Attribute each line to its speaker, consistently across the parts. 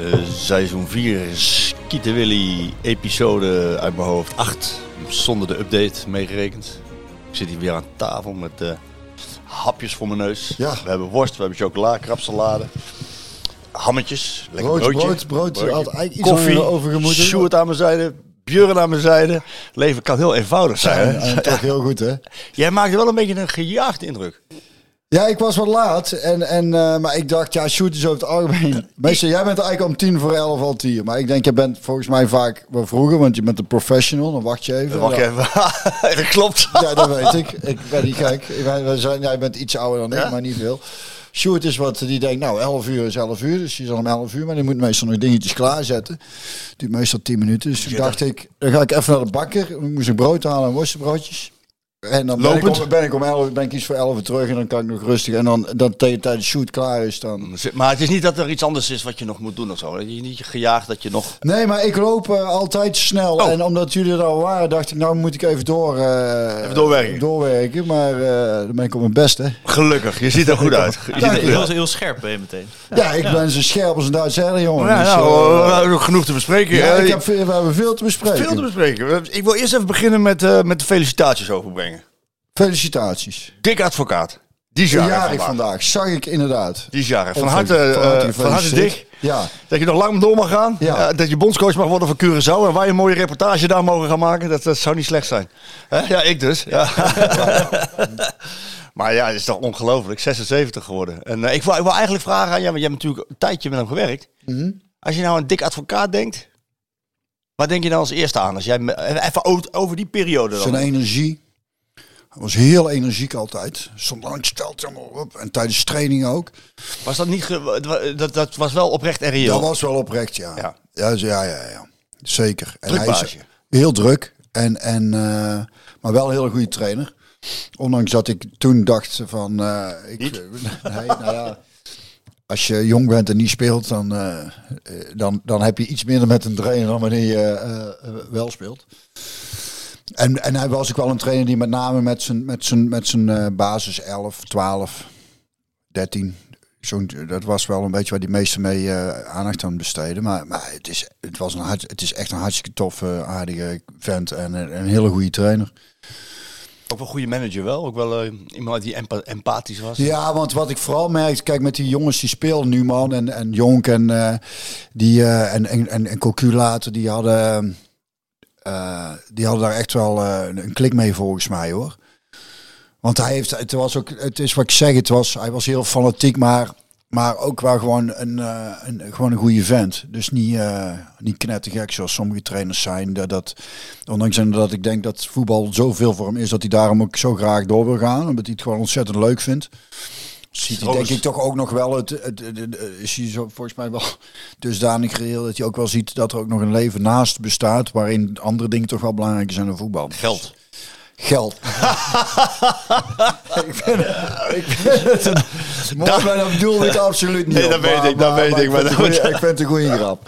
Speaker 1: Uh, seizoen 4, Skieten Willy, episode uit mijn hoofd 8. Zonder de update meegerekend. Ik zit hier weer aan tafel met uh, hapjes voor mijn neus.
Speaker 2: Ja.
Speaker 1: We hebben worst, we hebben chocola, krapsalade. Hammetjes, lekker
Speaker 2: Brood,
Speaker 1: broodje.
Speaker 2: brood, brood.
Speaker 1: broodje.
Speaker 2: Iets
Speaker 1: Koffie. Sjoerd aan mijn zijde, Björn aan mijn zijde. Leven kan heel eenvoudig zijn.
Speaker 2: En,
Speaker 1: hè?
Speaker 2: en toch heel goed, hè?
Speaker 1: Jij maakte wel een beetje een gejaagde indruk.
Speaker 2: Ja, ik was wat laat. En, en, eh, maar ik dacht, ja, shoot is over het algemeen. Meestal, jij bent eigenlijk om tien voor elf al hier. Maar ik denk, je bent volgens mij vaak wel vroeger, want je bent een professional. Dan wacht je even.
Speaker 1: Wacht even. dat klopt.
Speaker 2: Ja, dat weet ik. Ik ben niet gek. Ik ben, we zijn, jij bent iets ouder dan ik,
Speaker 1: Ja?
Speaker 2: maar niet veel. Sjoerd is wat, die denkt, nou, 11 uur is 11 uur. Dus die is al om 11 uur, maar die moet meestal nog dingetjes klaarzetten. Duurt meestal 10 minuten. Dus toen dacht ik, dan ga ik even naar de bakker. Dan moest ik brood halen en worstenbroodjes. En dan ben ik, om, ben ik om 11 ben ik iets voor 11 uur terug en dan kan ik nog rustig. En dan, dan tegen tijd de shoot klaar is, dan...
Speaker 1: Maar het is niet dat er iets anders is wat je nog moet doen of zo. Je niet gejaagd dat je nog...
Speaker 2: Nee, maar ik loop eh, altijd snel.
Speaker 1: Oh.
Speaker 2: En omdat jullie er al waren, dacht ik, nou moet ik even door... eh,
Speaker 1: Even doorwerken.
Speaker 2: doorwerken. Maar eh, dan ben ik op mijn best, hè.
Speaker 1: Gelukkig, je ziet er goed uit. Je ziet er.
Speaker 3: Heel, heel scherp ben je meteen.
Speaker 2: Ja, ik ben zo scherp als een Duitse herder, jongen.
Speaker 1: Ja,
Speaker 2: Dus,
Speaker 1: nou, we hebben nog genoeg te bespreken.
Speaker 2: ja, ik heb, veel- we hebben veel te bespreken.
Speaker 1: veel te bespreken. Ik wil eerst even beginnen met, eh, met de felicitaties overbrengen.
Speaker 2: Felicitaties.
Speaker 1: Dik advocaat. Die is jarig
Speaker 2: Jarig
Speaker 1: vandaag.
Speaker 2: vandaag. Zag ik inderdaad.
Speaker 1: Die is jarig. Van
Speaker 2: Of-
Speaker 1: harte, eh,
Speaker 2: van harte
Speaker 1: van harte dik.
Speaker 2: Ja.
Speaker 1: Dat je nog lang door mag gaan.
Speaker 2: Ja.
Speaker 1: Eh, dat je bondscoach mag worden van Curaçao. En wij een mooie reportage daar mogen gaan maken. Dat, dat zou niet slecht zijn. Hè? Ja, ik dus. Ja. maar ja, het is toch ongelooflijk. 76 geworden. En eh, ik, wil, ik wil eigenlijk vragen aan jou. Want je hebt natuurlijk een tijdje met hem gewerkt.
Speaker 2: Mhm.
Speaker 1: Als je nou een dik advocaat denkt. Wat denk je dan als eerste aan? Als jij even over- over die periode dan.
Speaker 2: Zijn energie. Hij was heel energiek altijd. Stond lang stelt helemaal op. En tijdens training ook.
Speaker 1: Was dat niet... Dat, dat was wel oprecht en reëel.
Speaker 2: Dat was wel oprecht, ja.
Speaker 1: Ja.
Speaker 2: Ja, ja, ja, ja. Zeker. En hij is heel druk. En, en, eh, maar wel een hele goede trainer. Ondanks dat ik toen dacht van... eh, ik, nee, nou ja, als je jong bent en niet speelt, dan, eh, dan, dan heb je iets minder met een trainer dan wanneer je wel speelt. En, en hij was ook wel een trainer die met name met zijn, met zijn, met zijn eh, basis 11, 12, 13. Zo'n, dat was wel een beetje waar die meesten mee eh, aandacht aan besteden. Maar, maar het, is, het, was een hart, het is echt een hartstikke toffe, aardige vent en een, een hele goede trainer.
Speaker 1: Ook wel een goede manager wel. Ook wel eh, iemand die empa- empathisch was.
Speaker 2: Ja, want wat ik vooral merk, kijk met die jongens die speelden nu man en, en Jonk en, eh, die, en, en, en, en Cocu later, die hadden, eh, die hadden daar echt wel eh, een klik mee volgens mij hoor. Want hij heeft, het was ook, het is wat ik zeg, het was, hij was heel fanatiek, maar, maar ook wel gewoon een, eh, een, gewoon een goede vent. Dus niet, niet knettergek zoals sommige trainers zijn. Dat, dat, ondanks dat ik denk dat voetbal zoveel voor hem is, dat hij daarom ook zo graag door wil gaan. Omdat hij het gewoon ontzettend leuk vindt. Ziet hij denk ik toch ook nog wel, het, het, het- het- is hij zo volgens mij wel dusdanig reëel dat hij ook wel ziet dat er ook nog een leven naast bestaat. Waarin andere dingen toch wel belangrijker zijn dan voetbal.
Speaker 1: Geld.
Speaker 2: Geld. ik vind, ik vind het een mooi, maar dat bedoel ik absoluut niet.
Speaker 1: Nee,
Speaker 2: op.
Speaker 1: dat weet
Speaker 2: Maar-
Speaker 1: ik, dat
Speaker 2: maar-
Speaker 1: weet
Speaker 2: maar
Speaker 1: ik, maar
Speaker 2: vind
Speaker 1: moet-
Speaker 2: goeie- ik vind het een goede grap.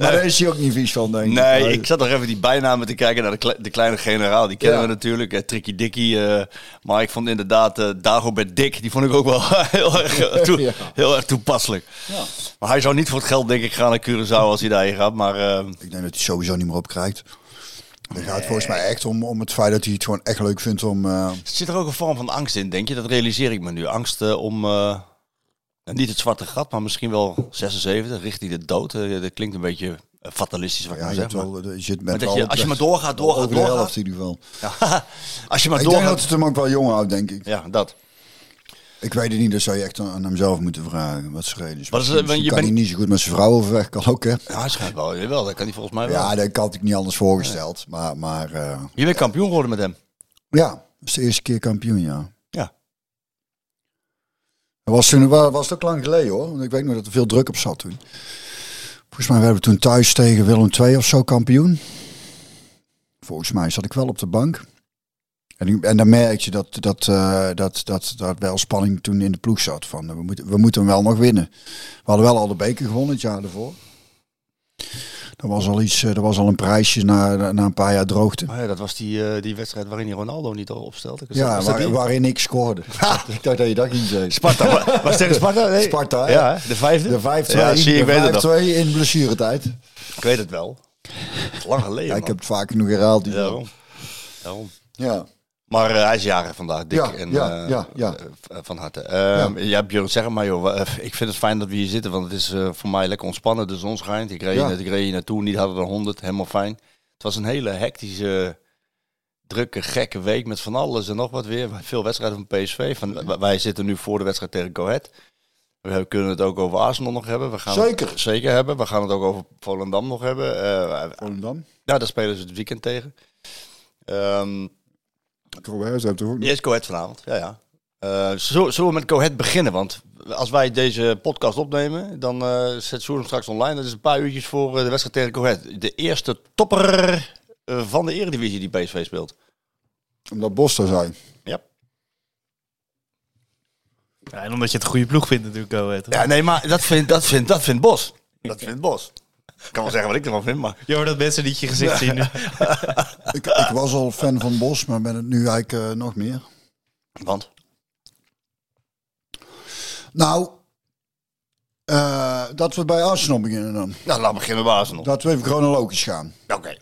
Speaker 2: Maar daar is hij ook niet vies van, denk ik.
Speaker 1: Nee,
Speaker 2: Maar-
Speaker 1: ik zat nog even die bijnamen te kijken naar de, kle- de kleine generaal. Die kennen
Speaker 2: Ja.
Speaker 1: we natuurlijk. eh, Tricky Dickie. eh, maar ik vond inderdaad eh Dagobert Dick. Die vond ik ook wel heel erg, eh, toe-
Speaker 2: Ja.
Speaker 1: heel erg toepasselijk.
Speaker 2: Ja.
Speaker 1: Maar hij zou niet voor het geld denk ik gaan naar Curaçao als hij daarheen gaat. Maar
Speaker 2: Ik denk dat hij sowieso niet meer op krijgt. Dan gaat het volgens mij echt om, om het feit dat hij het gewoon echt leuk vindt om... eh,
Speaker 1: zit er ook een vorm van angst in, denk je? Dat realiseer ik me nu. Angst om... eh, niet het zwarte gat, maar misschien wel 76, richting de dood. Eh, dat klinkt een beetje fatalistisch wat
Speaker 2: ja, je,
Speaker 1: zeg. Maar,
Speaker 2: je zit met
Speaker 1: maar dat je, als je maar doorgaat, doorgaat, doorgaat.
Speaker 2: helft in ieder geval.
Speaker 1: Ja, als je maar
Speaker 2: Ik denk dat het hem ook wel jong houdt, denk ik.
Speaker 1: Ja, dat.
Speaker 2: Ik weet het niet, dat zou je echt aan aan hem zelf moeten vragen. Wat zijn reden is.
Speaker 1: Je
Speaker 2: kan
Speaker 1: bent-
Speaker 2: hij niet zo goed met zijn vrouw overweg, kan ook hè.
Speaker 1: Ja, hij schijnt wel. Jawel, dat kan hij volgens mij wel.
Speaker 2: Ja, dat had ik niet anders voorgesteld. Maar, maar eh,
Speaker 1: Je bent kampioen geworden met hem.
Speaker 2: ja, dat is de eerste keer kampioen, ja.
Speaker 1: Ja.
Speaker 2: Dat was toen wa- was het ook lang geleden hoor. Want ik weet nog dat er veel druk op zat toen. Volgens mij werden we toen thuis tegen Willem II of zo kampioen. Volgens mij zat ik wel op de bank. En, dan merk je dat, dat, eh, dat, dat, dat wel spanning toen in de ploeg zat. Van, eh, we, moeten, we moeten hem wel nog winnen. We hadden wel al de beker gewonnen het jaar ervoor. Dat was al iets, eh, dat was al een prijsje na, na een paar jaar droogte.
Speaker 1: Oh ja, dat was die, eh, die wedstrijd waarin hij Ronaldo niet al opstelde.
Speaker 2: Ja, waar- waarin ik scoorde. ik dacht dat je dat ging zeggen.
Speaker 1: Sparta. wa- Was tegen Sparta? Nee.
Speaker 2: Sparta?
Speaker 1: Ja, de vijfde.
Speaker 2: De 5-2
Speaker 1: Ja, zie, ik
Speaker 2: de
Speaker 1: weet het nog.
Speaker 2: 5-2 in blessuretijd.
Speaker 1: Ik weet het wel. Lang geleden,
Speaker 2: Ja, ik heb het vaak genoeg herhaald. Die
Speaker 1: Ja, Daarom. Daarom.
Speaker 2: ja.
Speaker 1: Maar eh, hij is jarig vandaag, dik
Speaker 2: Ja,
Speaker 1: en
Speaker 2: ja,
Speaker 1: eh,
Speaker 2: ja, ja.
Speaker 1: eh, van harte. Ehm ja. Björn, zeg maar joh. Ik vind het fijn dat we hier zitten, want het is voor mij lekker ontspannen. De zon schijnt. Ik reed,
Speaker 2: Ja.
Speaker 1: net, ik reed hier naartoe, niet hadden er 100, helemaal fijn. Het was een hele hectische, drukke, gekke week met van alles en nog wat weer. Veel wedstrijden van PSV. Van, wij zitten nu voor de wedstrijd tegen Ahead. We kunnen het ook over Arsenal nog hebben. We gaan
Speaker 2: Zeker.
Speaker 1: Het zeker hebben. We gaan het ook over Volendam nog hebben.
Speaker 2: Volendam.
Speaker 1: nou, daar spelen ze het weekend tegen. Ehm
Speaker 2: Er ook nog.
Speaker 1: Eerst Cohet vanavond, ja ja. Eh, zullen, we met Cohet beginnen? Want als wij deze podcast opnemen, dan eh zet Soer hem straks online. Dat is een paar uurtjes voor eh, de wedstrijd tegen Cohet. De eerste topper eh, van de eredivisie die PSV speelt.
Speaker 2: Omdat Bos daar zei.
Speaker 1: Ja.
Speaker 4: Ja, en omdat je het goede ploeg vindt natuurlijk, Go Ahead.
Speaker 1: Ja, nee, maar dat vindt, dat vindt, dat vindt Bos. Dat vindt Bos. Ik kan wel zeggen wat ik ervan vind, maar...
Speaker 4: Je hoort dat mensen niet je gezicht zien nu.
Speaker 2: Ik, ik was al fan van Bos, maar ben het nu eigenlijk eh, nog meer.
Speaker 1: Want?
Speaker 2: Nou, eh, dat we bij Arsenal beginnen dan.
Speaker 1: Nou, laten we beginnen bij Arsenal.
Speaker 2: Dat we even chronologisch gaan.
Speaker 1: Oké.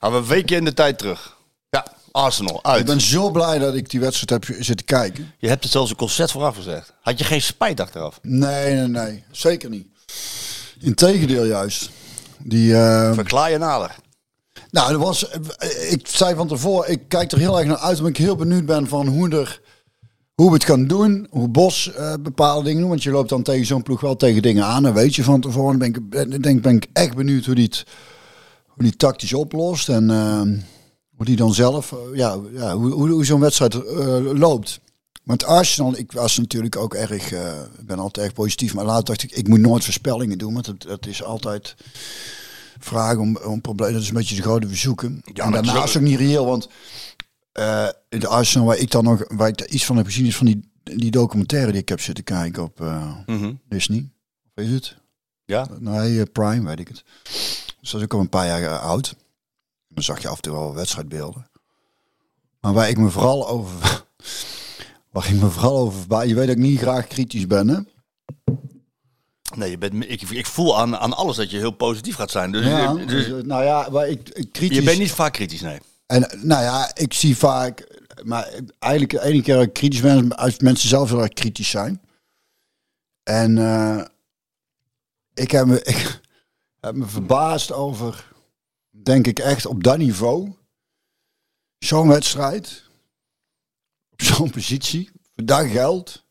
Speaker 1: Gaan we een weekje in de tijd terug. Ja, Arsenal, uit.
Speaker 2: Ik ben zo blij dat ik die wedstrijd heb zitten kijken.
Speaker 1: Je hebt het zelfs een concert vooraf gezegd. Had je geen spijt achteraf?
Speaker 2: Nee, nee, nee. Zeker niet. Integendeel juist. Die, eh,
Speaker 1: Verklaar je nader.
Speaker 2: nou, er was, ik zei van tevoren, ik kijk er heel erg naar uit, omdat ik heel benieuwd ben van hoe, er, hoe we het gaan doen. Hoe Bos eh, bepaalde dingen doen. Want je loopt dan tegen zo'n ploeg wel tegen dingen aan. En weet je van tevoren. Dan ben ik, ben, denk, ben ik echt benieuwd hoe die het hoe die tactisch oplost. En eh, hoe die dan zelf, eh, ja, ja, hoe, hoe, hoe zo'n wedstrijd eh, loopt. Want Arsenal, ik was natuurlijk ook erg, eh, ik ben altijd erg positief. Maar later dacht ik, ik moet nooit voorspellingen doen. Want dat, dat is altijd vragen om, om problemen. Dat is een beetje de gouden verzoeken.
Speaker 1: Ja,
Speaker 2: en
Speaker 1: maar
Speaker 2: daarnaast
Speaker 1: zo-
Speaker 2: ook niet reëel, want eh, in de Arsenal waar ik dan nog, waar ik iets van heb gezien, is van die, die documentaire die ik heb zitten kijken op eh,
Speaker 1: Mhm.
Speaker 2: Disney. Of is het?
Speaker 1: Ja?
Speaker 2: Nee, eh, Prime, weet ik het. Dus dat is ook al een paar jaar eh, oud. Dan zag je af en toe wel wedstrijdbeelden. Maar waar ik me vooral over, waar ik me vooral over, verba- je weet dat ik niet graag kritisch ben, hè?
Speaker 1: Nee, je bent, ik, ik voel aan, aan alles dat je heel positief gaat zijn. Dus,
Speaker 2: Ja,
Speaker 1: dus
Speaker 2: dus, nou ja, waar ik, ik kritisch.
Speaker 1: je bent niet vaak kritisch, nee.
Speaker 2: En nou ja, ik zie vaak, maar eigenlijk de ene keer dat ik kritisch ben, als mensen zelf heel erg kritisch zijn. En eh, ik, heb me, ik heb me verbaasd over, denk ik echt op dat niveau, zo'n wedstrijd, zo'n positie, voor dat geld,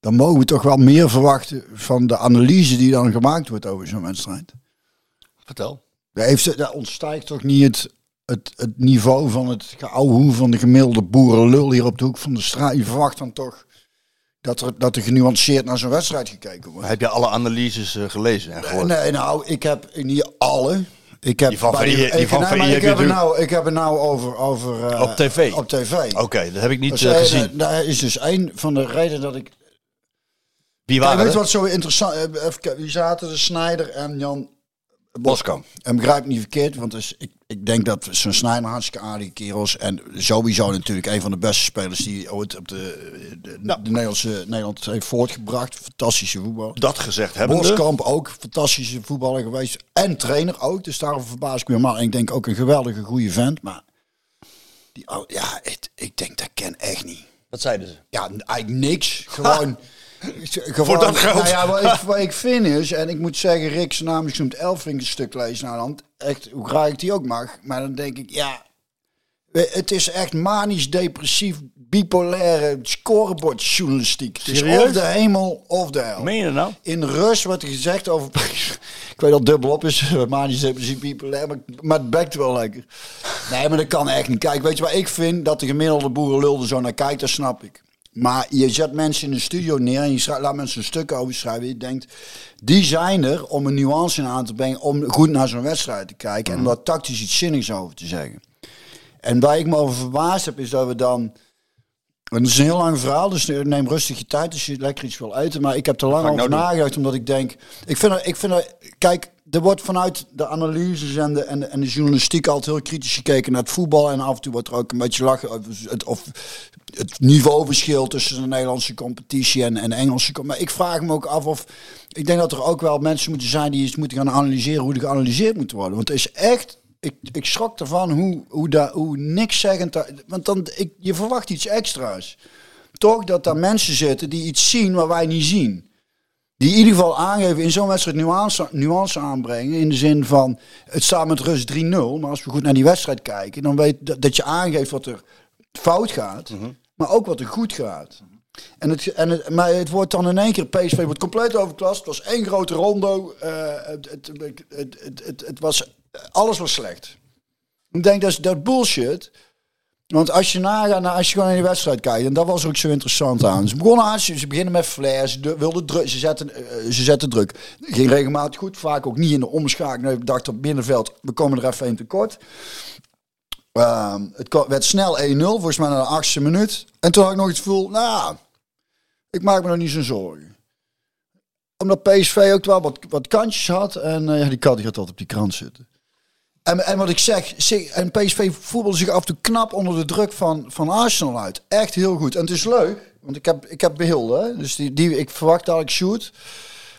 Speaker 2: dan mogen we toch wel meer verwachten van de analyse die dan gemaakt wordt over zo'n wedstrijd.
Speaker 1: Vertel.
Speaker 2: Daar, heeft, daar ontstijgt toch niet het, het, het niveau van het geouwehoe van de gemiddelde boerenlul hier op de hoek van de straat. Je verwacht dan toch dat er, dat er genuanceerd naar zo'n wedstrijd gekeken wordt.
Speaker 1: Heb je alle analyses eh, gelezen en gehoord?
Speaker 2: Nee, nou, ik heb niet alle. Ik heb
Speaker 1: Die van
Speaker 2: bij
Speaker 1: VI die
Speaker 2: ik,
Speaker 1: van
Speaker 2: nee,
Speaker 1: VI
Speaker 2: maar
Speaker 1: heb
Speaker 2: ik
Speaker 1: je
Speaker 2: heb het
Speaker 1: natuurlijk-
Speaker 2: nou, ik heb het nou over, over eh,
Speaker 1: Op tv?
Speaker 2: Op tv.
Speaker 1: Oké, dat heb ik niet
Speaker 2: Dus,
Speaker 1: eh,
Speaker 2: eh,
Speaker 1: gezien.
Speaker 2: Daar is dus een van de redenen dat ik
Speaker 1: Wie
Speaker 2: Kijk,
Speaker 1: waren
Speaker 2: weet je
Speaker 1: het?
Speaker 2: wat zo interessant Wie zaten de Snijder en Jan
Speaker 1: Boskamp.
Speaker 2: En begrijp me niet verkeerd, want dus, ik, ik denk dat zo'n Snijder hartstikke aardige kerels. En sowieso natuurlijk een van de beste spelers die ooit op de, de, de Nederlandse, Nederland heeft voortgebracht. Fantastische voetbal.
Speaker 1: Dat gezegd hebbende.
Speaker 2: Boskamp ook, fantastische voetballer geweest. En trainer ook, dus daarover verbaas ik me maar. En ik denk ook een geweldige goede vent. Maar die, ja, ik, ik denk dat ken echt niet.
Speaker 1: Wat zeiden ze?
Speaker 2: Ja, eigenlijk niks. Gewoon. gewoon
Speaker 1: Voor dat geld.
Speaker 2: Nou ja, wat ik, wat ik vind is, en ik moet zeggen, Rick zijn naam is Elfrink een stuk lezen naar hand. Echt, hoe graag ik die ook mag. Maar dan denk ik, ja, het is echt manisch depressief, bipolaire scorebordjournalistiek. Het is
Speaker 1: Serieus?
Speaker 2: of de hemel of de hel.
Speaker 1: Meen je dat nou?
Speaker 2: In rust wordt er gezegd over. ik weet dat dubbel op is, manisch depressief, bipolair, maar, maar het bekt wel lekker. Nee, maar dat kan echt niet. Kijk, weet je waar ik vind dat de gemiddelde boerenlul er zo naar kijkt, dat snap ik. Maar je zet mensen in de studio neer en je laat mensen een stuk over schrijven. Je denkt, die zijn er om een nuance in aan te brengen. Om goed naar zo'n wedstrijd te kijken. En om daar tactisch iets zinnigs over te zeggen. En waar ik me over verbaasd heb, is dat we dan... Het is een heel lang verhaal, dus neem rustig je tijd als je lekker iets wil eten. Maar ik heb er lang over
Speaker 1: nou
Speaker 2: nagedacht, omdat ik denk... Ik vind, er, ik vind er, kijk, er wordt vanuit de analyses en de, en, de, en de journalistiek altijd heel kritisch gekeken naar het voetbal. En af en toe wordt er ook een beetje lachen of het niveauverschil tussen de Nederlandse competitie en, en Engelse. com- Maar ik vraag me ook af of... Ik denk dat er ook wel mensen moeten zijn die eens moeten gaan analyseren hoe er geanalyseerd moet worden. Want het is echt... Ik, ik schrok ervan hoe, hoe, dat, hoe niks zeggend... Want dan, ik, je verwacht iets extra's. Toch dat daar mensen zitten die iets zien waar wij niet zien. Die in ieder geval aangeven in zo'n wedstrijd nuance, nuance aanbrengen. In de zin van, het staat met rust 3-0. Maar als we goed naar die wedstrijd kijken, dan weet dat, dat je aangeeft wat er fout gaat. Maar ook wat er goed gaat. En het, en het, maar het wordt dan in één keer, PSV wordt compleet overklast. Het was één grote rondo. eh, het, het, het, was, alles was slecht. Ik denk dat dat bullshit. Want als je nagaat, naar, als je gewoon naar die wedstrijd kijkt, en dat was ook zo interessant aan. Ze begonnen aan, ze beginnen met flair, ze de- wilden druk, ze zetten, eh, ze zetten druk. Ging regelmatig goed, vaak ook niet in de omschakeling. Ik dacht op binnenveld, we komen er even een tekort. Ehm, het werd snel 1-0, volgens mij na de achtste minuut. En toen had ik nog het gevoel, nou, ik maak me nog niet zo'n zorgen. Omdat PSV ook wel wat, wat kantjes had. En eh, ja, die kat die gaat altijd op die krant zitten. En, en wat ik zeg, en PSV voetbalde zich af en toe knap onder de druk van, van Arsenal uit. Echt heel goed. En het is leuk, want ik heb, ik heb beelden. Dus die, die, ik verwacht dat ik shoot.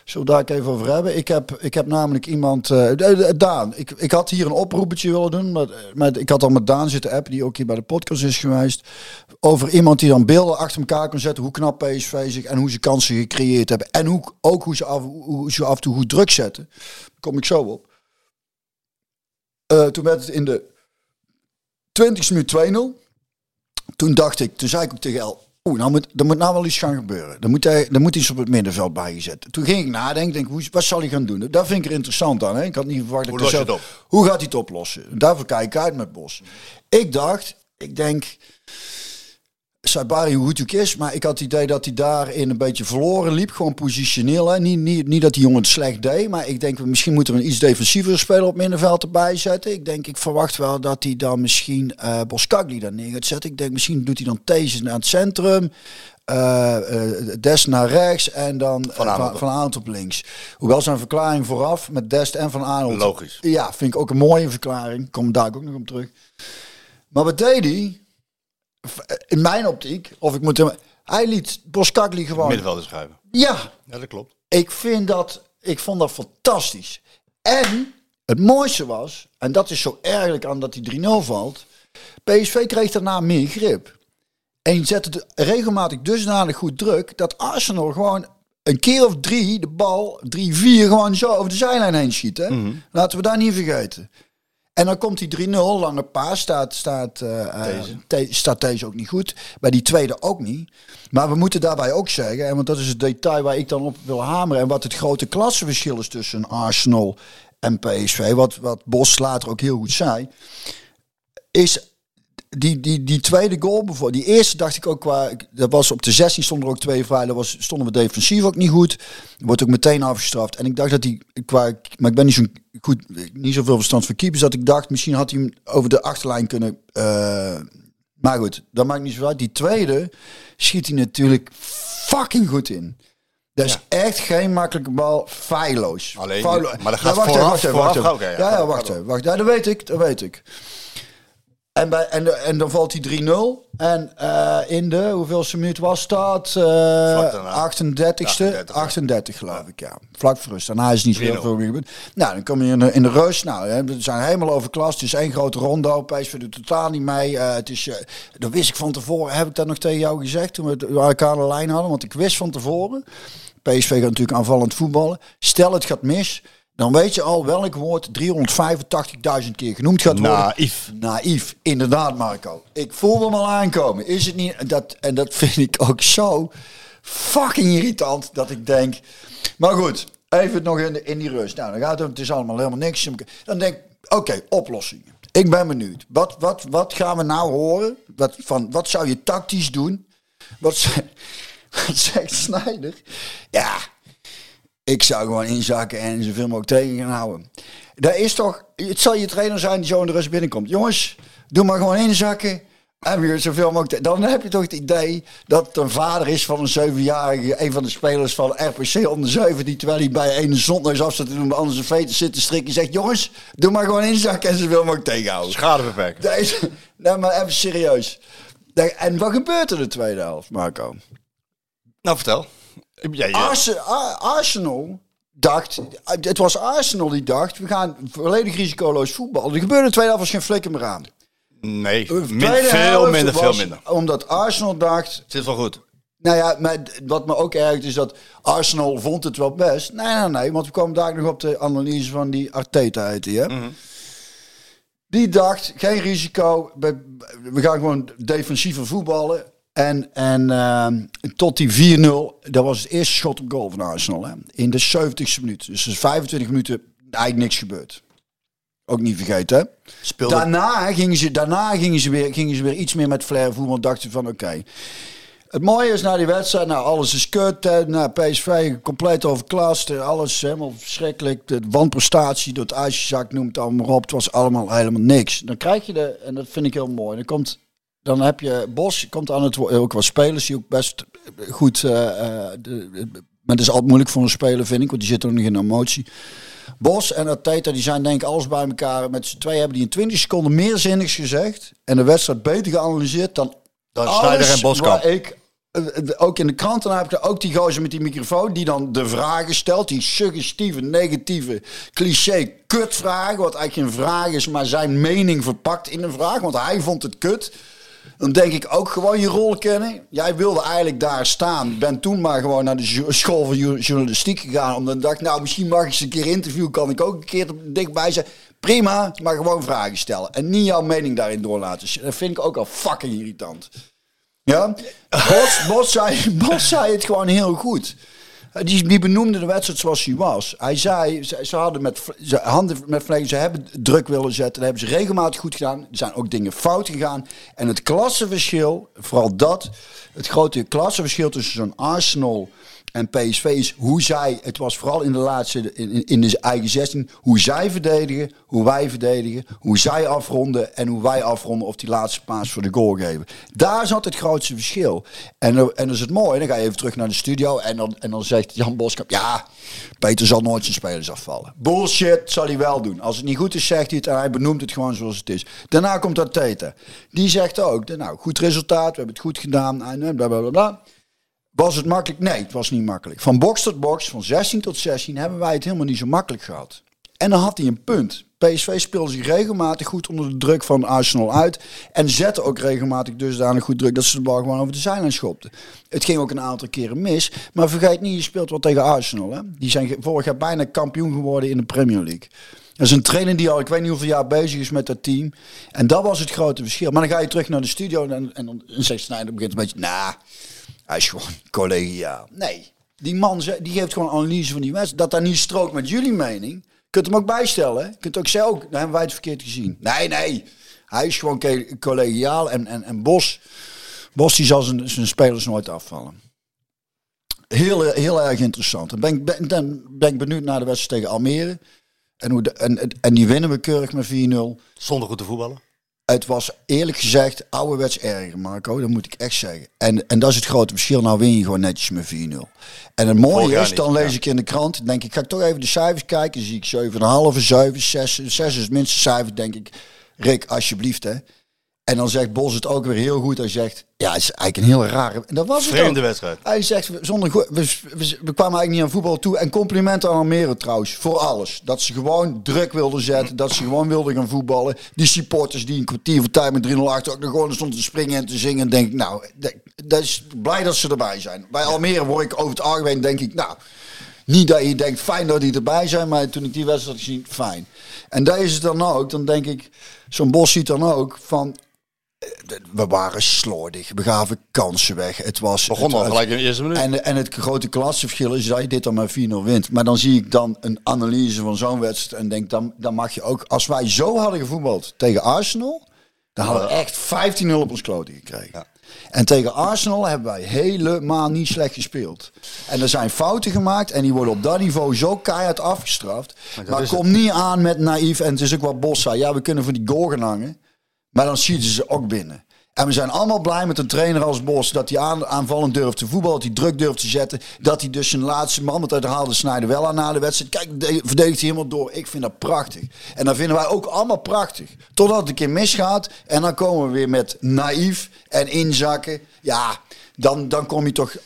Speaker 2: Zullen we daar even over hebben? Ik heb, ik heb namelijk iemand... eh, de- de- Daan, ik, ik had hier een oproepetje willen doen. Maar, maar ik had al met Daan zitten appen, die ook hier bij de podcast is geweest. Over iemand die dan beelden achter elkaar kon zetten. Hoe knap PSV zich en hoe ze kansen gecreëerd hebben. En hoe, ook hoe ze, af, hoe ze af en toe goed druk zetten. Daar kom ik zo op. Eh, toen werd het in de 20 minuut 2-0. Toen dacht ik, toen zei ik ook tegen El, oeh, nou moet, er moet nou wel iets gaan gebeuren. Er moet, hij, er moet iets op het middenveld bijgezet. Toen ging ik nadenken, denk, hoe, wat zal hij gaan doen? Dat vind ik er interessant aan. Hè? Ik had niet verwacht dat
Speaker 1: Hoe
Speaker 2: ik
Speaker 1: je
Speaker 2: zelf-
Speaker 1: het op?
Speaker 2: Hoe gaat hij het oplossen? Daarvoor kijk ik uit met Bos. Ik dacht, ik denk, Sabari hoe goed ook is, maar ik had het idee dat hij daarin een beetje verloren liep. Gewoon positioneel. Hè. Niet, niet, niet dat die jongen het slecht deed, maar ik denk misschien moeten we een iets defensiever speler op middenveld erbij zetten. Ik denk, ik verwacht wel dat hij dan misschien eh Boskagli daar neer gaat zetten. Ik denk, misschien doet hij dan Thees naar het centrum. eh, Dest naar rechts en dan
Speaker 1: Van Aanholt.
Speaker 2: van, op links. Hoewel zijn verklaring vooraf met Dest en Van Aanholt.
Speaker 1: Logisch.
Speaker 2: Ja, vind ik ook een mooie verklaring. Kom daar ook nog op terug. Maar wat deed hij? In mijn optiek, of ik moet hem... Hij liet Boskagli gewoon...
Speaker 1: Middenvelden schuiven.
Speaker 2: Ja,
Speaker 1: Ja, dat klopt.
Speaker 2: ik vind dat... Ik vond dat fantastisch. En het mooiste was, en dat is zo ergerlijk aan dat die 3-0 valt... PSV kreeg daarna meer grip. En zette het regelmatig dusdanig goed druk... dat Arsenal gewoon een keer of drie de bal, drie, vier, gewoon zo over de zijlijn heen schiet. Hè? Laten we daar niet vergeten. En dan komt die 3-0, lange paas, staat, staat, eh, eh,
Speaker 1: Deze.
Speaker 2: Staat deze ook niet goed. Bij die tweede ook niet. Maar we moeten daarbij ook zeggen, en want dat is het detail waar ik dan op wil hameren... en wat het grote klassenverschil is tussen Arsenal en PSV... wat, wat Bos later ook heel goed zei... is die, die, die tweede goal bijvoorbeeld. Die eerste dacht ik ook qua. Dat was op de 16 stonden er ook twee vrij. Dat was, stonden we defensief ook niet goed. Wordt ook meteen afgestraft. En ik dacht dat hij qua. Maar ik ben niet zo goed. Niet zoveel verstand van keepers. Dat ik dacht misschien had hij hem over de achterlijn kunnen. eh, maar goed, dat maakt niet zo uit. Die tweede schiet hij natuurlijk fucking goed in. Dat is echt geen makkelijke bal. Feilloos.
Speaker 1: Alleen,
Speaker 2: Feilloos.
Speaker 1: maar dat gaat
Speaker 2: wacht even,
Speaker 1: vooraf-
Speaker 2: wacht even, wacht even.
Speaker 1: hè?
Speaker 2: Ja, ja, wacht even. Wacht, ja, dat weet ik. Dat weet ik. En, bij, en, en dan valt hij 3-0. En eh, in de, hoeveelste minuut was dat?
Speaker 1: Daarna.
Speaker 2: 38ste?
Speaker 1: 38,
Speaker 2: 38, geloof ik, ja. Vlak voor rust. Daarna is het niet zo heel
Speaker 1: 3-0.
Speaker 2: veel meer gebeurd. Nou, dan kom je in de, in de rust. Nou, hè, we zijn helemaal overklast. Het is één grote rondo. PSV doet totaal niet mee. Eh, het is, eh, dat wist ik van tevoren. Heb ik dat nog tegen jou gezegd toen we elkaar de lijn hadden? Want ik wist van tevoren. PSV gaat natuurlijk aanvallend voetballen. Stel het gaat mis. Dan weet je al welk woord 385.000 keer genoemd gaat worden.
Speaker 1: Naïef.
Speaker 2: Naïef, inderdaad Marco. Ik voelde hem al aankomen. Is het niet? Dat, en dat vind ik ook zo fucking irritant dat ik denk... Maar goed, even nog in, de, in die rust. Nou, dan gaat het, het is allemaal helemaal niks. Dan denk ik, oké, oplossingen. Ik ben benieuwd. Wat, wat, wat gaan we nou horen? Wat, van, wat zou je tactisch doen? Wat, wat zegt Snijder? Ja, ik zou gewoon inzakken en zoveel mogelijk tegen gaan houden. Dat is toch, het zal je trainer zijn die zo in de rust binnenkomt. Jongens, doe maar gewoon inzakken. En weer zoveel mogelijk. Dan heb je toch het idee dat het een vader is van een zevenjarige, een van de spelers van RPC onder zeven, die terwijl hij bij een zondneus af zit te doen, bij anders een veten zit te strikken, zegt: Jongens, doe maar gewoon inzakken en zoveel mogelijk tegenhouden.
Speaker 1: Schade beperken.
Speaker 2: Deze, nee, maar even serieus. En wat gebeurt er in de tweede helft, Marco?
Speaker 1: Nou, vertel. Ja, ja.
Speaker 2: Arse- Ar- Arsenal dacht, het was Arsenal die dacht, we gaan volledig risicoloos voetballen. Er gebeurde in de tweede helft geen flikker meer aan.
Speaker 1: Nee, min- veel minder, veel minder.
Speaker 2: Omdat Arsenal dacht,
Speaker 1: Zit wel goed.
Speaker 2: nou ja, maar wat me ook ergt is dat Arsenal vond het wel best. Nee, nee, nee, want we kwamen daar nog op de analyse van die Arteta die, hè? Die dacht, geen risico, we, we gaan gewoon defensiever voetballen. En, en ehm, tot die 4-0, dat was het eerste schot op goal van Arsenal, hè? In de 70ste minuut. Dus er is 25 minuten eigenlijk niks gebeurd. Ook niet vergeten, hè?
Speaker 1: Speelde
Speaker 2: Daarna gingen ze, daarna gingen ze, weer, gingen ze weer iets meer met flair voetbal. Dachten van oké. Het mooie is na die wedstrijd, nou alles is kut. hè, Nou, PSV compleet overklast. eh, Alles helemaal verschrikkelijk. De wanprestatie door het ijsjezak, noem het allemaal op. Het was allemaal helemaal niks. Dan krijg je de, en dat vind ik heel mooi. Dan, komt, dan heb je Bos, komt aan het ook wel spelers die ook best goed. eh, eh, de, de- maar dat is altijd moeilijk voor een speler, vind ik, want die zitten ook nog in emotie. Bos en Arteta, die zijn denk ik alles bij elkaar. Met z'n twee hebben die in 20 seconden meer zinnigs gezegd. En de wedstrijd beter geanalyseerd dan
Speaker 1: Dan Sneijder en Boskamp.
Speaker 2: ik eh, eh, ook in de kranten heb ik ook die gozer met die microfoon die dan de vragen stelt. Die suggestieve, negatieve, cliché kutvragen. Wat eigenlijk geen vraag is, maar zijn mening verpakt in een vraag. Want hij vond het kut. Dan denk ik ook gewoon je rol kennen. Jij wilde eigenlijk daar staan. Ben toen maar gewoon naar de school van jo- journalistiek gegaan. Omdat ik dacht, nou misschien mag ik eens een keer interviewen. Kan ik ook een keer er dichtbij zijn. Prima, maar gewoon vragen stellen. En niet jouw mening daarin door laten. zien. Dat vind ik ook al fucking irritant. Ja, Bos, Bos, Bos zei het gewoon heel goed. Die, die benoemde de wedstrijd zoals hij was. Hij zei, ze, hadden met handen met vlees, ze hebben druk willen zetten. Dat hebben ze regelmatig goed gedaan. Er zijn ook dingen fout gegaan. En het klassenverschil, vooral dat, het grote klassenverschil tussen zo'n Arsenal en PSV is hoe zij, het was vooral in de laatste, in, in- de eigen 16, hoe zij verdedigen, hoe wij verdedigen, hoe zij afronden en hoe wij afronden of die laatste paas voor de goal geven. Daar zat het grootste verschil. En, en dat is het mooie, dan ga je even terug naar de studio en dan, en dan zegt Jan Boskamp, ja, Peter zal nooit zijn spelers afvallen. Bullshit zal hij wel doen. Als het niet goed is, zegt hij het en hij benoemt het gewoon zoals het is. Daarna komt Arteta. Die zegt ook, nou, goed resultaat, we hebben het goed gedaan, en bla bla. bla. Was het makkelijk? Nee, het was niet makkelijk. Van box tot box, van 16 tot 16, hebben wij het helemaal niet zo makkelijk gehad. En dan had hij een punt. PSV speelde zich regelmatig goed onder de druk van Arsenal uit. En zette ook regelmatig dusdanig goed druk dat ze de bal gewoon over de zijlijn schopten. Het ging ook een aantal keren mis. Maar vergeet niet, je speelt wel tegen Arsenal. Hè? Die zijn vorig jaar bijna kampioen geworden in de Premier League. Dat is een trainer die al, ik weet niet hoeveel jaar bezig is met dat team. En dat was het grote verschil. Maar dan ga je terug naar de studio en, en dan zegt begint een beetje, nah, hij is gewoon collegiaal. Nee, die man die geeft gewoon analyse van die wedstrijd. Dat dat niet strookt met jullie mening. Kunt hem ook bijstellen. kunt ook ook, dan hebben wij het verkeerd gezien. Nee, nee. Hij is gewoon collegiaal. En, en, en Bos, Bos die zal zijn, spelers nooit afvallen. Heel, heel erg interessant. Dan ben, ik, ben, benieuwd naar de wedstrijd tegen Almere. En, hoe en- en die winnen we keurig met 4-0.
Speaker 1: Zonder goed te voetballen.
Speaker 2: Het was eerlijk gezegd ouderwets erger, Marco. Dat moet ik echt zeggen. En, en dat is het grote verschil. Nou win je gewoon netjes met 4-0. En het mooie is,
Speaker 1: niet,
Speaker 2: dan lees
Speaker 1: ja.
Speaker 2: ik in de krant. denk ik, ga ik toch even de cijfers kijken. Dan zie ik 7,5, 7, 6. 6 is het minste cijfer, denk ik. Rick, alsjeblieft, hè. En dan zegt Bos het ook weer heel goed. Hij zegt, ja, het is eigenlijk een heel rare... En dat was het
Speaker 1: Vreemde
Speaker 2: ook.
Speaker 1: wedstrijd.
Speaker 2: Hij zegt, zonder we, we, we kwamen eigenlijk niet aan voetbal toe. En complimenten aan Almere trouwens, voor alles. Dat ze gewoon druk wilden zetten, dat ze gewoon wilden gaan voetballen. Die supporters die een kwartier voor tijd met 3-0 achter ook nog gewoon stonden te springen en te zingen. Denk ik, nou, dat- is blij dat ze erbij zijn. Bij Almere word ik over het algemeen, denk ik, nou... Niet dat je denkt, fijn dat die erbij zijn, maar toen ik die wedstrijd gezien, fijn. En daar is het dan ook, dan denk ik, zo'n Bos ziet dan ook van, we waren slordig, we gaven kansen weg. Het was,
Speaker 1: Begon
Speaker 2: het,
Speaker 1: al gelijk in de eerste minuut.
Speaker 2: en, en het grote klassenverschil is dat je dit dan met 4-0 wint. Maar dan zie ik dan een analyse van zo'n wedstrijd en denk, dan, dan mag je ook, als wij zo hadden gevoetbald tegen Arsenal, Dan hadden we echt 15-0 op ons kloten gekregen.
Speaker 1: Ja.
Speaker 2: En tegen Arsenal hebben wij helemaal niet slecht gespeeld. En er zijn fouten gemaakt en die worden op dat niveau zo keihard afgestraft. Maar, kom niet aan met naïef en het is ook wat Bossa. Ja, we kunnen voor die goal gaan hangen. Maar dan schieten ze ook binnen. En we zijn allemaal blij met een trainer als Bos. Dat hij aan, aanvallend durft te voetballen. Dat hij druk durft te zetten. Dat hij dus zijn laatste man uit de haalde snijden wel aan na de wedstrijd. Kijk, de, verdedigt hij helemaal door. Ik vind dat prachtig. En dat vinden wij ook allemaal prachtig. Totdat het een keer misgaat. En dan komen we weer met naïef en inzakken. Ja, dan, dan kom je toch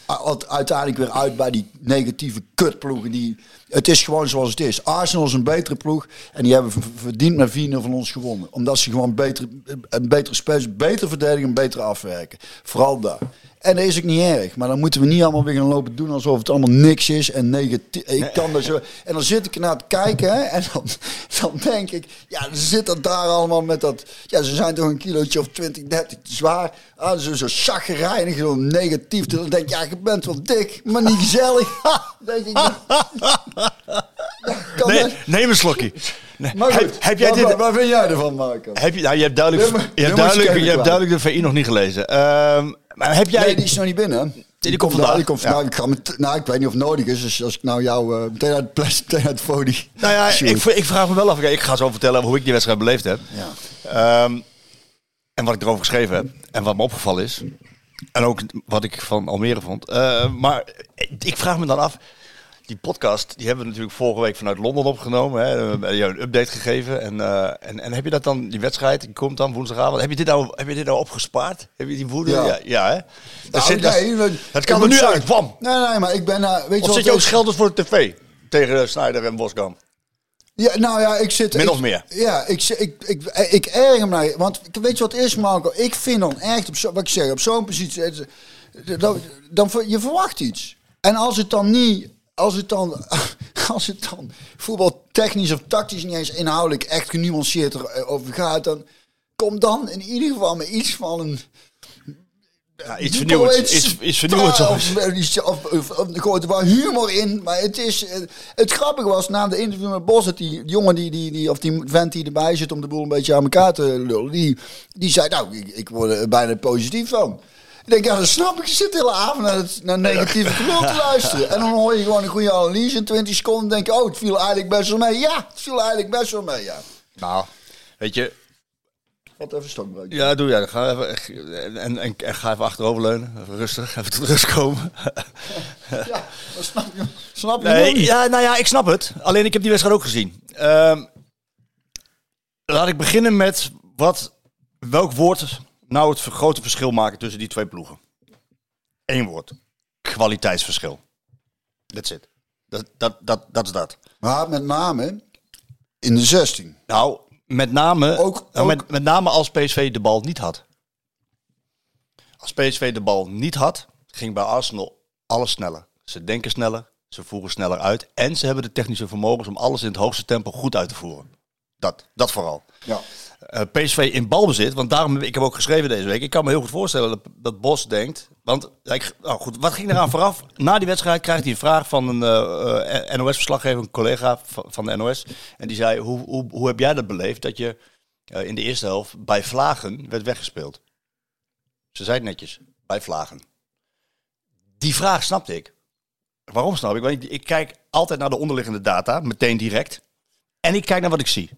Speaker 2: uiteindelijk weer uit bij die negatieve kutploegen. Die, het is gewoon zoals het is. Arsenal is een betere ploeg. En die hebben verdiend met 4-0 van ons gewonnen. Omdat ze gewoon beter, een betere spelers, beter verdedigen en beter afwerken. Vooral daar. En dat is ook niet erg. Maar dan moeten we niet allemaal weer gaan lopen doen alsof het allemaal niks is. En negatief. Ik kan zo. En dan zit ik ernaar te kijken. En dan, dan denk ik. Ja, dan zit dat daar allemaal met dat. Ja, ze zijn toch een kilootje of 20, 30 te zwaar. Ah, zo, zo chagrijnig, zo negatief. Dan denk ik, ja, je bent wel dik, maar niet gezellig. Denk ik.
Speaker 1: Nee,
Speaker 2: dat?
Speaker 1: neem een slokje. Nee.
Speaker 2: Maar goed,
Speaker 1: Heb, heb jij
Speaker 2: wat,
Speaker 1: dit...
Speaker 2: wat, vind jij ervan, Marco?
Speaker 1: Heb je, nou, je hebt duidelijk, je hebt
Speaker 2: je
Speaker 1: duidelijk, je hebt duidelijk de VI nog niet gelezen. Ehm, maar heb jij...
Speaker 2: Nee, die is nog niet binnen. Die,
Speaker 1: komt vandaag.
Speaker 2: Die komt vandaag.
Speaker 1: Ja.
Speaker 2: Ik, ga met, nou, ik weet niet of het nodig is. Dus als ik nou jou eh, meteen uit het plas, meteen uit de folie.
Speaker 1: Nou ja,
Speaker 2: Sjoerd.
Speaker 1: ik, ik vraag me wel af. Ik ga zo vertellen hoe ik die wedstrijd beleefd heb.
Speaker 2: Ja.
Speaker 1: Ehm, en wat ik erover geschreven heb. En wat me opgevallen is. En ook wat ik van Almere vond. Eh, maar ik vraag me dan af. Die podcast die hebben we natuurlijk vorige week vanuit Londen opgenomen. Hè. We hebben jou een update gegeven. En, eh, en, en heb je dat dan, die wedstrijd, die komt dan woensdagavond. Heb je dit nou, heb je dit nou opgespaard? Heb je die woede?
Speaker 2: Ja.
Speaker 1: Ja, ja, hè? Dat,
Speaker 2: Nou,
Speaker 1: zit, dat,
Speaker 2: nee, we-
Speaker 1: dat
Speaker 2: ik
Speaker 1: kan er nu uit. Bam!
Speaker 2: Nee, nee, maar ik ben... eh, weet je
Speaker 1: Of
Speaker 2: wat
Speaker 1: zit je ook
Speaker 2: het
Speaker 1: schelders voor de tv? Tegen Snijder en Boskamp.
Speaker 2: Ja, nou ja, ik zit...
Speaker 1: Min
Speaker 2: ik-
Speaker 1: of meer.
Speaker 2: Ja, ik, ik, ik, ik, ik erger me. Want weet je wat het is, Marco? Ik vind dan echt, op zo, wat ik zeg, op zo'n positie... het Dan, dan, je verwacht iets. En als het dan niet... Als het dan, als het dan voetbaltechnisch of tactisch niet eens inhoudelijk echt genuanceerd erover gaat, dan kom dan in ieder geval met iets van een
Speaker 1: Ja, iets vernieuwends.
Speaker 2: iets
Speaker 1: vernieuwends.
Speaker 2: Of, of, of, er gooit er wel humor in. Maar het is. eh, Het grappige was na de interview met Bos. Dat die jongen die, die, die, of die vent die erbij zit om de boel een beetje aan elkaar te lullen. Die, die zei: Nou, ik, ik word er bijna positief van. Ik denk, ja, dat snap ik. Je zit de hele avond naar, het, naar negatieve gelul te luisteren. En dan hoor je gewoon een goede analyse in 20 seconden. En denk je, oh, het viel eigenlijk best wel mee. Ja, het viel eigenlijk best wel mee, ja.
Speaker 1: Nou, weet je,
Speaker 2: Wat even stokbreuk.
Speaker 1: ja, doe jij. Ga even, en, en, en ga even achteroverleunen. Even rustig, even tot rust komen.
Speaker 2: Ja, dat snap je, snap je
Speaker 1: Nee, ja, nou ja, ik snap het. Alleen ik heb die wedstrijd ook gezien. Ehm, laat ik beginnen met wat, welk woord nou het grote verschil maken tussen die twee ploegen. Eén woord. Kwaliteitsverschil. That's it. Dat, dat, dat, dat is dat.
Speaker 2: Maar met name in de 16.
Speaker 1: Nou, met name,
Speaker 2: Ook-
Speaker 1: nou,
Speaker 2: ook-
Speaker 1: Met, met name als PSV de bal niet had. Als PSV de bal niet had, ging bij Arsenal alles sneller. Ze denken sneller, ze voeren sneller uit. En ze hebben de technische vermogens om alles in het hoogste tempo goed uit te voeren. Dat, dat vooral.
Speaker 2: Ja.
Speaker 1: Eh, PSV in balbezit, want daarom ik heb ook geschreven deze week. Ik kan me heel goed voorstellen dat, dat Bos denkt. Want nou goed, wat ging eraan vooraf? Na die wedstrijd krijgt hij een vraag van een eh, eh, NOS-verslaggever, een collega van, de NOS. En die zei: hoe, hoe, hoe heb jij dat beleefd dat je in de eerste helft bij Vlagen werd weggespeeld? Ze zei netjes: bij Vlagen. Die vraag snapte ik. Waarom snap ik? Want ik, ik kijk altijd naar de onderliggende data, meteen direct. En ik kijk naar wat ik zie.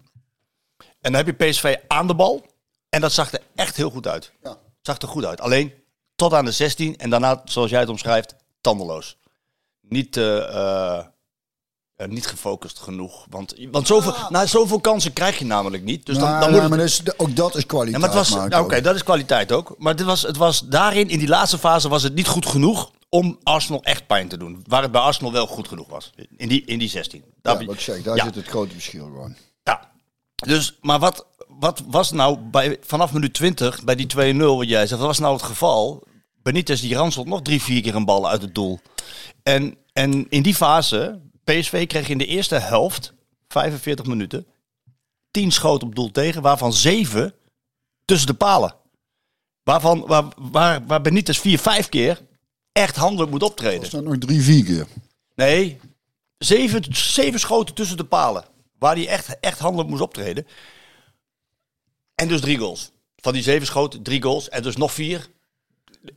Speaker 1: En dan heb je PSV aan de bal. En dat zag er echt heel goed uit.
Speaker 2: Ja.
Speaker 1: Zag er goed uit. Alleen tot aan de 16 en daarna, zoals jij het omschrijft, tandeloos. Niet, eh, eh, eh, niet gefocust genoeg. Want, want zoveel, nou, zoveel kansen krijg je namelijk niet. Dus dan, dan moet het,
Speaker 2: is, ook dat is
Speaker 1: ja,
Speaker 2: kwaliteit.
Speaker 1: maar het was,
Speaker 2: Marco.
Speaker 1: nou, Oké, dat is kwaliteit ook. Maar dit was, het was daarin, in die laatste fase, was het niet goed genoeg om Arsenal echt pijn te doen. Waar het bij Arsenal wel goed genoeg was. In die, in die 16. Daar
Speaker 2: Ja, wat ik zeg, daar
Speaker 1: Ja.
Speaker 2: zit het grote verschil gewoon.
Speaker 1: Dus, maar wat, wat was nou bij, vanaf minuut 20 bij die 2-0, wat jij zegt, wat was nou het geval? Benitez die ranselt nog drie, vier keer een bal uit het doel. En, en in die fase, PSV kreeg in de eerste helft, 45 minuten, 10 schoten op doel tegen, waarvan 7 tussen de palen. Waarvan, waar, waar, waar Benitez vier, vijf keer echt handelijk moet optreden.
Speaker 2: Er staat nog drie, vier keer.
Speaker 1: Nee, zeven, zeven schoten tussen de palen. Waar hij echt, echt handelijk moest optreden. En dus drie goals. van die zeven schoten, drie goals en dus nog vier.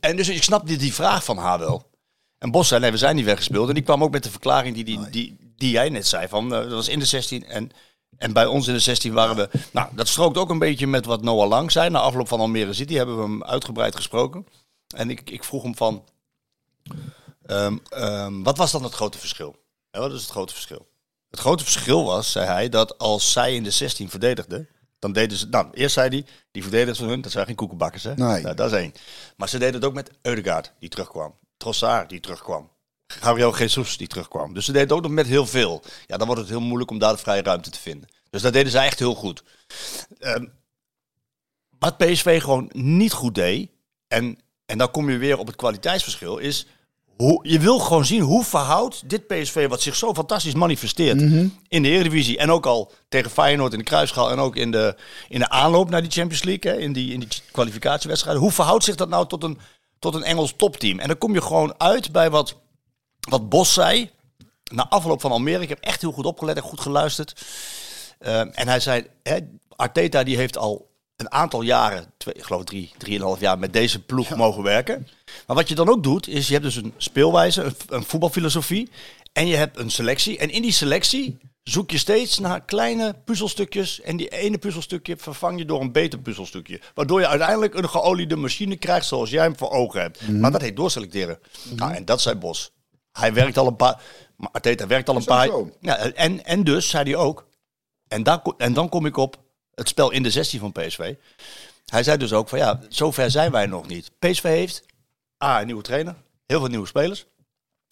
Speaker 1: En dus ik snap die, die vraag van haar wel. En Bos zei, nee, we zijn niet weggespeeld. En die kwam ook met de verklaring die, die, die, die jij net zei. Van, eh, dat was in de 16 en, en bij ons in de 16 waren we... Nou, dat strookt ook een beetje met wat Noah Lang zei. Na afloop van Almere City hebben we hem uitgebreid gesproken. En ik, ik vroeg hem van... ehm, ehm, wat was dan het grote verschil? Ja, wat is het grote verschil? Het grote verschil was, zei hij, dat als zij in de 16 verdedigden, dan deden ze. Nou, eerst zei hij, die verdedigers van hun, dat zijn geen koekenbakkers, hè?
Speaker 2: Nee.
Speaker 1: Nou, dat is één. Maar ze deden het ook met Eudegaard, die terugkwam. Trossard, die terugkwam. Gabriel Jesus, die terugkwam. Dus ze deden het ook nog met heel veel. Ja, dan wordt het heel moeilijk om daar de vrije ruimte te vinden. Dus dat deden ze echt heel goed. Ehm, wat PSV gewoon niet goed deed, en, en dan kom je weer op het kwaliteitsverschil, is hoe, je wil gewoon zien hoe verhoudt dit PSV, wat zich zo fantastisch manifesteert in de Eredivisie. En ook al tegen Feyenoord in de Kruisschaal en ook in de, in de aanloop naar die Champions League, hè, in, die, in die kwalificatiewedstrijden. Hoe verhoudt zich dat nou tot een, tot een Engels topteam? En dan kom je gewoon uit bij wat, wat Bos zei. Na afloop van Almere, ik heb echt heel goed opgelet en goed geluisterd. Ehm, en hij zei, hè, Arteta die heeft al een aantal jaren, twee, ik geloof drie, drieënhalf jaar met deze ploeg mogen werken. Maar wat je dan ook doet, is je hebt dus een speelwijze, een, een voetbalfilosofie. En je hebt een selectie. En in die selectie zoek je steeds naar kleine puzzelstukjes. En die ene puzzelstukje vervang je door een beter puzzelstukje. Waardoor je uiteindelijk een geoliede machine krijgt zoals jij hem voor ogen hebt. Maar dat heet doorselecteren. Nou, en dat zei Bos. Hij werkt al een paar... Maar Arteta werkt al een paar... Ja, en, en dus, zei hij ook... En, daar, en dan kom ik op het spel in de 16 van PSV. Hij zei dus ook van ja, zover zijn wij nog niet. PSV heeft A, een nieuwe trainer, heel veel nieuwe spelers.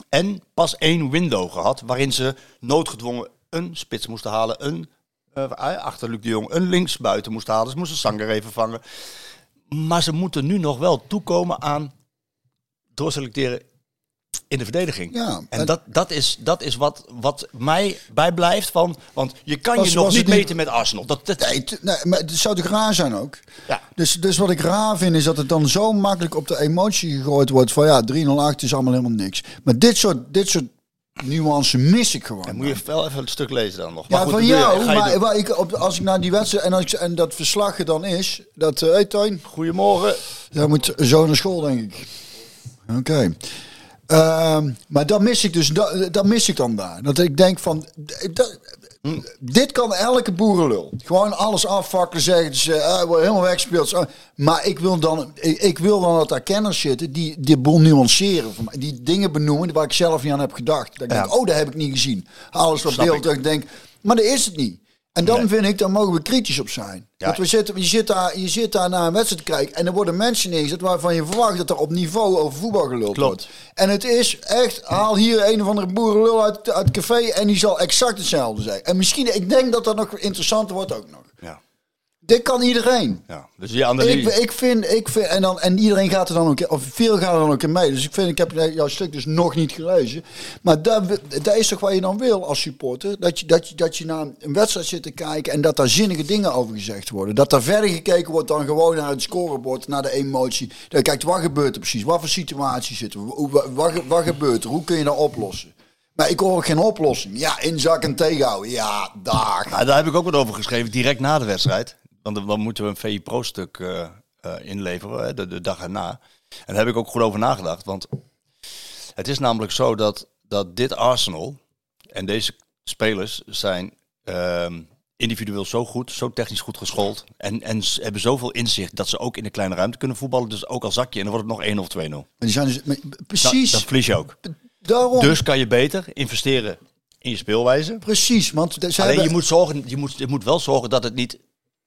Speaker 1: En pas één window gehad waarin ze noodgedwongen een spits moesten halen. Een eh, achter Luc de Jong, een linksbuiten moesten halen. Ze moesten Sanger even vangen. Maar ze moeten nu nog wel toekomen aan doorselecteren in de verdediging.
Speaker 2: Ja,
Speaker 1: en
Speaker 2: en-
Speaker 1: dat, dat is, dat is wat, wat mij bijblijft van. Want je kan je nog niet
Speaker 2: het
Speaker 1: meten met Arsenal. Dat, dat,
Speaker 2: Nee, maar het zou toch raar zijn ook?
Speaker 1: Ja.
Speaker 2: Dus, dus wat ik raar vind is dat het dan zo makkelijk op de emotie gegooid wordt van ja, 308 is allemaal helemaal niks. Maar dit soort, dit soort nuance mis ik gewoon.
Speaker 1: Moet je wel even een stuk lezen dan nog. Maar
Speaker 2: ja,
Speaker 1: goed,
Speaker 2: van jou, maar waar ik op, als ik naar die wedstrijd en, als ik, en dat verslag er dan is, dat, hé hey,
Speaker 1: Goedemorgen.
Speaker 2: jij moet zo naar school, denk ik. Oké. Ehm, maar dat mis ik dus, dat, dat mis ik dan daar. Dat ik denk van, dat- dit kan elke boerenlul. Gewoon alles afvakkelen, zeggen ze, eh, wordt helemaal weggespeeld. Maar ik wil dan, ik, wil dan dat daar kenners zitten die die boel nuanceren. Mij. Die dingen benoemen waar ik zelf niet aan heb gedacht. Dat ik
Speaker 1: Ja.
Speaker 2: denk, oh, dat heb ik niet gezien. Alles wat beeld,
Speaker 1: ik.
Speaker 2: dat ik denk, maar dat is het niet. En dan
Speaker 1: Nee.
Speaker 2: vind ik, dan mogen we kritisch op zijn.
Speaker 1: Ja.
Speaker 2: Want we zitten, je, zit daar, je zit daar naar een wedstrijd te kijken en er worden mensen neergezet waarvan je verwacht dat er op niveau over voetbal
Speaker 1: Klopt.
Speaker 2: wordt. En het is echt, haal hier een of andere boerenlul uit, uit het café en die zal exact hetzelfde zijn. En misschien, ik denk dat dat nog interessanter wordt ook nog.
Speaker 1: Ja.
Speaker 2: Dit kan iedereen.
Speaker 1: ja. Dus die analyse.
Speaker 2: Ik, ik vind, ik vind en, dan, en iedereen gaat er dan ook, of veel gaan er dan ook in mee. Dus ik vind, ik heb jouw stuk dus nog niet gelezen. Maar dat, dat is toch wat je dan wil als supporter? Dat je, dat, je, dat je naar een wedstrijd zit te kijken en dat daar zinnige dingen over gezegd worden. Dat daar verder gekeken wordt dan gewoon naar het scorebord, naar de emotie. Dat je kijkt, wat gebeurt er precies? Wat voor situatie zitten we? Wat, wat, wat gebeurt er? Hoe kun je dat oplossen? Maar ik hoor ook geen oplossing. Ja, inzak en tegenhouden. Ja, dag.
Speaker 1: Nou, daar heb ik ook wat over geschreven, direct na de wedstrijd. Want dan- dan moeten we een VI Pro-stuk eh, eh, inleveren, hè, de, de dag erna. En daar heb ik ook goed over nagedacht. Want het is namelijk zo dat, dat dit Arsenal en deze spelers zijn ehm, individueel zo goed, zo technisch goed geschoold. En, en hebben zoveel inzicht dat ze ook in de kleine ruimte kunnen voetballen. Dus ook al zak je en dan wordt het nog 1 of 2-0.
Speaker 2: Maar die zijn dus, maar precies.
Speaker 1: dan verlies je ook.
Speaker 2: daarom.
Speaker 1: Dus kan je beter investeren in je speelwijze.
Speaker 2: Precies, want de- ze
Speaker 1: Alleen
Speaker 2: hebben-
Speaker 1: je moet, zorgen, je, moet, je moet wel zorgen dat het niet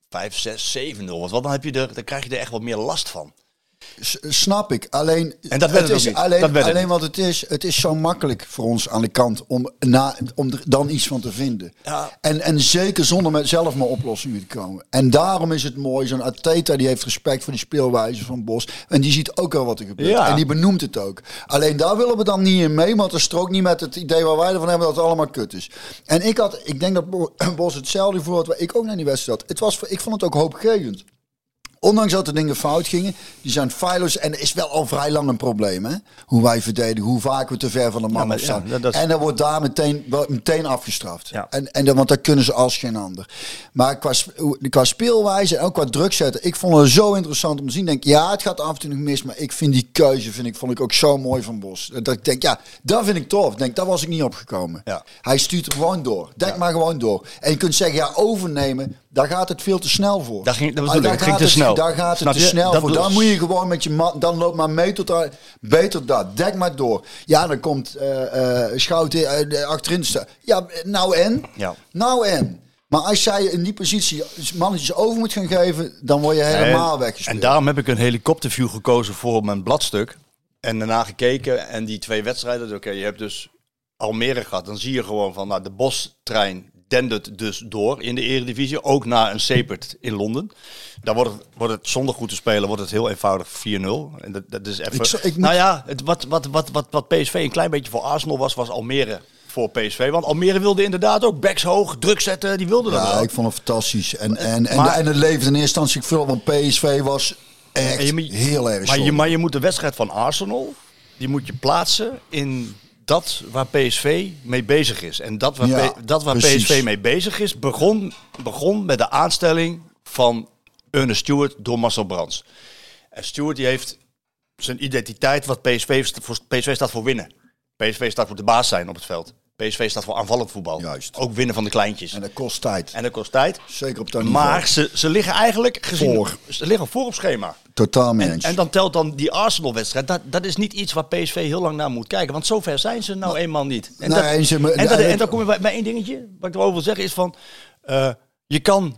Speaker 1: 5, 6, 7, 0 wordt. Want dan, heb je er, dan krijg je er echt wat meer last van.
Speaker 2: S- Snap ik. Alleen,
Speaker 1: En dat werd het
Speaker 2: is alleen,
Speaker 1: Dat werd het
Speaker 2: alleen wat het is, het is zo makkelijk voor ons aan de kant om, na, om er dan iets van te vinden.
Speaker 1: Ja.
Speaker 2: En, en zeker zonder met zelf maar oplossingen te komen. En daarom is het mooi, zo'n Ateta die heeft respect voor die speelwijze van Bos. En die ziet ook al wat er gebeurt.
Speaker 1: Ja.
Speaker 2: En die benoemt het ook. Alleen daar willen we dan niet in mee, want dat strookt niet met het idee waar wij ervan hebben dat het allemaal kut is. En ik had, ik denk dat Bo- Bos hetzelfde voor had waar ik ook naar die wedstrijd had. Het was, ik vond het ook hoopgevend. Ondanks dat er dingen fout gingen, die zijn feilloos. En is wel al vrij lang een probleem, hè? Hoe wij verdedigen, hoe vaak we te ver van de man
Speaker 1: ja, is-
Speaker 2: En dan wordt daar meteen, meteen afgestraft.
Speaker 1: Ja.
Speaker 2: En, en dan, want dat kunnen ze als geen ander. Maar qua, qua speelwijze en ook qua druk zetten, ik vond het zo interessant om te zien. Denk, ja, het gaat af en toe nog mis, maar ik vind die keuze vind ik, vond ik ook zo mooi van Bos. Dat ik denk, ja, dat vind ik tof. Denk, daar was ik niet opgekomen. Hij stuurt er gewoon door. Denk maar gewoon door. En je kunt zeggen, ja, overnemen, daar gaat het veel te snel voor.
Speaker 1: Daar ging- dat
Speaker 2: Ah, daar
Speaker 1: ging te snel.
Speaker 2: Daar gaat het te
Speaker 1: je?
Speaker 2: snel
Speaker 1: Dat
Speaker 2: voor. Dan moet je gewoon met je man, dan loop maar mee tot daar, beter dat. Dek maar door. Ja, dan komt eh eh Schouten eh, achterin te staan. Ja, nou en?
Speaker 1: Ja.
Speaker 2: Nou en? Maar als jij in die positie mannetjes over moet gaan geven, dan word je helemaal weggespeeld.
Speaker 1: En daarom heb ik een helikopterview gekozen voor mijn bladstuk. En daarna gekeken en die twee wedstrijden. Oké, je hebt dus Almere gehad. Dan zie je gewoon van, nou, de Bos-trein dendert dus door in de eredivisie. Ook na een Sepert in Londen. Dan wordt het, wordt het zonder goed te spelen, wordt het heel eenvoudig 4-0. En dat, dat is even...
Speaker 2: Ik ik
Speaker 1: Nou ja, het, wat, wat, wat, wat, wat PSV een klein beetje voor Arsenal was, was Almere voor PSV. Want Almere wilde inderdaad ook backs hoog, druk zetten. Die wilde dat
Speaker 2: ja,
Speaker 1: wel.
Speaker 2: ik vond het fantastisch. En, en, en,
Speaker 1: Maar-
Speaker 2: en het leverde in eerste instantie veel, want PSV was echt
Speaker 1: je
Speaker 2: heel erg
Speaker 1: Maar je, maar je moet de wedstrijd van Arsenal, die moet je plaatsen in dat waar PSV mee bezig is. En dat waar,
Speaker 2: Ja,
Speaker 1: dat waar
Speaker 2: precies.
Speaker 1: PSV mee bezig is, begon, begon met de aanstelling van Ernest Stewart door Marcel Brands. En Stewart die heeft zijn identiteit, wat PSV, PSV staat voor winnen. PSV staat voor de baas zijn op het veld. PSV staat voor aanvallend voetbal.
Speaker 2: Juist.
Speaker 1: Ook winnen van de kleintjes.
Speaker 2: En dat kost tijd.
Speaker 1: En dat kost tijd.
Speaker 2: Zeker op dat niveau.
Speaker 1: Maar ze, ze liggen eigenlijk gezien,
Speaker 2: Voor.
Speaker 1: Ze liggen voor op schema.
Speaker 2: Totaal mee
Speaker 1: En, dan telt dan die Arsenal-wedstrijd. Dat, dat is niet iets waar PSV heel lang naar moet kijken. Want zover zijn ze nou eenmaal niet. En,
Speaker 2: Nee,
Speaker 1: dat,
Speaker 2: en ze-
Speaker 1: en, dat-
Speaker 2: en-
Speaker 1: dan kom je bij, bij één dingetje. Wat ik erover wil zeggen is van... eh, je, kan,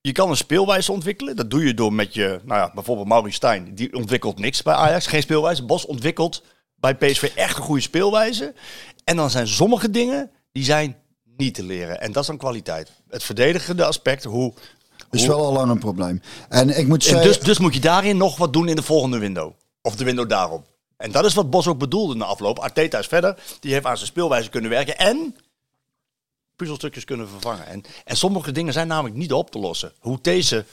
Speaker 1: je kan een speelwijze ontwikkelen. Dat doe je door met je... Nou ja, bijvoorbeeld Maurice Stijn. Die ontwikkelt niks bij Ajax. Geen speelwijze. Bos ontwikkelt bij PSV echt een goede speelwijze. En dan zijn sommige dingen... Die zijn niet te leren. En dat is dan kwaliteit. Het verdedigende aspect. Hoe...
Speaker 2: is
Speaker 1: hoe-
Speaker 2: wel al lang een probleem. En ik moet
Speaker 1: en
Speaker 2: zeggen...
Speaker 1: dus, dus moet je daarin nog wat doen in de volgende window. Of de window daarop. En dat is wat Bos ook bedoelde na afloop. Arteta is verder. Die heeft aan zijn speelwijze kunnen werken. En puzzelstukjes kunnen vervangen. En, en sommige dingen zijn namelijk niet op te lossen. Hoe deze...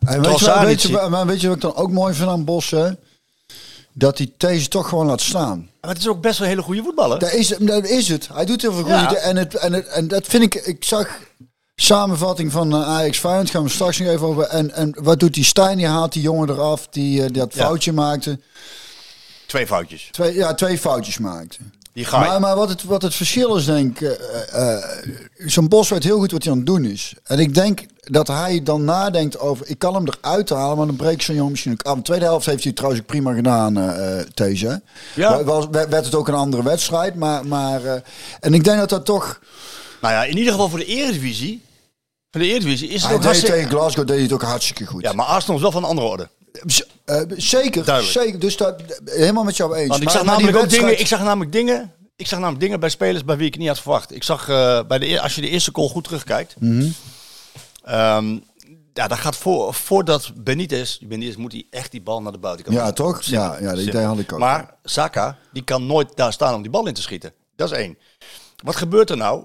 Speaker 2: En weet, je, weet, je, weet je wat ik dan ook mooi vind aan Bos? hè? Dat hij deze toch gewoon laat staan.
Speaker 1: Maar het is ook best wel een hele goede voetballer.
Speaker 2: Dat is, dat is het. Hij doet heel veel
Speaker 1: Ja.
Speaker 2: goede en, het, en, het, en dat vind ik... Ik zag samenvatting van eh, Ajax Feyenoord. Gaan we straks nog even over. En, en wat doet die Stijn? Die haalt die jongen eraf die, eh, die dat
Speaker 1: Ja.
Speaker 2: foutje maakte.
Speaker 1: Twee foutjes.
Speaker 2: Twee, ja, twee foutjes maakte.
Speaker 1: Die ga.
Speaker 2: Maar, maar wat, het, wat het verschil is, denk ik... eh, eh, Zo'n Bos weet heel goed wat hij aan het doen is. En ik denk dat hij dan nadenkt over... Ik kan hem eruit halen, maar dan breekt zo'n jongen misschien ook af. De tweede helft heeft hij trouwens ook prima gedaan, eh eh, deze.
Speaker 1: Ja.
Speaker 2: Was, werd het ook een andere wedstrijd. Maar, maar, eh, en ik denk dat dat toch...
Speaker 1: Nou ja, in ieder geval voor de Eredivisie. Voor de Eredivisie is het
Speaker 2: Hij
Speaker 1: hartstikke...
Speaker 2: tegen Glasgow deed hij het ook hartstikke goed.
Speaker 1: Ja, maar Arsenal is wel van een andere orde.
Speaker 2: Z- eh, zeker,
Speaker 1: Duidelijk.
Speaker 2: zeker. Dus dat, helemaal met jou eens.
Speaker 1: Want ik
Speaker 2: Maar-
Speaker 1: zag
Speaker 2: maar
Speaker 1: namelijk
Speaker 2: wedstrijd-
Speaker 1: dingen. Ik zag namelijk dingen. Ik zag namelijk dingen bij spelers bij wie ik niet had verwacht. Ik zag eh, bij de eer- als je de eerste goal goed terugkijkt.
Speaker 2: Mhm.
Speaker 1: Ehm, ja, dat gaat voor, voordat Benitez, Benitez moet hij echt die bal naar de buitenkant.
Speaker 2: Ja, toch? Ja, ja, dat idee had ik ook.
Speaker 1: Maar Saka, die kan nooit daar staan om die bal in te schieten. Dat is één. Wat gebeurt er nou?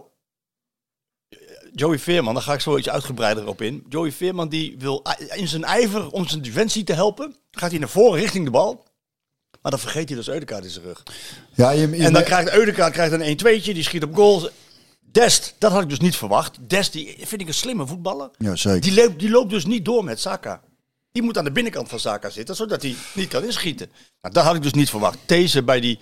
Speaker 1: Joey Veerman, daar ga ik zo iets uitgebreider op in. Joey Veerman die wil in zijn ijver om zijn defensie te helpen, gaat hij naar voren richting de bal. Maar dan vergeet hij dus Eudekaart in zijn rug.
Speaker 2: ja, je, je-
Speaker 1: En dan krijgt Eudekaart krijgt een 1-2'tje, die schiet op goal. Dest, dat had ik dus niet verwacht. Dest, die vind ik een slimme voetballer.
Speaker 2: Ja, zeker.
Speaker 1: Die loopt, die loopt dus niet door met Saka. Die moet aan de binnenkant van Saka zitten, zodat hij niet kan inschieten. Nou, dat had ik dus niet verwacht. Deze bij die,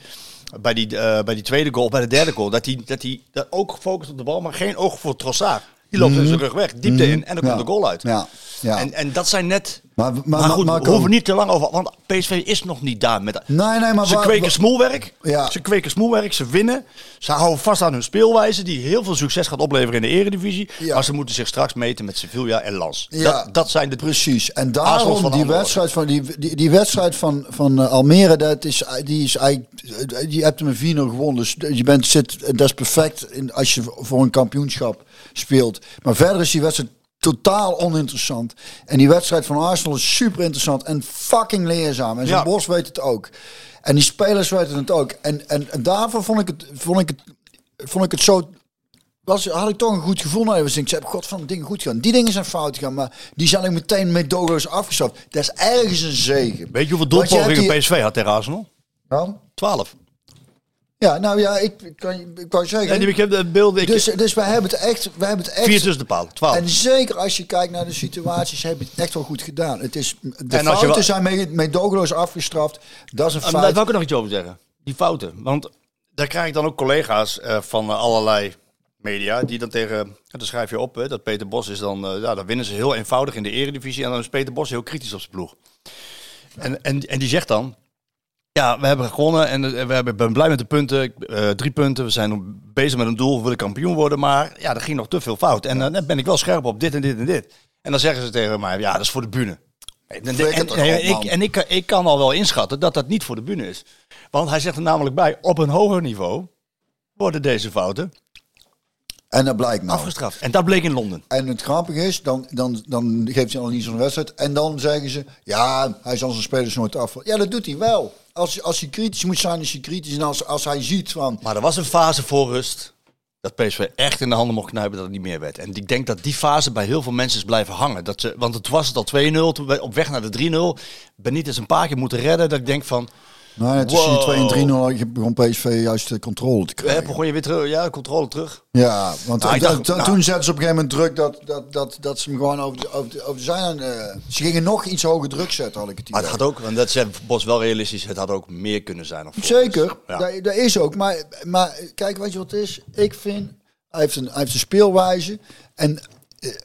Speaker 1: bij die, eh, bij die tweede goal, bij de derde goal, dat hij, dat hij dat ook gefocust op de bal, maar geen oog voor Trossard. Die loopt in zijn rug weg, diepte in en dan
Speaker 2: Mhm. Ja.
Speaker 1: komt de goal uit.
Speaker 2: Ja, ja.
Speaker 1: En, en dat zijn net...
Speaker 2: Maar-
Speaker 1: Maar,
Speaker 2: maar-
Speaker 1: goed, we hoeven niet te lang over... Want PSV is nog niet daar met...
Speaker 2: Nee, nee, maar
Speaker 1: Ze
Speaker 2: waar-
Speaker 1: kweken smoelwerk.
Speaker 2: Ja.
Speaker 1: Ze kweken smoelwerk. Ze winnen. Ze houden vast aan hun speelwijze. Die heel veel succes gaat opleveren in de eredivisie.
Speaker 2: Ja.
Speaker 1: Maar ze moeten zich straks meten met Sevilla en Lens.
Speaker 2: Ja,
Speaker 1: dat, dat zijn de...
Speaker 2: Precies. En daarom
Speaker 1: van
Speaker 2: die wedstrijd van, die, die, die wedstrijd van, van eh, Almere, dat is, die is eigenlijk, je hebt hem een 4-0 gewonnen. Dus je bent, zit, dat is perfect in, als je voor een kampioenschap speelt. Maar verder is die wedstrijd totaal oninteressant. En die wedstrijd van Arsenal is super interessant en fucking leerzaam. En zo'n
Speaker 1: Ja.
Speaker 2: Bos weet het ook. En die spelers weten het ook. En, en, en daarvoor vond ik het, vond ik het, vond ik het zo was, had ik toch een goed gevoel. Nou, ik heb god van dingen goed gedaan. Die dingen zijn fout gegaan, maar die zijn ook meteen met dogo's afgestraft. Dat is ergens een zegen.
Speaker 1: Weet je hoeveel doelpogingen
Speaker 2: die-
Speaker 1: PSV had tegen Arsenal?
Speaker 2: Dan?
Speaker 1: 12.
Speaker 2: Ja, nou ja, ik, kan, ik wou zeggen.
Speaker 1: En die, ik heb de beelden. Ik,
Speaker 2: dus, dus wij hebben het echt, wij hebben het echt.
Speaker 1: vier tussen de palen. 12.
Speaker 2: En zeker als je kijkt naar de situaties, heb je het echt wel goed gedaan. Het is, de
Speaker 1: En
Speaker 2: fouten
Speaker 1: wa-
Speaker 2: zijn dogo's afgestraft. Dat is een feit.
Speaker 1: Daar wil ik nog iets over zeggen. Die fouten. Want daar krijg ik dan ook collega's eh, van eh, allerlei media. Die dan tegen. Dan schrijf je op hè, dat Peter Bos is dan. eh, ja, dan winnen ze heel eenvoudig in de Eredivisie. En dan is Peter Bos heel kritisch op zijn ploeg. En, en, en die zegt dan. Ja, we hebben gewonnen en eh, we hebben, ben blij met de punten. Eh, drie punten. We zijn bezig met een doel. We willen kampioen worden. Maar ja, er ging nog te veel fout. En eh, dan ben ik wel scherp op dit en dit en dit. En dan zeggen ze tegen mij: ja, dat is voor de bühne. En, en, ik, en ik, ik kan al wel inschatten dat dat niet voor de bühne is. Want hij zegt er namelijk bij: op een hoger niveau worden deze fouten
Speaker 2: En dat blijkt nou.
Speaker 1: afgestraft. En dat bleek in Londen.
Speaker 2: En het grappige is, dan, dan, dan geeft hij al niet zo'n wedstrijd. En dan zeggen ze, ja, hij zal zijn spelers nooit af. Ja, dat doet hij wel. Als, als hij kritisch moet zijn, is hij kritisch. En als, als hij ziet van,
Speaker 1: Maar er was een fase voor rust dat PSV echt in de handen mocht knijpen dat het niet meer werd. En ik denk dat die fase bij heel veel mensen is blijven hangen. Dat ze, want het was het al 2-0, toen we op weg naar de 3-0. Benitez een paar keer moeten redden. Dat ik denk van,
Speaker 2: nou, tussen
Speaker 1: Wow.
Speaker 2: die 2 en 3-0 begon PSV juist de controle te
Speaker 1: eh,
Speaker 2: krijgen.
Speaker 1: begon je weer terug, ja, controle terug.
Speaker 2: Ja, want
Speaker 1: Nou, dacht, nou-
Speaker 2: toen zetten ze op een gegeven moment druk dat, dat, dat, dat ze hem gewoon over de, over de, over de zijlijn... eh, ze gingen nog iets hoger druk zetten, had ik het idee.
Speaker 1: Maar het had ook, want dat zei Bos wel realistisch, het had ook meer kunnen zijn. Of
Speaker 2: Zeker,
Speaker 1: Ja.
Speaker 2: dat, dat is ook. Maar, maar kijk, weet je wat het is? Ik vind, hij heeft een, hij heeft een speelwijze. En eh, eh,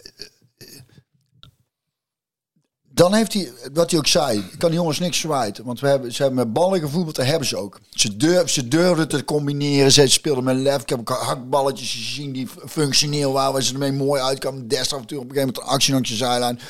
Speaker 2: dan heeft hij, wat hij ook zei, ik kan die jongens niks verwijten. Want we hebben, ze hebben met ballen gevoetbald, dat hebben ze ook. Ze, durf, ze durfden te combineren, ze speelden met lef. Ik heb ook hakballetjes gezien die functioneel waren, waar ze ermee mooi uitkwamen. Des af en toe op een gegeven moment een actie langs je zijlijn.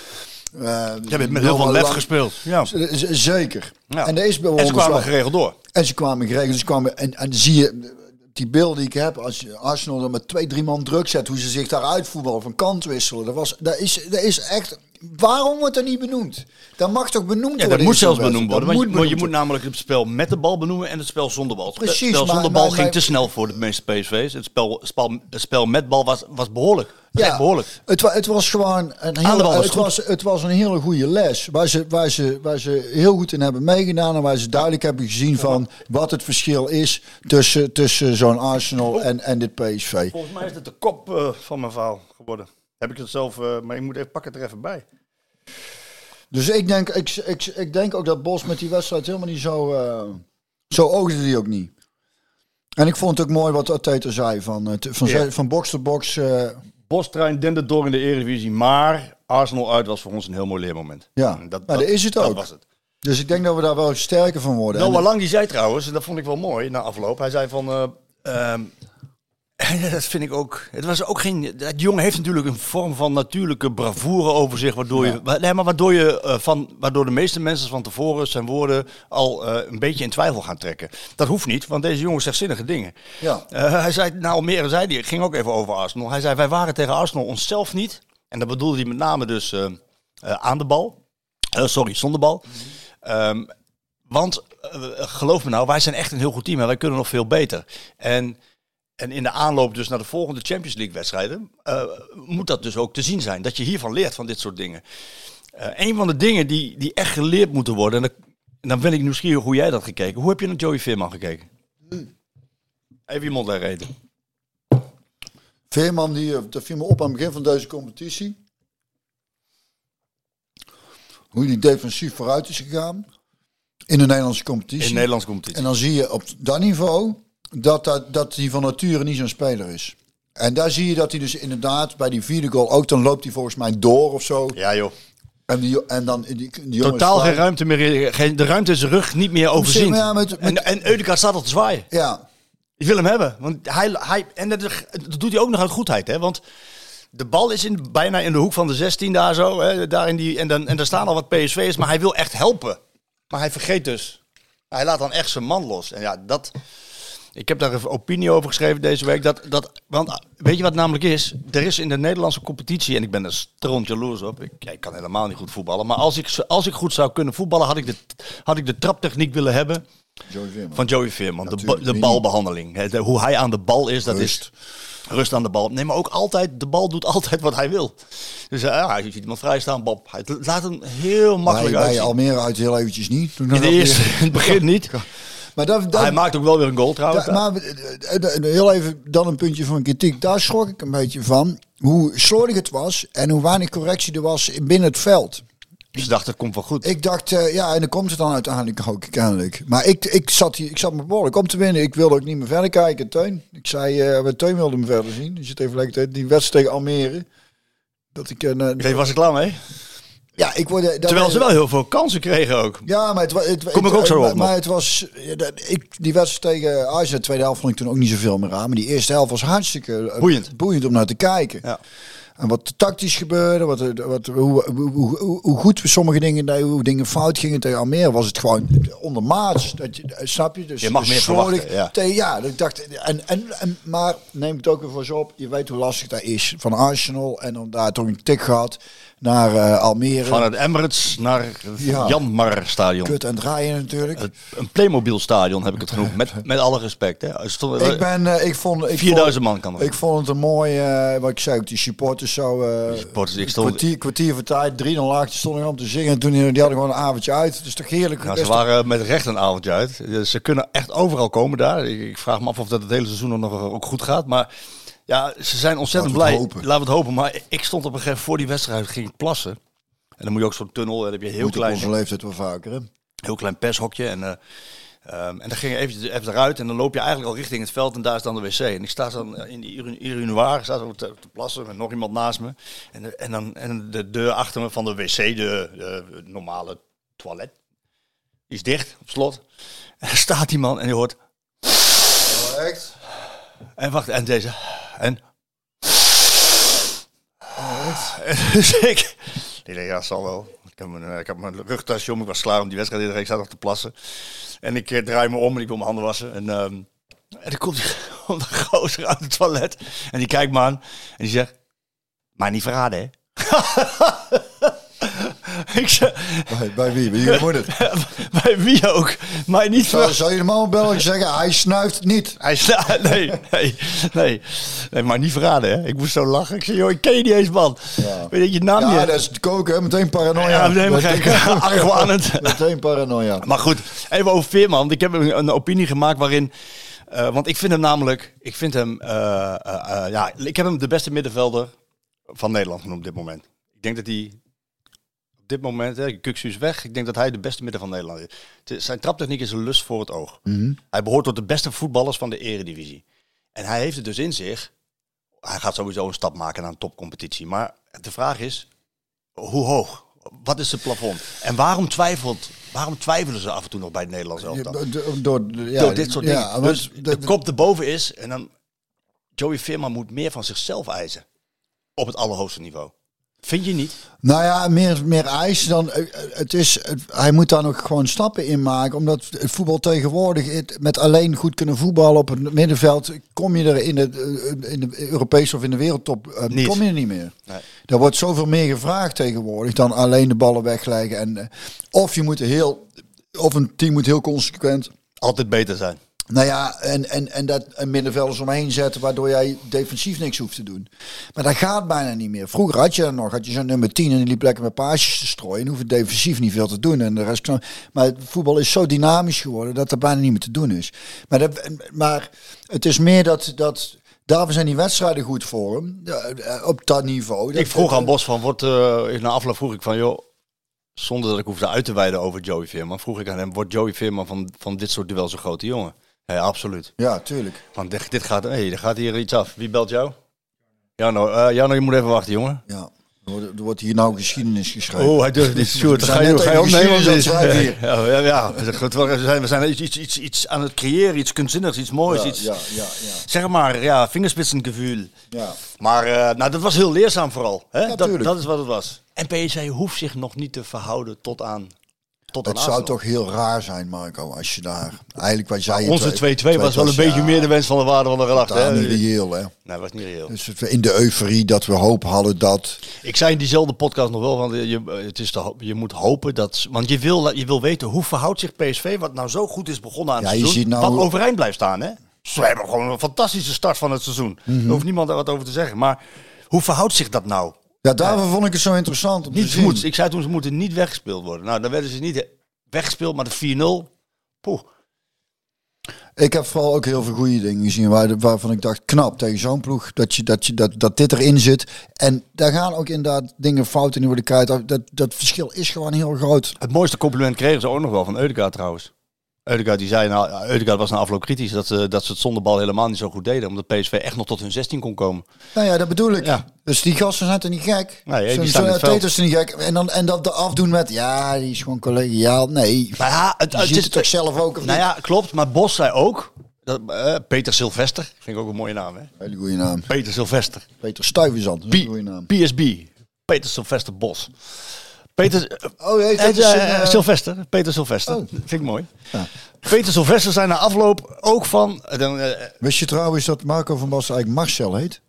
Speaker 2: Uh,
Speaker 1: Je hebt met heel veel lef gespeeld. Ja.
Speaker 2: Z- Zeker.
Speaker 1: Ja.
Speaker 2: En deze
Speaker 1: En ze kwamen geregeld door.
Speaker 2: En ze kwamen geregeld. Ze kwamen, en, en zie je die beelden die ik heb, als je Arsenal dan met twee, drie man druk zet, hoe ze zich daar uitvoetballen, van kant wisselen. Dat, was, dat, is, dat is echt. Waarom wordt dat niet benoemd? Dat mag toch benoemd
Speaker 1: Ja,
Speaker 2: worden?
Speaker 1: dat
Speaker 2: in
Speaker 1: moet zelfs benoemd worden.
Speaker 2: Dat
Speaker 1: Want, je,
Speaker 2: moet
Speaker 1: je namelijk het spel met de bal benoemen en het spel zonder bal. Het
Speaker 2: Precies,
Speaker 1: spel
Speaker 2: maar-
Speaker 1: zonder bal
Speaker 2: maar-
Speaker 1: ging
Speaker 2: maar-
Speaker 1: te snel voor de meeste PSV's. Het spel, spel, het spel met bal was, was behoorlijk. Echt behoorlijk.
Speaker 2: Het, wa- het was gewoon een hele,
Speaker 1: was
Speaker 2: het
Speaker 1: goed.
Speaker 2: was, het was een hele goede les. Waar ze, waar, ze, waar ze heel goed in hebben meegedaan. En waar ze duidelijk hebben gezien van wat het verschil is tussen, tussen zo'n Arsenal en, en dit PSV.
Speaker 1: Volgens mij is het de kop eh, van mijn verhaal geworden. Heb ik het zelf, eh, maar ik moet even, pak het er even bij.
Speaker 2: Dus ik denk, ik, ik, ik denk ook dat Bos met die wedstrijd helemaal niet zo... eh, zo oogde die ook niet. En ik vond het ook mooi wat Ateta zei. Van, eh, van,
Speaker 1: Ja.
Speaker 2: van box to box. eh,
Speaker 1: Bostrein dende door in de Eredivisie, maar Arsenal uit was voor ons een heel mooi leermoment.
Speaker 2: Ja,
Speaker 1: En dat,
Speaker 2: maar dat is het
Speaker 1: dat
Speaker 2: ook.
Speaker 1: was het.
Speaker 2: dus ik denk dat we daar wel sterker van worden.
Speaker 1: Noah Lang die zei trouwens, en dat vond ik wel mooi na afloop. Hij zei van, eh, ehm, dat vind ik ook. Het was ook geen. Dat jongen heeft natuurlijk een vorm van natuurlijke bravoure over zich, waardoor je, nee, maar waardoor je eh, van, waardoor de meeste mensen van tevoren zijn woorden al eh, een beetje in twijfel gaan trekken. Dat hoeft niet, want deze jongen zegt zinnige dingen.
Speaker 2: Ja.
Speaker 1: Eh, hij zei, nou Almere zei die, ging ook even over Arsenal. Hij zei, wij waren tegen Arsenal onszelf niet. En dat bedoelde hij met name dus aan de bal. Sorry, zonder bal. Ehm, want geloof me nou, wij zijn echt een heel goed team en wij kunnen nog veel beter. En, en in de aanloop dus naar de volgende Champions League wedstrijden eh, moet dat dus ook te zien zijn. Dat je hiervan leert van dit soort dingen. Eh, een van de dingen die, die echt geleerd moeten worden, en, dan- dan ben ik nieuwsgierig hoe jij dat gekeken. Hoe heb je naar Joey Veerman gekeken? Even je mond eten.
Speaker 2: Veerman, die, eh, dat viel me op aan het begin van deze competitie. Hoe die defensief vooruit is gegaan. In de Nederlandse competitie.
Speaker 1: In de Nederlandse competitie.
Speaker 2: En dan zie je op dat niveau dat, dat, dat hij van nature niet zo'n speler is. En daar zie je dat hij dus inderdaad bij die vierde goal ook, dan loopt hij volgens mij door of zo.
Speaker 1: Ja joh.
Speaker 2: En, die, en dan die, is
Speaker 1: Totaal geen ruimte meer. Geen, de ruimte in zijn rug niet meer overzien.
Speaker 2: Ja, met- met-
Speaker 1: en, en Eudegaard staat al te zwaaien.
Speaker 2: Ja,
Speaker 1: Ik wil hem hebben. Want hij, hij, en dat, dat doet hij ook nog uit goedheid. Hè? Want de bal is in, bijna in de hoek van de 16 daar zo. Hè? Daar in die, en, dan, en daar staan al wat PSV's. Maar hij wil echt helpen. Maar hij vergeet dus. Hij laat dan echt zijn man los. En ja, dat... Ik heb daar een opinie over geschreven deze week. Dat, dat, want weet je wat het namelijk is? Er is in de Nederlandse competitie, en ik ben er stront jaloers op. Ik, ik kan helemaal niet goed voetballen. Maar als ik, als ik goed zou kunnen voetballen, had ik de, had ik de traptechniek willen hebben
Speaker 2: Joey
Speaker 1: van Joey Veerman. De, de balbehandeling. De- hoe hij aan de bal is, dat
Speaker 2: Rust.
Speaker 1: is... Rust aan de bal. Nee, maar ook altijd, de bal doet altijd wat hij wil. Dus ja, je ziet iemand vrij staan, Bob. Hij laat hem heel
Speaker 2: Bij,
Speaker 1: makkelijk
Speaker 2: bij
Speaker 1: uit.
Speaker 2: Almere uit heel eventjes niet. Toen
Speaker 1: In de eerste, in het begin niet.
Speaker 2: Maar dat, dat,
Speaker 1: Hij maakt ook wel weer een goal trouwens.
Speaker 2: Maar eh, eh, eh, heel even dan een puntje van kritiek. Daar schrok ik een beetje van. Hoe slordig het was en hoe weinig correctie er was binnen het veld.
Speaker 1: Ze dachten, het komt wel goed.
Speaker 2: Ik dacht, ja, en dan komt het dan uiteindelijk ook kennelijk. Maar ik, ik zat hier, ik zat met behoorlijk om te winnen. Ik wilde ook niet meer verder kijken, Teun. Ik zei, eh Teun wilde me verder zien. Dus het tegelijkertijd die wedstrijd tegen Almere. Dat ik, een,
Speaker 1: Ik was ik klaar mee?
Speaker 2: Ja, ik word, dat-
Speaker 1: Terwijl ze wel heel veel kansen kregen ook.
Speaker 2: Ja, maar het, wa- het,
Speaker 1: Kom
Speaker 2: het-
Speaker 1: ik ook zo op
Speaker 2: maar, het was, ik, die wedstrijd tegen Ajax, de tweede helft vond ik toen ook niet zoveel meer aan. Maar die eerste helft was hartstikke eh,
Speaker 1: Boeiend.
Speaker 2: boeiend om naar te kijken.
Speaker 1: Ja.
Speaker 2: En wat tactisch gebeurde, wat, wat, hoe, hoe, hoe, goed we sommige dingen deden, hoe dingen fout gingen tegen Almere, was het gewoon ondermaats. Dat je, eh, snap je? Dus
Speaker 1: Je mag meer verwachten, ja.
Speaker 2: Tegen, ja, ik dacht, en, en, en, maar neem het ook even voor zo op. Je weet hoe lastig dat is van Arsenal en dan daar toch een tik gehad naar eh, Almere.
Speaker 1: Van het Emirates naar het
Speaker 2: Ja.
Speaker 1: Janmar stadion.
Speaker 2: Kut en draaien natuurlijk.
Speaker 1: Het- Een Playmobil stadion heb ik het genoemd. Met, met alle respect. Hè. Stond-
Speaker 2: Ik ben, eh, ik vond, ik
Speaker 1: 4000 man kan er.
Speaker 2: Ik vond het een mooi, eh, wat ik zei, die supporters zo. eh
Speaker 1: supporters, ik stond-
Speaker 2: kwartier, kwartier voor tijd, 3-0 laagje stonden om te zingen. En toen die hadden gewoon een avondje uit. Het is toch heerlijk.
Speaker 1: Nou,
Speaker 2: Best
Speaker 1: ze waren met recht een avondje uit. Dus Ze kunnen echt overal komen daar. Ik, ik vraag me af of dat het hele seizoen nog ook goed gaat. Maar ja, ze zijn ontzettend
Speaker 2: Laten
Speaker 1: blij. Laten we het hopen. Maar ik stond op een gegeven moment voor die wedstrijd ging ik plassen. En dan moet je ook zo'n tunnel. En dan heb je heel
Speaker 2: Moet
Speaker 1: klein,
Speaker 2: onze leeftijd wel vaker. Hè?
Speaker 1: heel klein pershokje. En, eh, ehm, en dan ging je even, even eruit. En dan loop je eigenlijk al richting het veld. En daar is dan de wc. En ik sta dan in die urinoir. Sta zo te, te plassen met nog iemand naast me. En, en, dan, en de deur achter me van de wc, de, de normale toilet, is dicht op slot. En staat die man en je hoort.
Speaker 2: echt?
Speaker 1: En wacht, en deze. En. Dus ik. Denk, ja, zal wel. Ik heb mijn, eh, ik heb mijn rugtasje om, ik was klaar om die wedstrijd in. Ik sta nog te plassen. En ik eh, draai me om en ik wil mijn handen wassen. En, ehm, en dan komt die een gozer uit het toilet. En die kijkt me aan. En die zegt, maar niet verraden, hè? ik zeg,
Speaker 2: Bij, bij wie? Bij moeder.
Speaker 1: bij wie ook? Maar niet
Speaker 2: Zou, zou je de man bellen en zeggen, hij snuift niet.
Speaker 1: Hij is, nee, nee, nee, nee, maar niet verraden, hè? Ik moest zo lachen. Ik zei, joh, ik ken je niet eens, man.
Speaker 2: Ja.
Speaker 1: Weet je je naam
Speaker 2: Ja,
Speaker 1: niet?
Speaker 2: dat is het koken, meteen paranoia.
Speaker 1: Ja, meteen gek. Argwanend.
Speaker 2: Meteen paranoia.
Speaker 1: Maar goed, even over Veerman. Ik heb een, een opinie gemaakt waarin... eh, want ik vind hem namelijk... Ik vind hem... eh, eh, ja, ik heb hem de beste middenvelder van Nederland genoemd op dit moment. Ik denk dat hij... Dit moment, hè, Kuksu is weg. Ik denk dat hij de beste midden van Nederland is. Zijn traptechniek is een lust voor het oog. Hij behoort tot de beste voetballers van de eredivisie. En hij heeft het dus in zich. Hij gaat sowieso een stap maken naar een topcompetitie. Maar de vraag is, hoe hoog? Wat is het plafond? En waarom twijfelt, waarom twijfelen ze af en toe nog bij het Nederlands elftal?
Speaker 2: Door, ja,
Speaker 1: Door dit soort dingen.
Speaker 2: Ja,
Speaker 1: dus
Speaker 2: de-
Speaker 1: de kop erboven is en dan... Joey Veerman moet meer van zichzelf eisen. Op het allerhoogste niveau. Vind je niet?
Speaker 2: Nou ja, meer, meer eisen dan. eh, eh, Het is, het- hij moet daar nog gewoon stappen in maken. Omdat het voetbal tegenwoordig, het- met alleen goed kunnen voetballen op het middenveld, kom je er in de, eh, in de Europese of in de wereldtop,
Speaker 1: Niet.
Speaker 2: kom je er niet meer.
Speaker 1: Nee.
Speaker 2: Er wordt zoveel meer gevraagd tegenwoordig dan alleen de ballen wegleggen. En, of je moet heel, of een team moet heel consequent
Speaker 1: Altijd beter zijn.
Speaker 2: Nou ja, en, en, en dat een middenvelders omheen zetten, waardoor jij defensief niks hoeft te doen. Maar dat gaat bijna niet meer. Vroeger had je dat nog, had je zo'n nummer 10 en die liep lekker met paasjes te strooien. En hoefde defensief niet veel te doen. En de rest. Maar het voetbal is zo dynamisch geworden dat er bijna niet meer te doen is. Maar, dat, maar het is meer dat, dat daarvoor zijn die wedstrijden goed voor hem. Eh, Op dat niveau.
Speaker 1: Ik vroeg aan Bos van, wordt, eh na afloop vroeg ik van, joh, zonder dat ik hoefde uit te wijden over Joey Veerman, vroeg ik aan hem, wordt Joey Veerman van, van dit soort duels een grote jongen? Ja, absoluut.
Speaker 2: Ja, tuurlijk.
Speaker 1: Want dit, dit gaat, hey, er gaat hier iets af. Wie belt jou? Jano, eh Jano, je moet even wachten, jongen.
Speaker 2: Ja. Er wordt, er wordt hier nou geschiedenis geschreven.
Speaker 1: Oh, hij durft niet. Sjoerd,
Speaker 2: We
Speaker 1: ga je, ga je opnemen? Ja, ja, ja. Goed, We zijn, we zijn iets, iets, iets, iets aan het creëren, iets kunstzinnigs, iets moois.
Speaker 2: ja,
Speaker 1: iets,
Speaker 2: ja, ja, ja.
Speaker 1: Zeg maar, ja, vingerspitsengevoel.
Speaker 2: ja.
Speaker 1: Maar eh, nou, dat was heel leerzaam vooral. Hè? dat, dat is wat het was. En PSV hoeft zich nog niet te verhouden tot aan tot aan
Speaker 2: Het zou
Speaker 1: Arsenal.
Speaker 2: toch heel raar zijn, Marco, als je daar... Eigenlijk wat jij...
Speaker 1: Onze 2-2 was wel een beetje meer de wens van de waarde van de gedachte.
Speaker 2: Totaal
Speaker 1: hè?
Speaker 2: niet reëel, hè.
Speaker 1: Nee, dat was niet reëel.
Speaker 2: Dus het- in de euforie dat we hoop hadden dat...
Speaker 1: Ik zei in diezelfde podcast nog wel, want je, het is je moet hopen dat... Want je wil, je wil weten, hoe verhoudt zich PSV, wat nou zo goed is begonnen aan het
Speaker 2: Ja, je
Speaker 1: seizoen,
Speaker 2: ziet nou
Speaker 1: wat overeind blijft staan, hè? Ze hebben gewoon een fantastische start van het seizoen.
Speaker 2: Mhm.
Speaker 1: Daar hoeft niemand er wat over te zeggen. Maar hoe verhoudt zich dat nou?
Speaker 2: Ja, daarvoor vond ik het zo interessant om te
Speaker 1: Niet, moet, ik zei toen, ze moeten niet weggespeeld worden. Nou, dan werden ze niet weggespeeld, maar de 4-0. Poeh.
Speaker 2: Ik heb vooral ook heel veel goede dingen gezien waar, waarvan ik dacht, knap tegen zo'n ploeg, dat, je, dat, je, dat, dat dit erin zit. En daar gaan ook inderdaad dingen fout in worden kijken. Dat, dat verschil is gewoon heel groot.
Speaker 1: Het mooiste compliment kregen ze ook nog wel van Eudegaard trouwens. Eudegaard, die zei, nou, Eudegaard was na afloop kritisch dat ze, dat ze het zonder bal helemaal niet zo goed deden. Omdat PSV echt nog tot hun 16 kon komen.
Speaker 2: Nou ja, dat bedoel ik.
Speaker 1: Ja.
Speaker 2: Dus die gasten zijn toch niet gek?
Speaker 1: Nee,
Speaker 2: Zo'n-
Speaker 1: die staan in het
Speaker 2: is niet gek. En, dan, en dat afdoen met, ja, die is gewoon collegiaal. Nee,
Speaker 1: Maar ja, het, het
Speaker 2: ziet
Speaker 1: is
Speaker 2: het toch zelf ook? Of
Speaker 1: Nou
Speaker 2: niet?
Speaker 1: ja, klopt. Maar Bos zei ook, dat, eh, Peter Sylvester, vind ik ook een mooie naam hè.
Speaker 2: Hele goede naam.
Speaker 1: Peter Sylvester.
Speaker 2: Peter Stuyvesant, een goede naam.
Speaker 1: PSB. Peter Sylvester Bos. Peter,
Speaker 2: Oh, heeft
Speaker 1: eh,
Speaker 2: dat is een,
Speaker 1: eh,
Speaker 2: eh,
Speaker 1: Sylvester, Peter Sylvester.
Speaker 2: Oh.
Speaker 1: Vind ik mooi.
Speaker 2: Ja.
Speaker 1: Peter Sylvester zei na afloop ook van... Dan,
Speaker 2: Wist je trouwens dat Marco van Basten eigenlijk Marcel heet?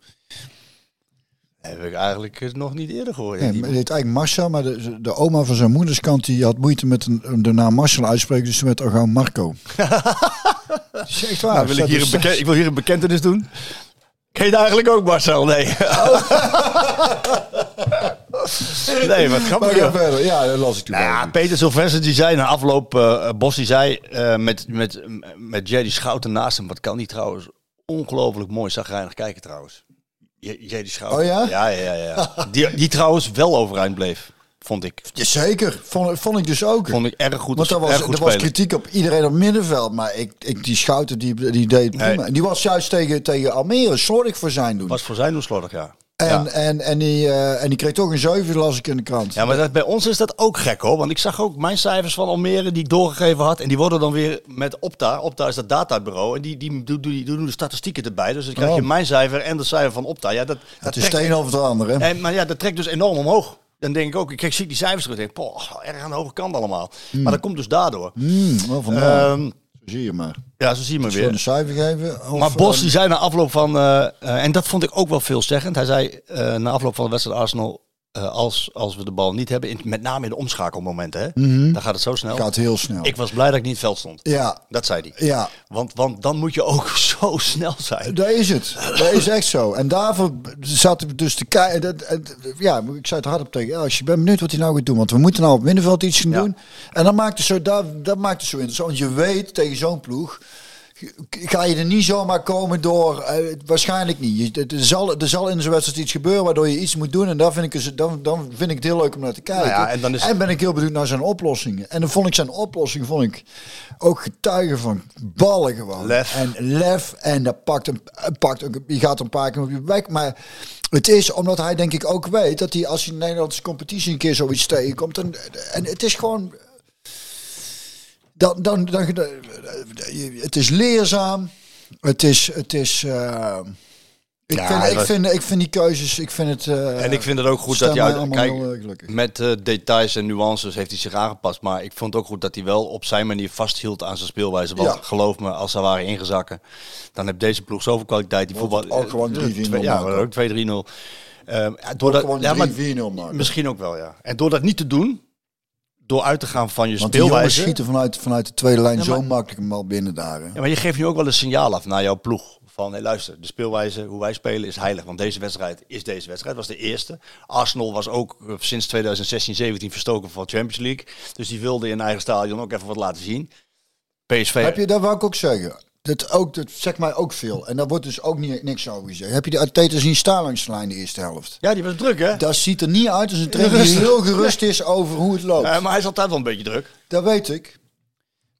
Speaker 1: heb ik eigenlijk nog niet eerder gehoord.
Speaker 2: Nee,
Speaker 1: Die-
Speaker 2: hij heet eigenlijk Marcel, maar de, de oma van zijn moederskant die had moeite met een, de naam Marcel uitspreken, dus ze werd al gewoon Marco. Is echt waar.
Speaker 1: Nou, wil ik, hier
Speaker 2: er
Speaker 1: een beken-
Speaker 2: steeds.
Speaker 1: ik wil hier een bekentenis doen. Ken je eigenlijk ook Marcel? Nee. nee, wat grappig.
Speaker 2: verder. Ja, dat las ik toen.
Speaker 1: Nou ja, Peter Sylvester die zei na afloop, Bos die zei eh, met, met, met Jerry Schouten naast hem, wat kan die trouwens ongelooflijk mooi zagrijnig kijken trouwens. Jerry Schouten.
Speaker 2: Oh ja?
Speaker 1: Ja, ja, ja. ja. Die, die trouwens wel overeind bleef, vond ik.
Speaker 2: Ja, zeker, vond, vond ik dus ook.
Speaker 1: Vond ik erg goed,
Speaker 2: Want er was, er was
Speaker 1: spelen.
Speaker 2: kritiek op iedereen op middenveld, maar ik, ik, die Schouten die, die deed prima. Die was juist tegen, tegen Almere slordig voor zijn doen.
Speaker 1: Was voor zijn doen slordig, ja.
Speaker 2: En,
Speaker 1: ja.
Speaker 2: en, en, die, eh, en die kreeg toch een 7, las ik in de krant.
Speaker 1: Ja, maar dat, bij ons is dat ook gek hoor. Want ik zag ook mijn cijfers van Almere die ik doorgegeven had. En die worden dan weer met Opta. Opta is dat databureau. En die, die, doen, die doen de statistieken erbij. Dus dan krijg je
Speaker 2: Oh.
Speaker 1: mijn cijfer en de cijfer van Opta. Ja, dat, dat
Speaker 2: het is
Speaker 1: trekt-
Speaker 2: het een of het andere.
Speaker 1: En, maar ja, dat trekt dus enorm omhoog. Dan denk ik ook, ik zie die cijfers terug. denk poh, erg aan de hoge kant allemaal. Maar dat komt dus daardoor.
Speaker 2: Hmm, wel Zo zie je maar.
Speaker 1: ja, zo zie je maar
Speaker 2: Gewoon een
Speaker 1: weer.
Speaker 2: cijfer geven. Of,
Speaker 1: Maar Bos die zei na afloop van, eh, eh, en dat vond ik ook wel veelzeggend. Hij zei eh, na afloop van de wedstrijd Arsenal, eh, als, als we de bal niet hebben, in, met name in de omschakelmomenten, hè, dan gaat het zo snel.
Speaker 2: gaat heel snel.
Speaker 1: Ik was blij dat ik niet in het veld stond.
Speaker 2: Ja,
Speaker 1: Dat zei hij.
Speaker 2: ja.
Speaker 1: Want, want dan moet je ook zo snel zijn.
Speaker 2: Dat is het. Dat is echt zo. En daarvoor zaten we dus te kijken. Ja, ik zei het hardop tegen als je bent benieuwd wat hij nou gaat doen. Want we moeten nou op middenveld iets gaan
Speaker 1: Ja.
Speaker 2: doen. En dan maakt het zo, dat, dat maakt het zo interessant. Want je weet tegen zo'n ploeg. Ga je er niet zomaar komen door? eh, waarschijnlijk niet. Je- Er zal, er zal in zo'n wedstrijd iets gebeuren waardoor je iets moet doen. En daar vind ik, dan, dan vind ik het heel leuk om naar te kijken.
Speaker 1: Nou ja, en dan is-
Speaker 2: ben ik heel benieuwd naar zijn oplossingen. En dan vond ik zijn oplossing vond ik ook getuigen van ballen gewoon.
Speaker 1: Lef.
Speaker 2: En lef. En dat pakt hem, pakt ook, je gaat een paar keer op je bek. Maar het is omdat hij denk ik ook weet dat hij als hij in de Nederlandse competitie een keer zoiets tegenkomt. En, en het is gewoon. Dan, dan, dan, het is leerzaam. Het is. Het is eh, ik,
Speaker 1: Ja,
Speaker 2: vind, ik, vind, ik vind die keuzes. Ik vind het. eh,
Speaker 1: En ik vind het ook goed dat hij uit, kijk,
Speaker 2: heel, eh,
Speaker 1: met eh, details en nuances heeft hij zich aangepast. Maar ik vond het ook goed dat hij wel op zijn manier vasthield aan zijn speelwijze. Want
Speaker 2: Ja.
Speaker 1: geloof me, als ze waren ingezakken, dan heeft deze ploeg zoveel kwaliteit. Die voetbal,
Speaker 2: ook gewoon 3-4-0
Speaker 1: Twee- Ja,
Speaker 2: maken.
Speaker 1: ook 2-3-0. Ehm, ja, doordat,
Speaker 2: gewoon
Speaker 1: ja, maar
Speaker 2: 3-4-0 maken.
Speaker 1: Misschien ook wel, ja. En door dat niet te doen, door uit te gaan van je
Speaker 2: Want die jongens
Speaker 1: speelwijze.
Speaker 2: schieten vanuit, vanuit de tweede lijn
Speaker 1: Ja,
Speaker 2: zo makkelijk een bal binnen daar. hè.
Speaker 1: Ja, maar je geeft nu ook wel een signaal af naar jouw ploeg. Van, hey, luister, de speelwijze, hoe wij spelen is heilig. Want deze wedstrijd is deze wedstrijd, was de eerste. Arsenal was ook eh, sinds 2016, 17 verstoken van Champions League. Dus die wilde in eigen stadion ook even wat laten zien. PSV...
Speaker 2: Heb je, dat wou ik ook zeggen. Dat, ook, dat zegt mij ook veel. En daar wordt dus ook niet, niks over gezegd. Heb je de Arteta zien staan langs de lijn de eerste helft?
Speaker 1: Ja, die was druk, hè?
Speaker 2: Dat ziet er niet uit als een trainer die heel gerust is over hoe het loopt.
Speaker 1: Eh, maar hij is altijd wel een beetje druk.
Speaker 2: Dat weet ik.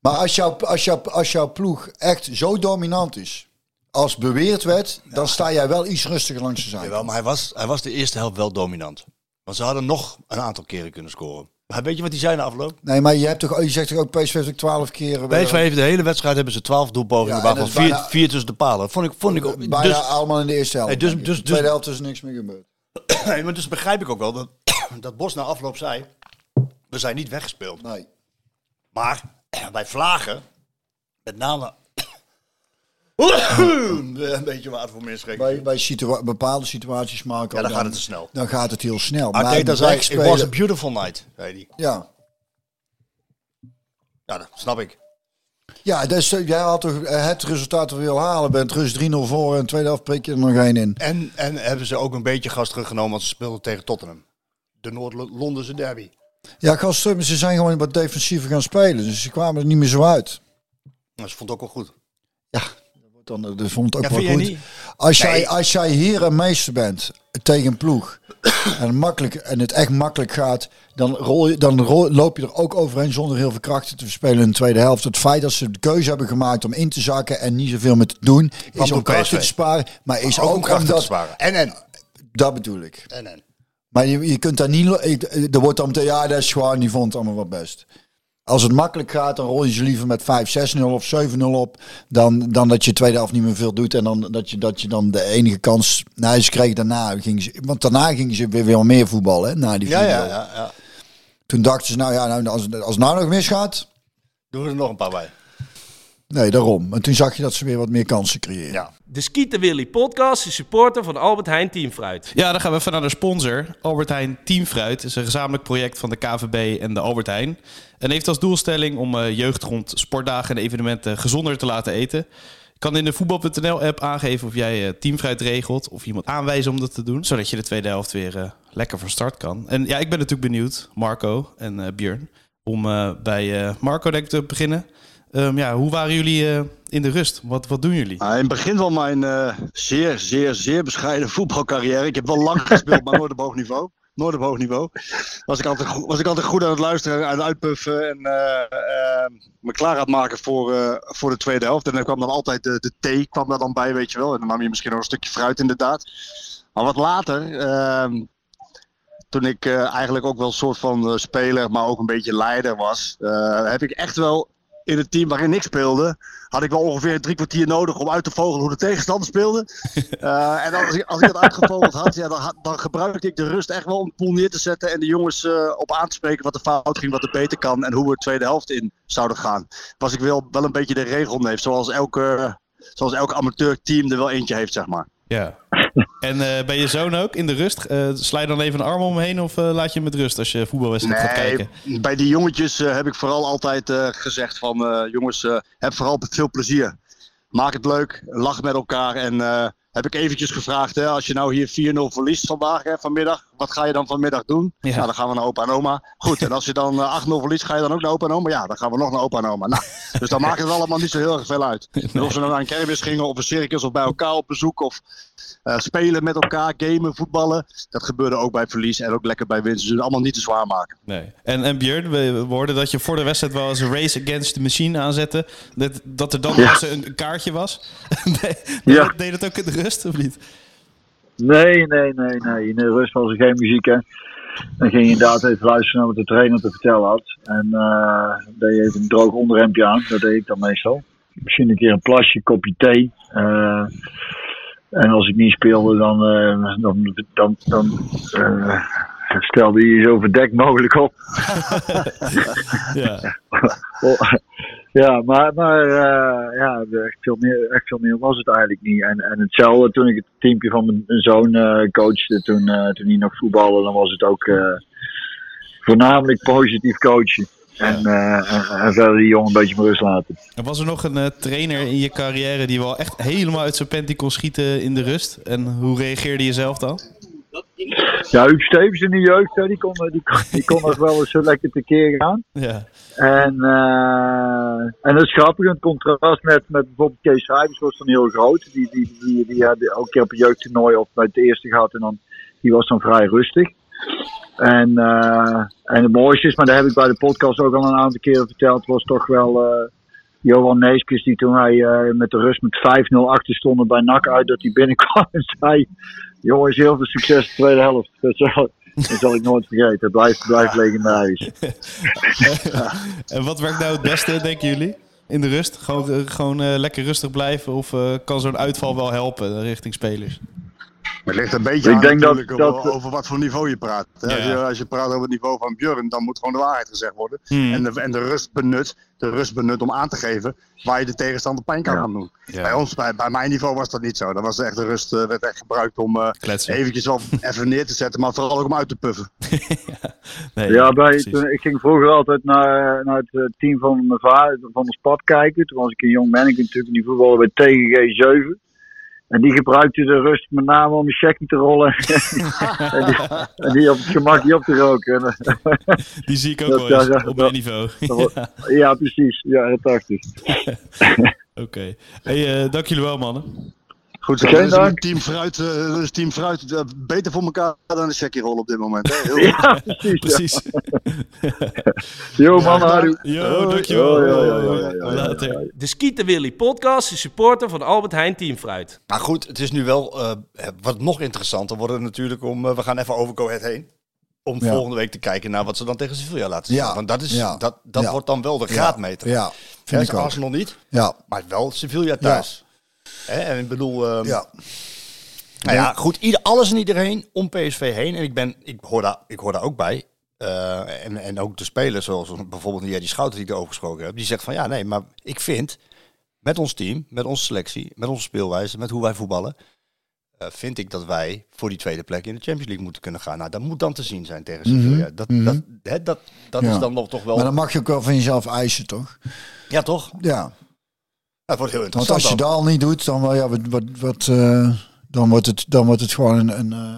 Speaker 2: Maar als, jouw, als, jouw, als jouw ploeg echt zo dominant is, als beweerd werd, dan sta jij wel iets rustiger langs de zijde.
Speaker 1: Jawel, maar hij was, hij was de eerste helft wel dominant. Want ze hadden nog een aantal keren kunnen scoren. Maar weet je wat hij zei na afloop?
Speaker 2: Nee, maar je, hebt toch, je zegt toch ook PSV heeft ook twaalf keer... eh,
Speaker 1: PSV heeft de hele wedstrijd hebben ze 12 doelpogingen,
Speaker 2: Ja,
Speaker 1: waarvan vier,
Speaker 2: bijna-
Speaker 1: vier tussen de palen. Vond ik, vond ik ook.
Speaker 2: bijna
Speaker 1: Dus,
Speaker 2: allemaal in de eerste helft.
Speaker 1: Dus-
Speaker 2: ik.
Speaker 1: dus-
Speaker 2: de tweede
Speaker 1: dus-
Speaker 2: helft is niks meer gebeurd.
Speaker 1: nee, maar dus begrijp ik ook wel dat, dat Bos na afloop zei: we zijn niet weggespeeld.
Speaker 2: Nee.
Speaker 1: Maar bij Vlagen, met name. Een beetje water voor schrik.
Speaker 2: Bij, bij situa- bepaalde situaties maken.
Speaker 1: Ja, dan gaat het te snel.
Speaker 2: Dan gaat het heel snel.
Speaker 1: Arteta
Speaker 2: Maar
Speaker 1: zei: It was a beautiful night. Zei hij.
Speaker 2: Ja,
Speaker 1: Ja, dat snap ik.
Speaker 2: Ja, dus eh, jij had toch eh, het resultaat dat we wil halen. Bent rust 3-0 voor en tweede helft prik je er nog één in.
Speaker 5: En, en hebben ze ook een beetje gas teruggenomen, want ze speelden tegen Tottenham. De Noord-Londense derby.
Speaker 2: Ja, gasten, ze zijn gewoon wat defensiever gaan spelen. Dus ze kwamen er niet meer zo uit.
Speaker 5: Nou, ze vond het ook wel goed.
Speaker 2: Ja, dan, dat vond ook
Speaker 4: Ja,
Speaker 2: wel goed.
Speaker 4: niet?
Speaker 2: Als, jij, als jij hier een meester bent tegen een ploeg en, makkelijk, en het echt makkelijk gaat, dan, rol je, dan rol- loop je er ook overheen zonder heel veel krachten te verspelen in de tweede helft. Het feit dat ze de keuze hebben gemaakt om in te zakken en niet zoveel meer te doen, is om krachten te sparen. Maar is
Speaker 5: Ook
Speaker 2: ook,
Speaker 5: om krachten te
Speaker 2: omdat,
Speaker 5: sparen. En en.
Speaker 2: dat bedoel ik.
Speaker 5: En en.
Speaker 2: Maar je, je kunt daar niet. ik- Er wordt dan meteen, ja, dat is gewoon, die vond het allemaal wat best. Als het makkelijk gaat, dan rol je ze liever met 5-6-0 of 7-0 op. Dan, dan dat je tweede helft niet meer veel doet. En dan dat je, dat je dan de enige kans. Nou, ze kregen daarna. Gingen ze, want daarna gingen ze weer veel meer voetballen. Hè, na die 4-0.
Speaker 5: Ja, ja, ja, ja.
Speaker 2: Toen dachten ze, nou ja, nou, als, als het nou nog misgaat.
Speaker 5: Doen we er nog een paar bij.
Speaker 2: Nee, daarom. En toen zag je dat ze weer wat meer kansen creëren.
Speaker 5: Ja.
Speaker 6: De Skieten Willy podcast is supporter van Albert Heijn Teamfruit.
Speaker 4: Ja, dan gaan we even naar de sponsor. Albert Heijn Teamfruit is een gezamenlijk project van de KVB en de Albert Heijn. En heeft als doelstelling om eh, jeugd rond sportdagen en evenementen gezonder te laten eten. Kan in de voetbal.nl-app aangeven of jij eh, teamfruit regelt of iemand aanwijzen om dat te doen. Zodat je de tweede helft weer eh, lekker van start kan. En ja, ik ben natuurlijk benieuwd, Marco en eh Björn, om bij Marco te beginnen. Ehm, ja, hoe waren jullie eh, in de rust? Wat, wat doen jullie?
Speaker 1: Ah, in het begin van mijn eh, zeer, zeer, zeer bescheiden voetbalcarrière. Ik heb wel lang gespeeld, maar nooit op hoog niveau. Nooit op hoog niveau. Was ik altijd, was ik altijd goed aan het luisteren, aan het uitpuffen en eh, eh, me klaar aan het maken voor, voor de tweede helft. En dan kwam dan altijd de, de thee kwam daar dan bij, weet je wel. En dan nam je misschien nog een stukje fruit inderdaad. Maar wat later, ehm, toen ik eigenlijk ook wel een soort van speler, maar ook een beetje leider was, heb ik echt wel in het team waarin ik speelde, had ik wel ongeveer drie kwartier nodig om uit te vogelen hoe de tegenstander speelde. Eh, en als ik, als ik dat uitgevogeld had, ja, dan, dan gebruikte ik de rust echt wel om de poel neer te zetten en de jongens eh, op aan te spreken wat er fout ging, wat er beter kan en hoe we de tweede helft in zouden gaan. Was ik wel, wel een beetje de regelneef, zoals elke, zoals elk amateurteam er wel eentje heeft, zeg maar.
Speaker 4: Ja. En eh, bij je zoon ook in de rust? Sla je dan even een arm om hem heen of eh, laat je hem met rust als je voetbalwedstrijd gaat kijken?
Speaker 1: bij die jongetjes heb ik vooral altijd gezegd van jongens, heb vooral veel plezier. Maak het leuk, lach met elkaar en heb ik eventjes gevraagd, hè, als je nou hier 4-0 verliest vandaag, hè, vanmiddag, wat ga je dan vanmiddag doen?
Speaker 4: Ja.
Speaker 1: Nou, dan gaan we naar opa en oma. Goed, en als je dan eh, 8-0 verliest, ga je dan ook naar opa en oma? Ja, dan gaan we nog naar opa en oma. Nou, dus dan maakt het allemaal niet zo heel erg veel uit. Of ze nou naar een kermis gingen of een circus of bij elkaar op bezoek of eh, spelen met elkaar, gamen, voetballen. Dat gebeurde ook bij verlies en ook lekker bij winst. Dus het allemaal niet te zwaar maken.
Speaker 4: Nee. En, en Björn, we, we hoorden dat je voor de wedstrijd wel eens een race against the machine aanzette. Dat, dat er dan eens een, kaartje was. deed,
Speaker 7: Ja.
Speaker 4: deed dat ook in de of niet?
Speaker 7: Nee, nee, nee, nee. In de rust was er geen muziek, hè. Dan ging je inderdaad even luisteren naar wat de trainer te vertellen had. En eh deed je even een droog onderhemdje aan. Dat deed ik dan meestal. Misschien een keer een plasje, kopje thee. Eh, en als ik niet speelde, dan, eh, dan, dan, dan eh, stelde je zo verdekt mogelijk op.
Speaker 4: Ja.
Speaker 7: Ja, maar, maar eh, ja, echt veel, meer, echt veel meer was het eigenlijk niet. En, en hetzelfde toen ik het teampje van mijn zoon eh, coachte, toen, eh, toen hij nog voetbalde, dan was het ook voornamelijk positief coachen. En, eh, en, verder die jongen een beetje met rust laten.
Speaker 4: En was er nog een trainer in je carrière die wel echt helemaal uit zijn panty kon schieten in de rust? En hoe reageerde je zelf dan?
Speaker 7: Ja, Huub Stevens in de jeugd, hè, die kon, die, kon- die kon nog wel eens zo lekker tekeer gaan.
Speaker 4: Ja.
Speaker 7: En, eh, en dat is grappig, het contrast met, met bijvoorbeeld Kees Schrijvers was dan heel groot. Die, die, die, die had elke keer op een jeugdtoernooi of bij het eerste gehad en dan, die was dan vrij rustig. En, eh, en het mooiste is, maar dat heb ik bij de podcast ook al een aantal keren verteld, was toch wel eh, Johan Neeskens die toen hij eh, met de rust met 5-0 achter stonden bij NAC uit dat hij binnenkwam en zei, jongens heel veel succes de tweede helft. Dat zal, ik nooit vergeten, het blijft, blijft legendarisch.
Speaker 4: En wat werkt nou het beste, denken jullie? In de rust? Gewoon, eh, gewoon eh, lekker rustig blijven? Of eh, kan zo'n uitval wel helpen richting spelers?
Speaker 8: Maar het ligt een beetje
Speaker 7: Ik
Speaker 8: aan
Speaker 7: denk dat-
Speaker 8: natuurlijk
Speaker 7: dat-
Speaker 8: over, over wat voor niveau je praat. hè. Als,
Speaker 4: Ja.
Speaker 8: je, als je praat over het niveau van Björn, dan moet gewoon de waarheid gezegd worden.
Speaker 4: Hmm.
Speaker 8: En, de, en de rust benut, de rust benut om aan te geven waar je de tegenstander pijn kan
Speaker 7: Ja.
Speaker 8: gaan doen.
Speaker 1: Ja.
Speaker 8: Bij ons, bij, bij mijn niveau was dat niet zo. Dat was echt de rust, eh, werd echt gebruikt om eh, eventjes wel even neer te zetten, maar vooral ook om uit te puffen.
Speaker 4: Nee,
Speaker 7: Ja, bij, toen, ik ging vroeger altijd naar, naar het eh, team van mijn vader, van de stad kijken. Toen was ik een jong manneke natuurlijk, die voetbalde bij TGG 7. En die gebruikte de rust met name om een checkie te rollen. en, die, en die op het gemakje op te roken. En,
Speaker 4: Die zie ik ook
Speaker 7: Dat-
Speaker 4: wel eens op mijn niveau.
Speaker 7: dat ja, precies. Ja, dat dacht ik.
Speaker 4: Oké. Hey, eh, dank jullie wel, mannen.
Speaker 8: Goed zo, is
Speaker 7: dank.
Speaker 8: team fruit, eh, is team fruit eh, beter voor elkaar dan een checkie rollen op dit moment. Hè? Heel.
Speaker 7: Ja, precies.
Speaker 4: Precies.
Speaker 7: Yo, man, Harry.
Speaker 4: Yo, dankjewel.
Speaker 7: Ja, ja, ja, ja, ja, ja.
Speaker 4: Later.
Speaker 6: De Skieten Willy podcast is supporter van Albert Heijn Team Fruit.
Speaker 1: Maar goed, het is nu wel eh, wat nog interessanter worden natuurlijk om... we gaan even over Go Ahead heen. Om
Speaker 2: Ja.
Speaker 1: volgende week te kijken naar wat ze dan tegen Sevilla laten zien.
Speaker 2: Ja.
Speaker 1: Want dat, is,
Speaker 2: Ja.
Speaker 1: dat, dat
Speaker 2: Ja.
Speaker 1: wordt dan wel de graadmeter.
Speaker 2: Ja,
Speaker 1: Ja,
Speaker 2: vind ik ook.
Speaker 1: Arsenal niet,
Speaker 2: Ja,
Speaker 1: maar wel Sevilla thuis. Hè, en ik bedoel... ehm,
Speaker 2: ja.
Speaker 1: Nou ja, goed, ieder, alles en iedereen om PSV heen. En ik, ben, ik, hoor, daar, ik hoor daar ook bij. Eh, en, en ook de spelers, zoals bijvoorbeeld die die Schouten die ik erover gesproken heb. Die zegt van ja, nee, maar ik vind met ons team, met onze selectie, met onze speelwijze, met hoe wij voetballen. eh, vind ik dat wij voor die tweede plek in de Champions League moeten kunnen gaan. Nou, dat moet dan te zien zijn tegen Sevilla. Dat,
Speaker 2: mhm.
Speaker 1: dat, hè, dat, dat
Speaker 2: Ja.
Speaker 1: is dan nog toch wel...
Speaker 2: Maar dan mag je ook wel van jezelf eisen, toch?
Speaker 1: Ja, toch?
Speaker 2: Ja.
Speaker 1: Dat wordt heel
Speaker 2: Want als je
Speaker 1: dan.
Speaker 2: dat al niet doet, dan, ja, wat, wat, wat, eh, dan, wordt, het, dan wordt het gewoon een, een eh,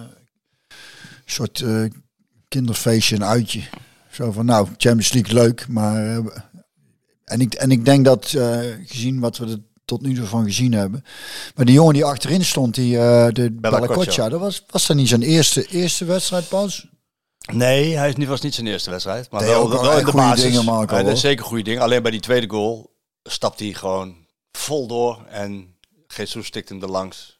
Speaker 2: soort eh, kinderfeestje, een uitje. Zo van, nou, Champions League leuk, maar... en, ik, en ik denk dat, gezien wat we er tot nu toe van gezien hebben... Maar die jongen die achterin stond, die, de
Speaker 1: Bella
Speaker 2: Bella dat was, was dat niet zijn eerste, eerste wedstrijd pas?
Speaker 1: Nee, hij was niet zijn eerste wedstrijd. Maar wel,
Speaker 2: wel
Speaker 1: wel in de
Speaker 2: goede
Speaker 1: basis.
Speaker 2: dingen, Marco,
Speaker 1: Hij deed
Speaker 2: hoor.
Speaker 1: zeker goede dingen. Alleen bij die tweede goal stapt hij gewoon vol door. En Jesus stikt hem er langs.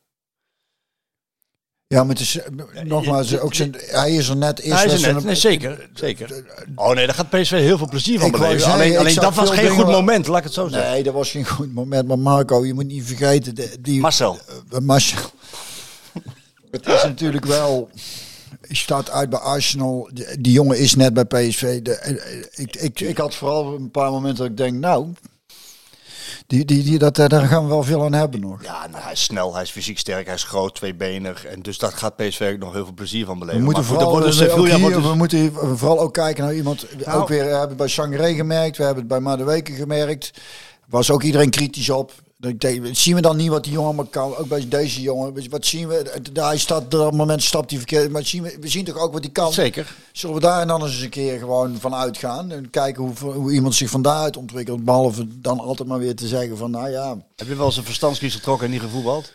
Speaker 2: Ja, maar het is, eh, nogmaals, ook zijn, hij is er net
Speaker 1: Hij is er net. Nee, zeker. zeker. Oh nee, daar gaat PSV heel veel plezier van beleven. Alleen, alleen dat was geen goed moment, laat ik het zo zeggen.
Speaker 2: Nee, dat was geen goed moment. Maar Marco, je moet niet vergeten, de- die,
Speaker 1: Marcel.
Speaker 2: eh, Marcel. het is natuurlijk wel... Je staat uit bij Arsenal. Die, die jongen is net bij PSV. De, eh, eh, ik, ik, ik had vooral een paar momenten dat ik denk, nou... Die, die, die, dat, eh, daar gaan we wel veel aan hebben nog.
Speaker 1: Ja, nou, hij is snel, hij is fysiek sterk, hij is groot, tweebenig. En dus daar gaat PSV nog heel veel plezier van beleven.
Speaker 2: We moeten,
Speaker 1: Maar
Speaker 2: vooral,
Speaker 1: dus
Speaker 2: eh, hier,
Speaker 1: dus-
Speaker 2: we moeten vooral ook kijken naar iemand.
Speaker 1: Nou.
Speaker 2: ook weer we hebben het bij Sangaré gemerkt. We hebben het bij Maduweke gemerkt. Was ook iedereen kritisch op. Ik zien we dan niet wat die jongen allemaal kan? Ook bij deze jongen. Wat zien we? Hij staat, op dat moment stapt hij verkeerd. Maar zien we, we zien toch ook wat hij kan?
Speaker 1: Zeker.
Speaker 2: Zullen we daar dan eens een keer gewoon van uitgaan? En kijken hoe, hoe iemand zich van daaruit ontwikkelt. Behalve dan altijd maar weer te zeggen van, nou ja...
Speaker 1: Heb je wel eens een verstandskies getrokken en niet gevoetbald?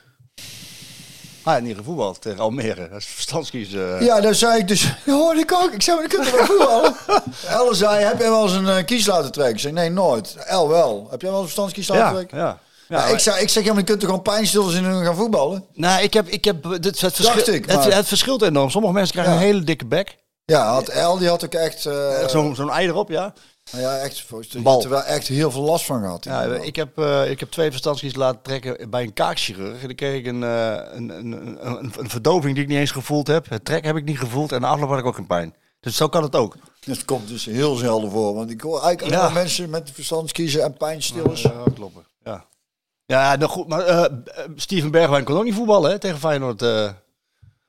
Speaker 1: Ah, niet gevoetbald tegen Almere. Dat is verstandskies. eh.
Speaker 2: Ja, dat zei ik dus. Ja, hoorde ik ook. Ik zei, maar kun je wel voetballen. Elle zei, heb jij wel eens een eh, kies laten trekken? Ik zei, nee, nooit. El wel. Heb jij wel eens een verstandskies laten
Speaker 1: ja,
Speaker 2: trekken?
Speaker 1: ja.
Speaker 2: Ja,
Speaker 1: maar-
Speaker 2: ik, zei, ik zeg, ja, maar je kunt toch gewoon pijnstillers in hun gaan voetballen?
Speaker 1: Nou, ik heb, ik heb het, het, verschil,
Speaker 2: ik,
Speaker 1: het,
Speaker 2: maar-
Speaker 1: het verschilt enorm. Sommige mensen krijgen
Speaker 2: Ja.
Speaker 1: een hele dikke bek.
Speaker 2: Ja, had El, die had ook echt... eh,
Speaker 1: Zo'n zo'n ei erop, ja.
Speaker 2: nou ja, echt,
Speaker 1: Bal.
Speaker 2: er wel echt heel veel last van gehad.
Speaker 1: ja ik, heb, eh, ik heb twee verstandskies laten trekken bij een kaakchirurg. En dan kreeg ik een, eh, een, een, een, een, een verdoving die ik niet eens gevoeld heb. Het trek heb ik niet gevoeld en de afloop had ik ook geen pijn. Dus zo kan het ook.
Speaker 2: Dat komt dus heel zelden voor. Want ik hoor eigenlijk
Speaker 1: Ja.
Speaker 2: mensen met verstandskiezen en pijnstillers.
Speaker 1: Ja, kloppen. Ja, nou goed. Maar eh, eh, Steven Bergwijn kon ook niet voetballen hè, tegen Feyenoord. eh.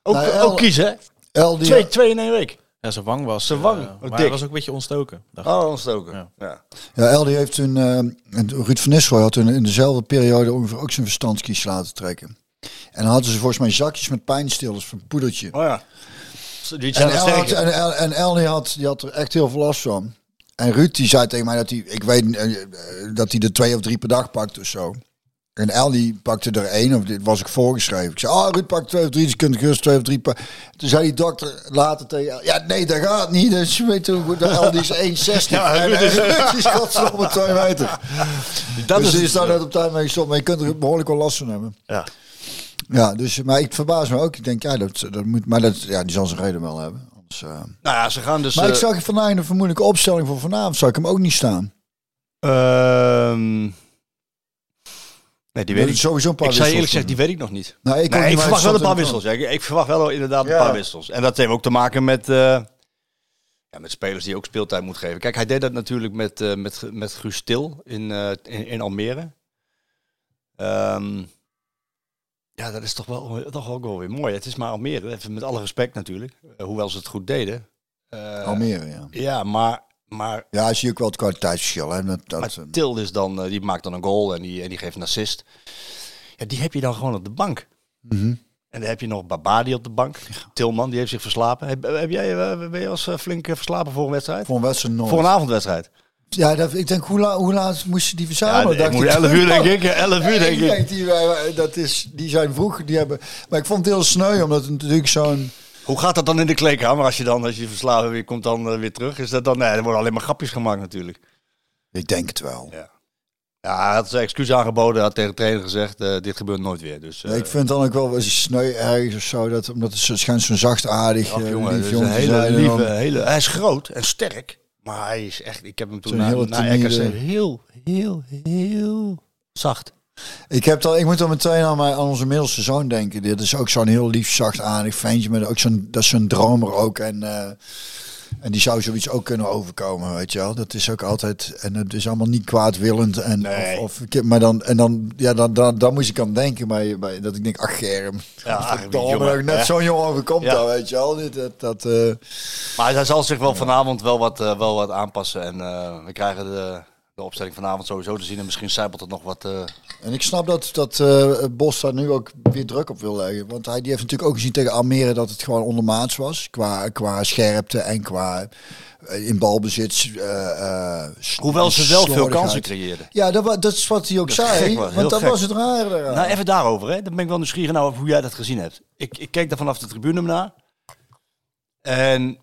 Speaker 1: ook,
Speaker 2: Nou, El-
Speaker 1: ook kiezen, hè?
Speaker 2: El, die,
Speaker 1: Twee, twee in één week.
Speaker 4: Ja, zijn wang was...
Speaker 1: Zijn wang, ook
Speaker 4: maar
Speaker 1: dik.
Speaker 4: hij was ook een beetje ontstoken. dacht ik.
Speaker 1: Oh, ontstoken.
Speaker 4: Ja.
Speaker 1: Ja.
Speaker 2: Ja, El die heeft toen, eh, en Ruud van Nistelrooy had toen in dezelfde periode ongeveer ook zijn verstandskies laten trekken. En dan hadden ze volgens mij zakjes met pijnstillers van poedertje.
Speaker 1: Oh ja. Die
Speaker 2: En El, had, en, El, en El die had, die had er echt heel veel last van. En Ruud die zei tegen mij dat hij, ik weet dat hij er twee of drie per dag pakt of zo. En El die pakte er één, of dit was ik voorgeschreven. Ik zei, ah Ruud pakt twee of drie, dus je kunt gerust twee of drie pakken. Toen zei die dokter later tegen El, ja nee dat gaat niet. Dus je weet hoe goed, El die is 1,60
Speaker 1: Ja,
Speaker 2: en
Speaker 1: Ruud is-
Speaker 2: is godverdomme twee meter.
Speaker 1: Dat
Speaker 2: dus
Speaker 1: is
Speaker 2: is daar net op tijd mee gestopt, maar je kunt er behoorlijk wel last van hebben.
Speaker 1: Ja.
Speaker 2: Ja, dus, maar ik verbaas me ook. Ik denk, ja, dat, dat moet, maar dat, ja, die zal zijn reden wel hebben. Anders, eh.
Speaker 1: Nou ja, ze gaan dus...
Speaker 2: Maar ik
Speaker 1: eh,
Speaker 2: zag vandaag een vermoedelijke opstelling voor vanavond. Zou ik hem ook niet staan?
Speaker 1: Ehm, Nee, die weet ik.
Speaker 2: sowieso een paar
Speaker 1: ik zou eerlijk zeggen, die weet ik nog niet.
Speaker 2: Nou, ik,
Speaker 1: Nee, verwacht wel een paar wissels. Ja. Ik, ik verwacht wel inderdaad een paar wissels. En dat heeft ook te maken met, eh, ja, met spelers die ook speeltijd moet geven. Kijk, hij deed dat natuurlijk met, eh met, met Guus Stil in, eh, in, in Almere. Ehm, ja, dat is toch wel, toch ook wel weer mooi. Het is maar Almere, even met alle respect natuurlijk. hoewel ze het goed deden.
Speaker 2: Almere, ja.
Speaker 1: Ja, maar, maar
Speaker 2: Ja, zie je ook wel het kwaliteitsverschil. Hè? Dat, dat,
Speaker 1: maar
Speaker 2: eh,
Speaker 1: Til is dan, eh, die maakt dan een goal en die, en die geeft een assist. Ja, die heb je dan gewoon op de bank.
Speaker 2: mhm.
Speaker 1: En dan heb je nog Babadi op de bank. Tilman, die heeft zich verslapen. Heb, heb jij, eh, ben je als flink verslapen voor een wedstrijd?
Speaker 2: Voor een wedstrijd nooit.
Speaker 1: Voor een avondwedstrijd?
Speaker 2: Ja, dat, ik denk, hoe, la, hoe laat moesten die
Speaker 1: Ja,
Speaker 2: verzamelen?
Speaker 1: ik
Speaker 2: Dacht
Speaker 1: moet
Speaker 2: ik.
Speaker 1: 11 uur denk ik. 11 uur denk ik.
Speaker 2: denk, die, dat is, die zijn vroeg, die hebben... Maar ik vond het heel sneu, omdat het natuurlijk zo'n...
Speaker 1: Hoe gaat dat dan in de kleedkamer als je dan, als je verslapen weer komt dan eh, weer terug? Is dat dan, nee, er worden alleen maar grapjes gemaakt natuurlijk.
Speaker 2: Ik denk het wel.
Speaker 1: Ja. Ja, hij had zijn excuus aangeboden, had tegen de trainer gezegd, eh, dit gebeurt nooit weer. Dus, eh,
Speaker 2: ik vind dan ook wel eens sneu ergens of zo, dat, omdat het schijnt zo'n zachtaardig,
Speaker 1: ach,
Speaker 2: eh,
Speaker 1: jongen,
Speaker 2: lief jongen
Speaker 1: een hele lieve, hele, hij is groot en sterk, maar hij is echt, ik heb hem toen na, na RKC heel, heel, heel zacht.
Speaker 2: Ik, heb dan, ik moet dan meteen aan, mijn, aan onze middelste zoon denken. Dit is ook zo'n heel lief, zachtaardig ventje. Met ook zo'n, dat is zo'n dromer ook. En, eh, en die zou zoiets ook kunnen overkomen, weet je wel. Dat is ook altijd... En het is allemaal niet kwaadwillend. En,
Speaker 1: Nee.
Speaker 2: of, of, maar dan, en dan, ja, dan, dan, dan moest ik aan denken bij, bij, dat ik denk, ach Germ.
Speaker 1: Ja, jongen,
Speaker 2: net zo'n jongen overkomt
Speaker 1: Ja.
Speaker 2: dan, weet je wel. Dit, dat, dat, eh,
Speaker 1: Maar hij zal zich wel vanavond wel wat, eh, wel wat aanpassen en we krijgen de, de opstelling vanavond sowieso te zien en misschien zijpelt het nog wat... eh,
Speaker 2: En ik snap dat, dat eh, Bos daar nu ook weer druk op wil leggen. Want hij die heeft natuurlijk ook gezien tegen Almere dat het gewoon ondermaats was. Qua, qua scherpte en qua eh, in balbezit.
Speaker 1: Hoewel ze wel veel kansen creëerden.
Speaker 2: Ja, dat, dat is wat hij ook
Speaker 1: Dat
Speaker 2: zei. want dat
Speaker 1: gek.
Speaker 2: was het rare.
Speaker 1: Nou, even daarover. Hè. Dan ben ik wel nieuwsgierig naar hoe jij dat gezien hebt. Ik, ik keek daar vanaf de tribune naar. En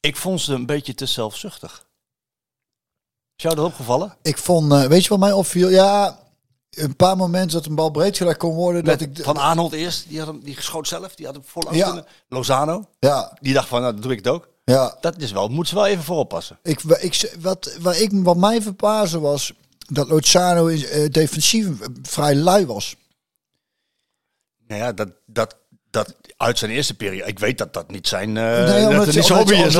Speaker 1: ik vond ze een beetje te zelfzuchtig. Is jou dat opgevallen?
Speaker 2: Ik vond, eh, weet je wat mij opviel? Ja, een paar momenten dat een bal breed gelegd kon worden. Dat ik,
Speaker 1: Van Arnold eerst, die, had hem, die geschoot zelf. Die had hem vol
Speaker 2: Ja.
Speaker 1: Lozano,
Speaker 2: ja,
Speaker 1: die dacht van, nou, dat doe ik het ook.
Speaker 2: ja.
Speaker 1: Dat is wel, moet ze wel even voor oppassen.
Speaker 2: Ik, ik, wat, wat, ik, wat mij verbaasde was dat Lozano in, eh, defensief vrij lui was.
Speaker 1: Nou ja, dat, dat, dat uit zijn eerste periode. Ik weet dat dat niet zijn. eh
Speaker 2: Nee,
Speaker 1: dat
Speaker 2: omdat,
Speaker 1: niet hobby is.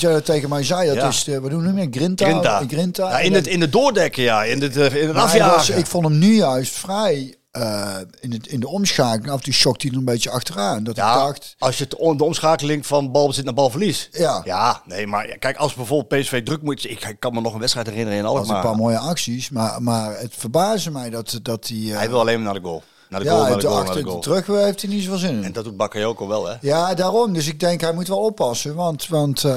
Speaker 2: dat tegen mij zei. Dat
Speaker 1: Ja.
Speaker 2: is, de, wat doen we nu meer? Grinta?
Speaker 1: Grinta.
Speaker 2: Grinta.
Speaker 1: Ja, in, het, in het doordekken, ja. In het, eh, in het
Speaker 2: hij
Speaker 1: afjagen.
Speaker 2: was- ik vond hem nu juist vrij eh, in, het, in de omschakeling. Af en toe shockte hij een beetje achteraan. Dat ik dacht,
Speaker 1: als je on- de omschakeling van balbezit naar balverlies.
Speaker 2: ja,
Speaker 1: Ja, nee, maar ja, kijk, als bijvoorbeeld PSV druk moet... Ik, ik kan me nog een wedstrijd herinneren in
Speaker 2: was een
Speaker 1: Alkmaar.
Speaker 2: paar mooie acties. Maar, maar het verbaasde mij dat, dat hij... eh,
Speaker 1: Hij wil alleen maar naar de goal. Naar de
Speaker 2: ja,
Speaker 1: goal, naar de goal, naar
Speaker 2: achter
Speaker 1: de goal.
Speaker 2: terug heeft hij niet zoveel zin in.
Speaker 1: En dat doet Bakayoko wel, hè?
Speaker 2: Ja, daarom. Dus ik denk, hij moet wel oppassen. Want, want eh,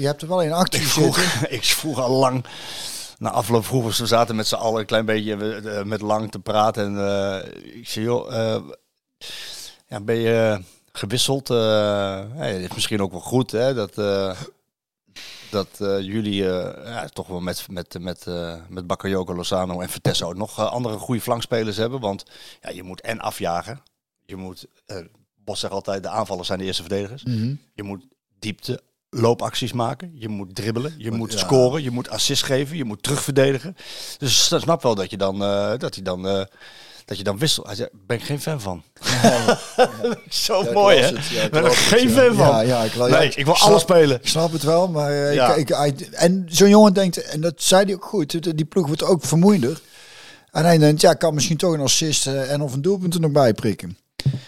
Speaker 2: je hebt er wel een actie
Speaker 1: Ik vroeg, ik vroeg al lang... Na afloop vroegen ze zaten met z'n allen een klein beetje eh, met lang te praten. En eh, ik zei, joh, eh, ja, ben je gewisseld? Eh hey, het is misschien ook wel goed, hè? Dat, eh, dat eh, jullie eh, ja, toch wel met, met, met, eh met Bakayoko, Lozano en Vertesso ook nog andere goede flankspelers hebben. Want ja, je moet en afjagen. Je moet, Bos zegt altijd, de aanvallers zijn de eerste verdedigers.
Speaker 2: Mhm.
Speaker 1: Je moet diepte loopacties maken. Je moet dribbelen. Je moet
Speaker 2: ja.
Speaker 1: scoren. Je moet assist geven. Je moet terugverdedigen. Dus ik snap wel dat je dan, dat hij dan, dat je dan wisselt. Hij zei, ben ik geen fan van. Zo
Speaker 2: Ja,
Speaker 1: mooi,
Speaker 2: ik
Speaker 1: hè?
Speaker 2: ik
Speaker 1: ben
Speaker 2: het,
Speaker 1: geen fan van.
Speaker 2: Ja, ja, ik,
Speaker 1: nee, ik wil
Speaker 2: snap-
Speaker 1: alles spelen.
Speaker 2: Ik snap het wel, maar eh,
Speaker 1: Ja.
Speaker 2: ik, ik, en zo'n jongen denkt, en dat zei hij ook goed, die ploeg wordt ook vermoeiender. En hij denkt, ja, ik kan misschien toch een assist eh, en of een doelpunt er nog bij prikken.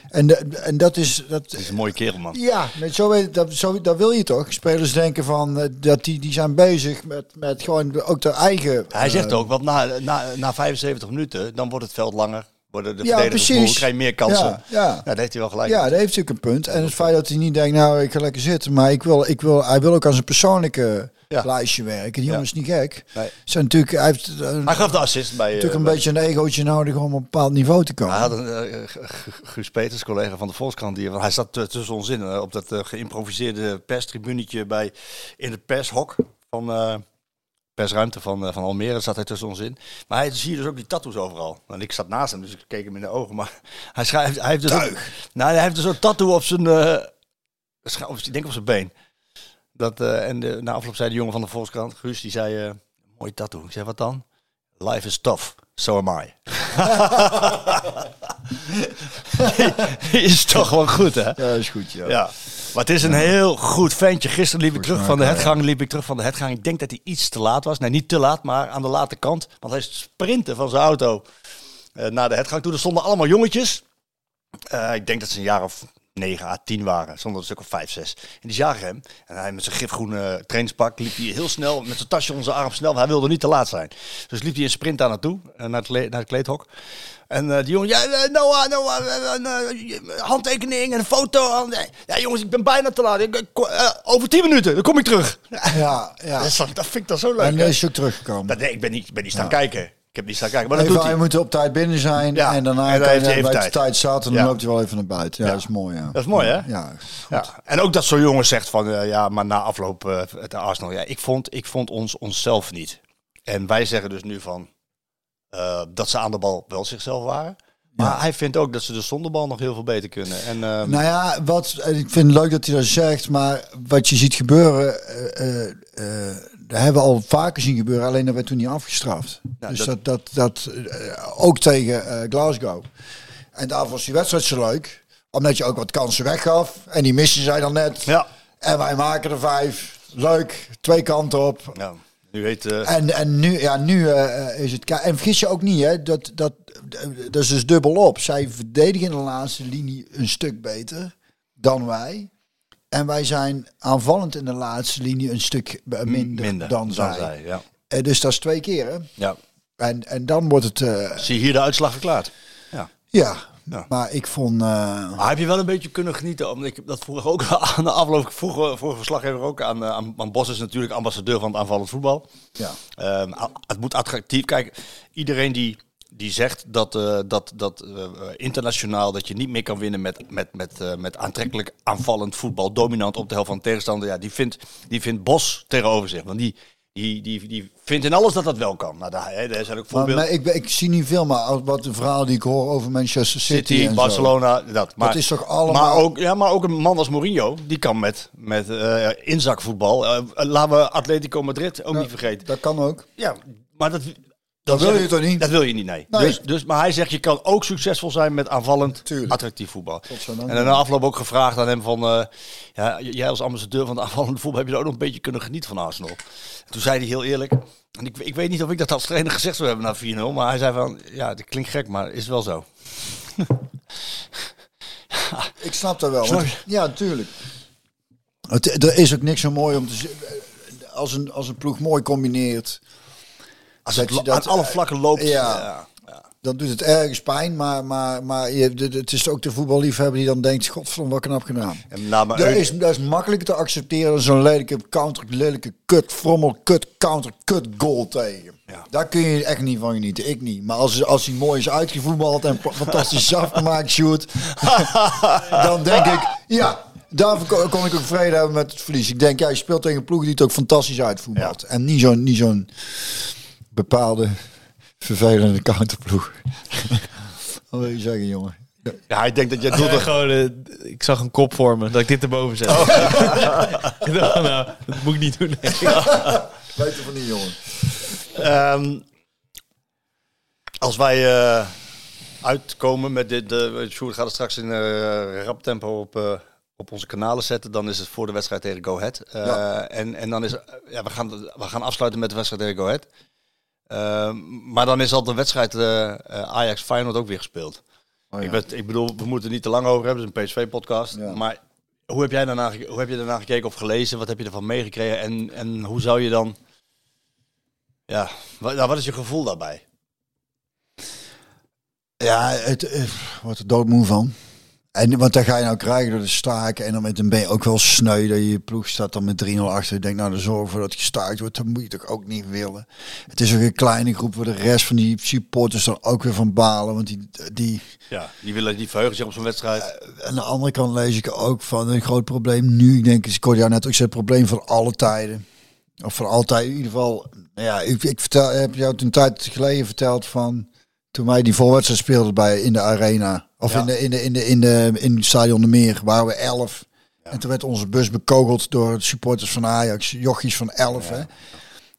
Speaker 2: En, de, en dat is, dat,
Speaker 1: Dat is een mooie kerel, man.
Speaker 2: ja, met zo, dat, zo, dat wil je toch? Spelers denken van, eh, dat die, die zijn bezig met, met gewoon ook de eigen...
Speaker 1: Hij zegt ook, want na, na, na 75 minuten, dan wordt het veld langer. Worden de
Speaker 2: Ja, precies.
Speaker 1: krijg je meer kansen.
Speaker 2: Ja, ja.
Speaker 1: Ja, dat heeft hij wel gelijk.
Speaker 2: Ja, dat heeft natuurlijk een punt. En het feit dat hij niet denkt, nou, ik ga lekker zitten. Maar ik wil, ik wil, hij wil ook aan zijn persoonlijke
Speaker 1: Ja.
Speaker 2: lijstje werken. Die jongen is niet gek.
Speaker 1: Nee.
Speaker 2: Zijn natuurlijk, hij heeft eh,
Speaker 1: Hij gaf de assist bij... eh,
Speaker 2: natuurlijk een
Speaker 1: bij-
Speaker 2: beetje een egootje nodig om op een bepaald niveau te komen.
Speaker 1: Hij had een eh, G- Guus Peters, collega van de Volkskrant, die, hij zat eh, tussen ons in eh, op dat eh, geïmproviseerde perstribunetje bij in het pershok van eh persruimte van, eh, van Almere zat hij tussen ons in. Maar hij zie je dus ook die tattoos overal. En ik zat naast hem, dus ik keek hem in de ogen. Maar hij schrijft, hij heeft dus ook, nou, hij heeft dus zo'n tattoo op zijn, eh, scha- op, ik denk op zijn been. Dat, eh, en de, na afloop zei de jongen van de Volkskrant, Guus, die zei, eh mooi tattoo. Ik zei, wat dan? Life is tough, so am I. Die is toch wel goed, hè?
Speaker 2: Ja, is goed, ja.
Speaker 1: Ja. Maar het is een heel goed ventje. Gisteren liep ik terug van de hetgang. Liep ik terug van de hetgang. Ik denk dat hij iets te laat was. Nee, niet te laat, maar aan de late kant. Want hij sprintte van zijn auto eh, naar de hetgang toe. Er stonden allemaal jongetjes. Eh, ik denk dat ze een jaar of 9 à 10 waren. Zonder een stuk of 5, 6. En die zagen hem. En hij met zijn gifgroene trainingspak liep hij heel snel met zijn tasje onder zijn arm snel. Hij wilde niet te laat zijn. Dus liep hij in sprint daar naartoe, eh, naar, het naar het kleedhok. En eh, die jongen, ja, eh, Noah, Noah, handtekening en een foto. Ja, jongens, ik ben bijna te laat. Ik, over 10 minuten, dan kom ik terug.
Speaker 2: Ja, ja.
Speaker 1: Dat, dat vind ik dan zo leuk.
Speaker 2: En is ook teruggekomen.
Speaker 1: Maar nee, ik ben niet, ik ben niet staan kijken. Ik heb niet staan kijken. Maar dat doet
Speaker 2: je
Speaker 1: hij.
Speaker 2: moet op tijd binnen zijn
Speaker 1: Ja,
Speaker 2: en daarna
Speaker 1: en dan
Speaker 2: kan je
Speaker 1: even
Speaker 2: bij de
Speaker 1: tijd.
Speaker 2: tijd zat en dan
Speaker 1: Ja.
Speaker 2: loopt hij wel even naar buiten. Ja, dat is mooi. Ja.
Speaker 1: Dat is mooi, hè?
Speaker 2: Ja,
Speaker 1: Ja. En ook dat zo'n jongen zegt van, eh, ja, maar na afloop eh het Arsenal, ja, ik vond, ik vond ons onszelf niet. En wij zeggen dus nu van, eh, dat ze aan de bal wel zichzelf waren. Maar hij vindt ook dat ze de zonder nog heel veel beter kunnen. En, ehm,
Speaker 2: Nou ja, wat, ik vind het leuk dat hij dat zegt, maar wat je ziet gebeuren, eh, eh, eh, dat hebben we al vaker zien gebeuren, alleen dat werd toen niet afgestraft. Dus
Speaker 1: dat-
Speaker 2: dat, dat, dat, ook tegen Glasgow. En daar was die wedstrijd zo leuk, omdat je ook wat kansen weggaf. En die missen zij dan net.
Speaker 1: ja,
Speaker 2: En wij maken er vijf. Leuk, twee kanten op.
Speaker 1: ja, nu heet... eh,
Speaker 2: En, en nu, ja, nu eh, is het. En vergis je ook niet, hè? Dat, dat, dat is dus dubbel op. Zij verdedigen in de laatste linie een stuk beter dan wij. En wij zijn aanvallend in de laatste linie een stuk eh, minder, dan, zij.
Speaker 1: ja.
Speaker 2: Eh, dus dat is twee keer, hè?
Speaker 1: ja.
Speaker 2: En, en dan wordt het. eh,
Speaker 1: Zie je hier de uitslag verklaard.
Speaker 2: ja.
Speaker 1: Ja.
Speaker 2: Maar ik vond. eh,
Speaker 1: Maar heb je wel een beetje kunnen genieten? Omdat ik dat vroeg ook aan de afloop. Ik vroeg eh, vorige verslaggever ook aan, eh, aan, aan Bos is natuurlijk ambassadeur van het aanvallend voetbal.
Speaker 2: ja.
Speaker 1: Ehm, het moet attractief. Kijk, iedereen die, die zegt dat, eh, dat, dat eh, internationaal dat je niet meer kan winnen met, met, met, eh, met aantrekkelijk aanvallend voetbal, dominant op de helft van de tegenstander, ja, die vindt, die vindt Bos tegenover zich. Want die, die, die, die vindt in alles dat dat wel kan. Nou, daar, hè, daar zijn ook voorbeelden.
Speaker 2: maar ik, ik zie niet veel, maar wat de verhalen die ik hoor over Manchester City,
Speaker 1: City,
Speaker 2: en zo.
Speaker 1: Barcelona, dat. Maar,
Speaker 2: is toch allemaal-
Speaker 1: Maar ook, ja, maar ook een man als Mourinho, die kan met, met eh, inzakvoetbal. Eh, laten we Atletico Madrid ook niet vergeten.
Speaker 2: Dat kan ook.
Speaker 1: Ja, maar dat...
Speaker 2: Dat wil je toch niet?
Speaker 1: Dat wil je niet, nee.
Speaker 2: Nee.
Speaker 1: Dus, dus, maar hij zegt, je kan ook succesvol zijn met aanvallend,
Speaker 2: Tuurlijk.
Speaker 1: attractief voetbal. En na afloop ook gevraagd aan hem van... eh, ja, jij als ambassadeur van het aanvallende voetbal... heb je er ook nog een beetje kunnen genieten van Arsenal? En toen zei hij heel eerlijk... En ik, ik weet niet of ik dat als trainer gezegd zou hebben na 4-0... maar hij zei van... Ja, dat klinkt gek, maar is wel zo.
Speaker 2: Ik snap dat wel. Want- ja, natuurlijk. Het, er is ook niks zo mooi om te zien. Als een, als een ploeg mooi combineert,
Speaker 1: Als
Speaker 2: Dat
Speaker 1: het aan alle vlakken loopt...
Speaker 2: ja.
Speaker 1: ja.
Speaker 2: dan doet het ergens pijn. Maar, maar, maar je, het is ook de voetballiefhebber die dan denkt: Godverdomme, wat knap gedaan.
Speaker 1: Nou, maar
Speaker 2: Dat is, dat is makkelijker te accepteren dan zo'n lelijke counter, lelijke kut, frommel, kut, counter, kut goal tegen.
Speaker 1: Ja.
Speaker 2: Daar kun je echt niet van genieten. Ik niet. Maar als, als hij mooi is uitgevoetbald en fantastisch is afgemaakt, shoot, dan denk ik, ja, daarvoor kon, kon ik ook vrede hebben met het verlies. Ik denk, ja, je speelt tegen een ploeg die het ook fantastisch uitvoetbalt. En niet zo'n niet zo'n bepaalde vervelende counterploeg. Wat wil je zeggen, jongen?
Speaker 1: Ja, ik denk dat jij doet
Speaker 4: gewoon, eh, ik zag een kop voor me, dat ik dit erboven zet. ik dacht, van, nou, dat moet ik niet doen. nee.
Speaker 2: Beter van die jongen.
Speaker 1: Ehm, als wij eh, uitkomen met dit, de Sjoerd gaat het straks in eh rap tempo op, eh, op onze kanalen zetten, dan is het voor de wedstrijd tegen Go Ahead. Eh,
Speaker 2: Ja.
Speaker 1: en, en dan is, ja, we, gaan, we gaan afsluiten met de wedstrijd tegen Go Ahead. Ehm, maar dan is al de wedstrijd eh, eh, Ajax Feyenoord ook weer gespeeld.
Speaker 2: Oh, ja.
Speaker 1: ik, ben, ik bedoel, we moeten er niet te lang over hebben, het is een PSV-podcast.
Speaker 2: Ja.
Speaker 1: Maar hoe heb jij daarna, hoe heb je daarna gekeken of gelezen? Wat heb je ervan meegekregen? En, en hoe zou je dan... Ja, wat, nou, wat is je gevoel daarbij?
Speaker 2: Ja, het eh, wordt er doodmoe van. En, want daar ga je nou krijgen door de staken. En dan met een ben je ook wel sneu dat je je ploeg staat dan met 3-0 achter. Je denkt, nou de zorg voor dat gestaakt wordt, dat moet je toch ook niet willen. Het is ook een kleine groep waar de rest van die supporters dan ook weer van balen. Want die, die,
Speaker 1: Ja, die willen die verheugen zich op zo'n wedstrijd.
Speaker 2: aan de andere kant lees ik ook van een groot probleem nu. Ik denk, ik hoorde jou net ook zeggen, het probleem van alle tijden. Of voor altijd in ieder geval. Nou ja, ik, ik vertel, heb jou een tijd geleden verteld van toen wij die voorwedstrijd speelden bij in de arena. Of
Speaker 1: Ja.
Speaker 2: in, de, in, de, in, de, in, de, in het stadion de Meer waren we elf. En toen werd onze bus bekogeld door supporters van Ajax, jochies van elf. Hè.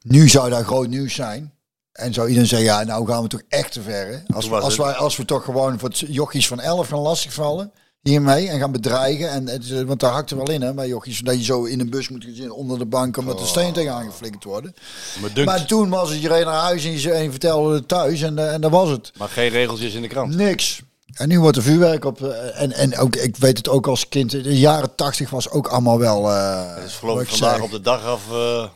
Speaker 2: Nu zou daar groot nieuws zijn. En zou iedereen zeggen, ja, nou gaan we toch echt te ver. Hè? Als, we, als, wij, als we toch gewoon voor het jochies van 11 gaan lastigvallen hiermee en gaan bedreigen. En, het is- want daar hakt er wel in, hè, bij jochies. Dat je zo in een bus moet zitten onder de bank omdat de steen tegenaan geflikkerd worden.
Speaker 1: Maar, dunkt,
Speaker 2: Maar toen was het, je reed naar huis en je, en je vertelde het thuis en, eh, en dat was het.
Speaker 1: maar geen regeltjes in de krant.
Speaker 2: Niks. En nu wordt er vuurwerk op. eh, En, en ook, ik weet het ook als kind. De jaren tachtig was ook allemaal wel. eh
Speaker 1: Het is geloof
Speaker 2: wat
Speaker 1: ik vandaag
Speaker 2: zeg,
Speaker 1: op de dag af, eh, eh,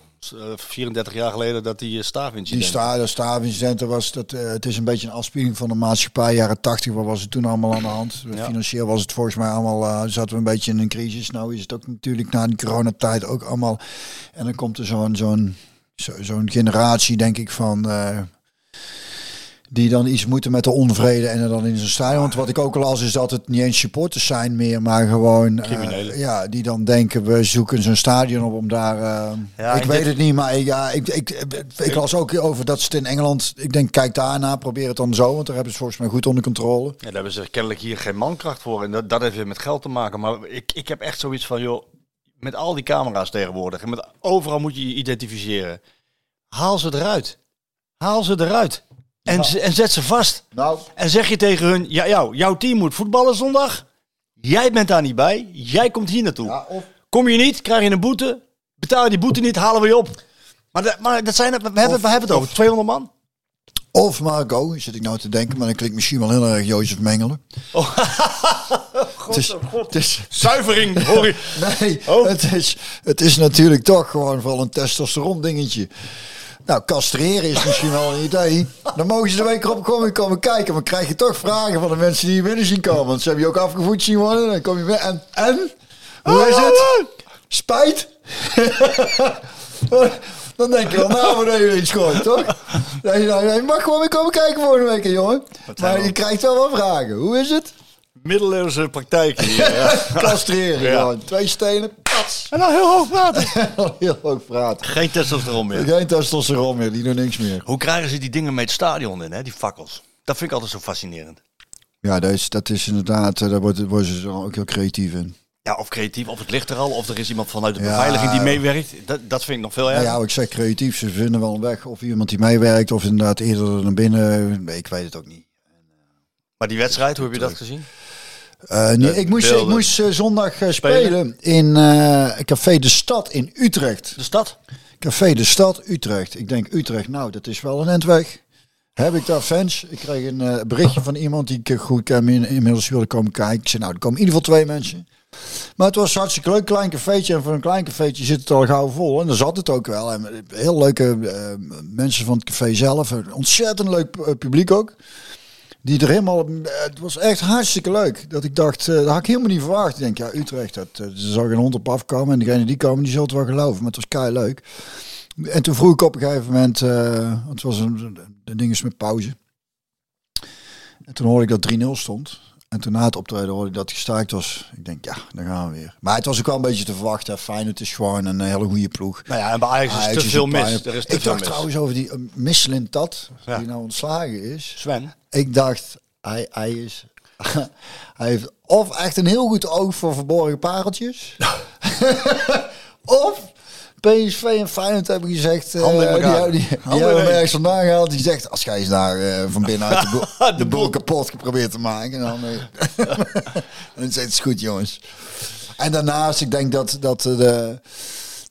Speaker 1: 34 jaar geleden, dat die uh,
Speaker 2: Die
Speaker 1: staafincident.
Speaker 2: sta, de staafincidenten was dat. eh, het is een beetje een afspiegeling van de maatschappij. Jaren tachtig, wat was het toen allemaal aan de hand?
Speaker 1: Ja.
Speaker 2: Financieel was het volgens mij allemaal. eh, zaten we een beetje in een crisis. Nou is het ook natuurlijk na die coronatijd ook allemaal. En dan komt er zo'n zo'n zo, zo'n generatie, denk ik, van. eh, die dan iets moeten met de onvrede en er dan in zo'n stadion. Want wat ik ook al las is dat het niet eens supporters zijn meer, maar gewoon eh, ja, die dan denken we zoeken zo'n stadion op om daar. eh,
Speaker 1: Ja,
Speaker 2: ik weet
Speaker 1: dit-
Speaker 2: het niet, maar ik, ja, ik, ik, ik, las ook over dat ze het in Engeland. Ik denk kijk daarna, probeer het dan zo, want daar hebben ze volgens mij goed onder controle.
Speaker 1: Ja, daar hebben ze kennelijk hier geen mankracht voor. En dat, dat heeft weer met geld te maken. Maar ik, ik heb echt zoiets van, joh, met al die camera's tegenwoordig. En met, overal moet je je identificeren. Haal ze eruit. Haal ze eruit. En, ze- en zet ze vast.
Speaker 2: Nou,
Speaker 1: En zeg je tegen hun, ja, jou, jouw team moet voetballen zondag. Jij bent daar niet bij. Jij komt hier naartoe.
Speaker 2: ja, of,
Speaker 1: Kom je niet, krijg je een boete. Betaal je die boete niet, halen we je op. Maar, dat- maar dat zijn, we, hebben, we hebben het over 200 man.
Speaker 2: of Marco, zit ik nou te denken, maar dan klinkt misschien wel heel erg Jozef Mengelen. het is, het is,
Speaker 1: Zuivering, hoor je.
Speaker 2: Nee,
Speaker 1: Oh.
Speaker 2: het, is, het is natuurlijk toch gewoon wel een testosteron dingetje. Nou, castreren is misschien wel een idee. Dan mogen ze de week erop komen, komen kijken. Maar krijg je toch vragen van de mensen die je binnen zien komen. Want ze hebben je ook afgevoerd zien worden. Dan kom je binnen. En? en? Hoe is het? Spijt? Dan denk je wel na voordat je iets gooit, toch? Nee, nee, je mag gewoon weer komen kijken volgende week, jongen. Maar je krijgt wel wat vragen. Hoe is het?
Speaker 1: Middeleeuwse praktijk hier. Ja.
Speaker 2: Castreren
Speaker 1: Ja.
Speaker 2: Twee stenen,
Speaker 1: En dan heel hoog praten.
Speaker 2: Heel hoog praten.
Speaker 1: Geen testosteron meer.
Speaker 2: Geen testosteron meer, die doen niks meer.
Speaker 1: Hoe krijgen ze die dingen mee het stadion in, hè? die fakkels? Dat vind ik altijd zo fascinerend.
Speaker 2: Ja, dat is, dat is inderdaad, eh, daar worden, worden ze dan ook heel creatief in.
Speaker 1: Ja, of creatief, of het ligt er al, of er is iemand vanuit de
Speaker 2: Ja.
Speaker 1: beveiliging die meewerkt. Dat, dat vind ik nog veel
Speaker 2: Nou
Speaker 1: erger.
Speaker 2: ja, ik zeg creatief, ze vinden wel een weg. Of iemand die meewerkt, of inderdaad eerder naar binnen. Nee, ik weet het ook niet.
Speaker 1: Maar die wedstrijd, hoe heb je dat gezien?
Speaker 2: Eh, nee, ik moest, ik moest eh, zondag eh,
Speaker 1: Spelen?
Speaker 2: spelen in eh, Café de Stad in Utrecht.
Speaker 1: De stad?
Speaker 2: Café de Stad Utrecht. Ik denk Utrecht, nou, dat is wel een endweg. Heb ik daar fans? Ik kreeg een eh, berichtje van iemand die ik goed ken, in- inmiddels wilde komen kijken. Ik zei, nou, er komen in ieder geval twee mensen. Maar het was hartstikke leuk, klein cafeetje. En voor een klein cafeetje zit het al gauw vol. En daar zat het ook wel. En heel leuke eh, mensen van het café zelf. Een ontzettend leuk eh, publiek ook. Die er helemaal... eh, Het was echt hartstikke leuk. Dat ik dacht, eh, dat had ik helemaal niet verwacht. Ik denk, ja, Utrecht, dat, eh, er zal geen hond op afkomen. En degene die komen, die het wel geloven. Maar het was kei leuk. En toen vroeg ik op een gegeven moment... want het was een, de ding is met pauze. En toen hoorde ik dat 3-0 stond. En toen na het optreden hoorde ik dat het gestaakt was. Ik denk, ja, dan gaan we weer. Maar het was ook wel een beetje te verwachten. Fijn, het is gewoon een hele goede ploeg.
Speaker 1: Nou ja, en bij Ajax is
Speaker 2: Ajax
Speaker 1: te
Speaker 2: is
Speaker 1: veel mis. Er is te
Speaker 2: ik
Speaker 1: veel
Speaker 2: dacht
Speaker 1: mis.
Speaker 2: trouwens over die uh, Michelin Tat,
Speaker 1: Ja.
Speaker 2: die nou ontslagen is.
Speaker 1: Sven?
Speaker 2: Ik dacht, hij, hij is... hij heeft of echt een heel goed oog voor verborgen pareltjes. of PSV en Feyenoord hebben gezegd... eh,
Speaker 1: Handen in
Speaker 2: die,
Speaker 1: elkaar.
Speaker 2: die, hebben ergens vandaan gehaald. Die zegt, als jij eens daar eh, van binnenuit de,
Speaker 1: De
Speaker 2: boel kapot geprobeerd te maken... Dan, eh, dan zegt het is goed, jongens. En daarnaast, ik denk dat, dat eh, de...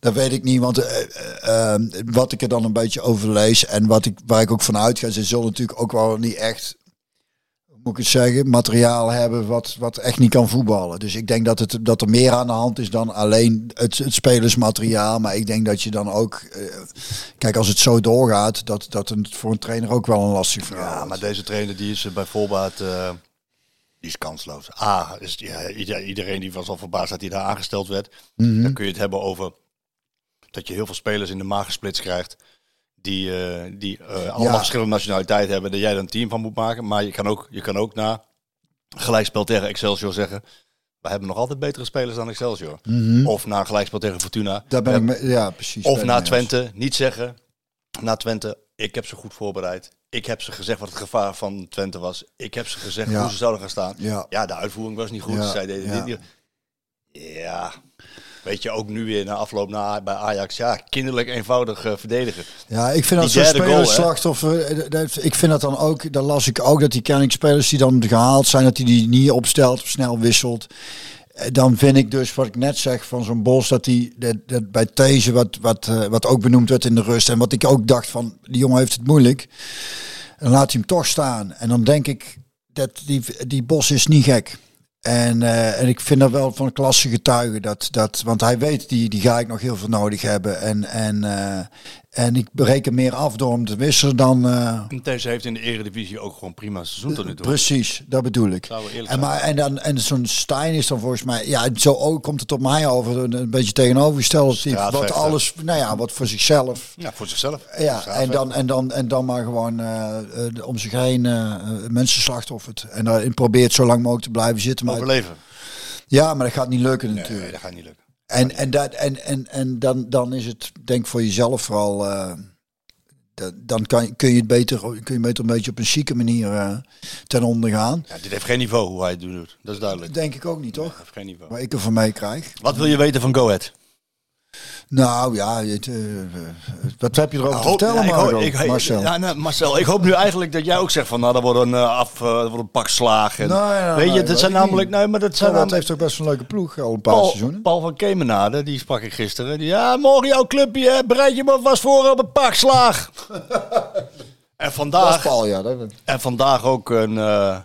Speaker 2: Dat weet ik niet, want eh, eh, eh, wat ik er dan een beetje over lees en wat ik, waar ik ook van uitga, ze zullen natuurlijk ook wel niet echt, moet ik het zeggen, materiaal hebben wat, wat echt niet kan voetballen. Dus ik denk dat, het, dat er meer aan de hand is dan alleen het, het spelersmateriaal. Maar ik denk dat je dan ook, eh, kijk, als het zo doorgaat, dat, dat het voor een trainer ook wel een lastig verhaal
Speaker 1: Ja, maar deze trainer die is eh, bij voorbaat eh, die is kansloos. A, is, ja, ieder- iedereen die was al verbaasd dat hij daar aangesteld werd.
Speaker 2: Mhm.
Speaker 1: Dan kun je het hebben over dat je heel veel spelers in de maag gesplitst krijgt. Die, eh, die eh, allemaal
Speaker 2: Ja.
Speaker 1: verschillende nationaliteiten hebben. Dat jij er een team van moet maken. Maar je kan ook, je kan ook na gelijkspel tegen Excelsior zeggen. We hebben nog altijd betere spelers dan Excelsior. Of na gelijkspel tegen Fortuna.
Speaker 2: Daar ben
Speaker 1: We
Speaker 2: ik mee- ja, precies.
Speaker 1: of na
Speaker 2: eens.
Speaker 1: Twente niet zeggen. Na Twente, ik heb ze goed voorbereid. Ik heb ze gezegd wat het gevaar van Twente was. Ik heb ze gezegd
Speaker 2: Ja.
Speaker 1: hoe ze zouden gaan staan.
Speaker 2: Ja.
Speaker 1: Ja, de uitvoering was niet goed.
Speaker 2: Ja,
Speaker 1: Zij deden
Speaker 2: ja.
Speaker 1: dit niet. Ja, Weet je, ook nu weer na afloop na, bij Ajax. Ja, kinderlijk eenvoudig eh, verdedigen.
Speaker 2: Ja, ik vind dat
Speaker 1: Die
Speaker 2: zo'n
Speaker 1: hè?
Speaker 2: spelerslachtoffer. eh, Ik vind dat dan ook. Dan las ik ook dat die kenningspelers die dan gehaald zijn, dat hij die niet opstelt of snel wisselt. Eh, Dan vind ik dus wat ik net zeg van zo'n bos dat hij dat, dat bij deze wat wat wat ook benoemd werd in de rust en wat ik ook dacht van die jongen heeft het moeilijk. Dan laat hij hem toch staan en dan denk ik dat die die bos is niet gek. En, eh, en ik vind dat wel van klasse getuige. Dat, dat, want hij weet, die, die ga ik nog heel veel nodig hebben. En, en, eh, en ik bereken meer af door hem te wisselen dan...
Speaker 1: En Deze heeft in de eredivisie ook gewoon prima seizoen tot nu toe.
Speaker 2: Precies, dat bedoel ik. En, maar, en, dan, en zo'n Stijn is dan volgens mij, ja, zo ook komt het op mij over, een, een beetje tegenovergesteld. Wat alles, nou ja, wat voor zichzelf.
Speaker 1: Ja, voor zichzelf.
Speaker 2: Ja, en dan, en, dan, en dan maar gewoon eh, eh, om zich heen mensen slachtoffert. En daarin probeert zo lang mogelijk te blijven zitten. Maar,
Speaker 1: Overleven.
Speaker 2: ja, maar dat gaat niet lukken
Speaker 1: Nee,
Speaker 2: natuurlijk.
Speaker 1: dat gaat niet lukken.
Speaker 2: En, en, dat, en, en, en dan, dan is het, denk voor jezelf vooral, eh, dat- dan kan, kun je het beter, kun je beter een beetje op een chique manier eh, ten onder gaan.
Speaker 1: Ja, dit heeft geen niveau hoe hij het doet. Dat is duidelijk.
Speaker 2: Denk ik ook niet, toch?
Speaker 1: heeft geen niveau.
Speaker 2: Waar ik er van mee krijg.
Speaker 1: Wat wil je weten van Go Ahead?
Speaker 2: Nou ja, het, eh, eh, wat heb je erover te vertellen,
Speaker 1: ja, ik- ik-
Speaker 2: Marcel?
Speaker 1: Ja, nou, Marcel, ik hoop nu eigenlijk dat jij ook zegt van, nou, dat wordt een uh, af, uh, dat wordt een pak slaag. En, weet je, dat zijn namelijk, nee, maar dat zijn
Speaker 2: dat heeft toch best een leuke ploeg al een paar
Speaker 1: Paul,
Speaker 2: seizoenen.
Speaker 1: Paul van Kemenade, die sprak ik gisteren. Die, ja, morgen jouw clubje, hè, bereid je maar vast voor op een pak slaag. en vandaag,
Speaker 2: Paul, ja. Dat,
Speaker 1: en vandaag ook een, eh,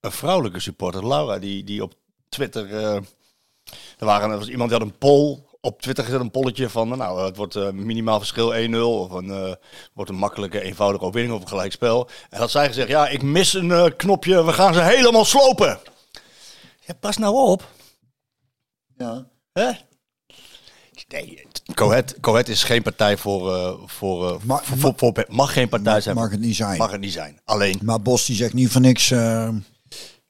Speaker 1: een vrouwelijke supporter, Laura, die, die op Twitter, eh, er, waren, er was iemand die had een poll op Twitter gezet een polletje van, nou, het wordt eh, minimaal verschil 1-0 of een, eh, wordt een makkelijke, eenvoudige overwinning of een gelijkspel. En had zij gezegd, ja, ik mis een eh, knopje, we gaan ze helemaal slopen. Ja, pas nou op.
Speaker 2: ja.
Speaker 1: Hè? Nee, Coët, Coët is geen partij voor, eh, voor, eh, voor, voor, voor- mag geen partij zijn.
Speaker 2: Mag het niet zijn.
Speaker 1: Mag het niet zijn. Alleen,
Speaker 2: Maar Bos die zegt niet voor niks. eh,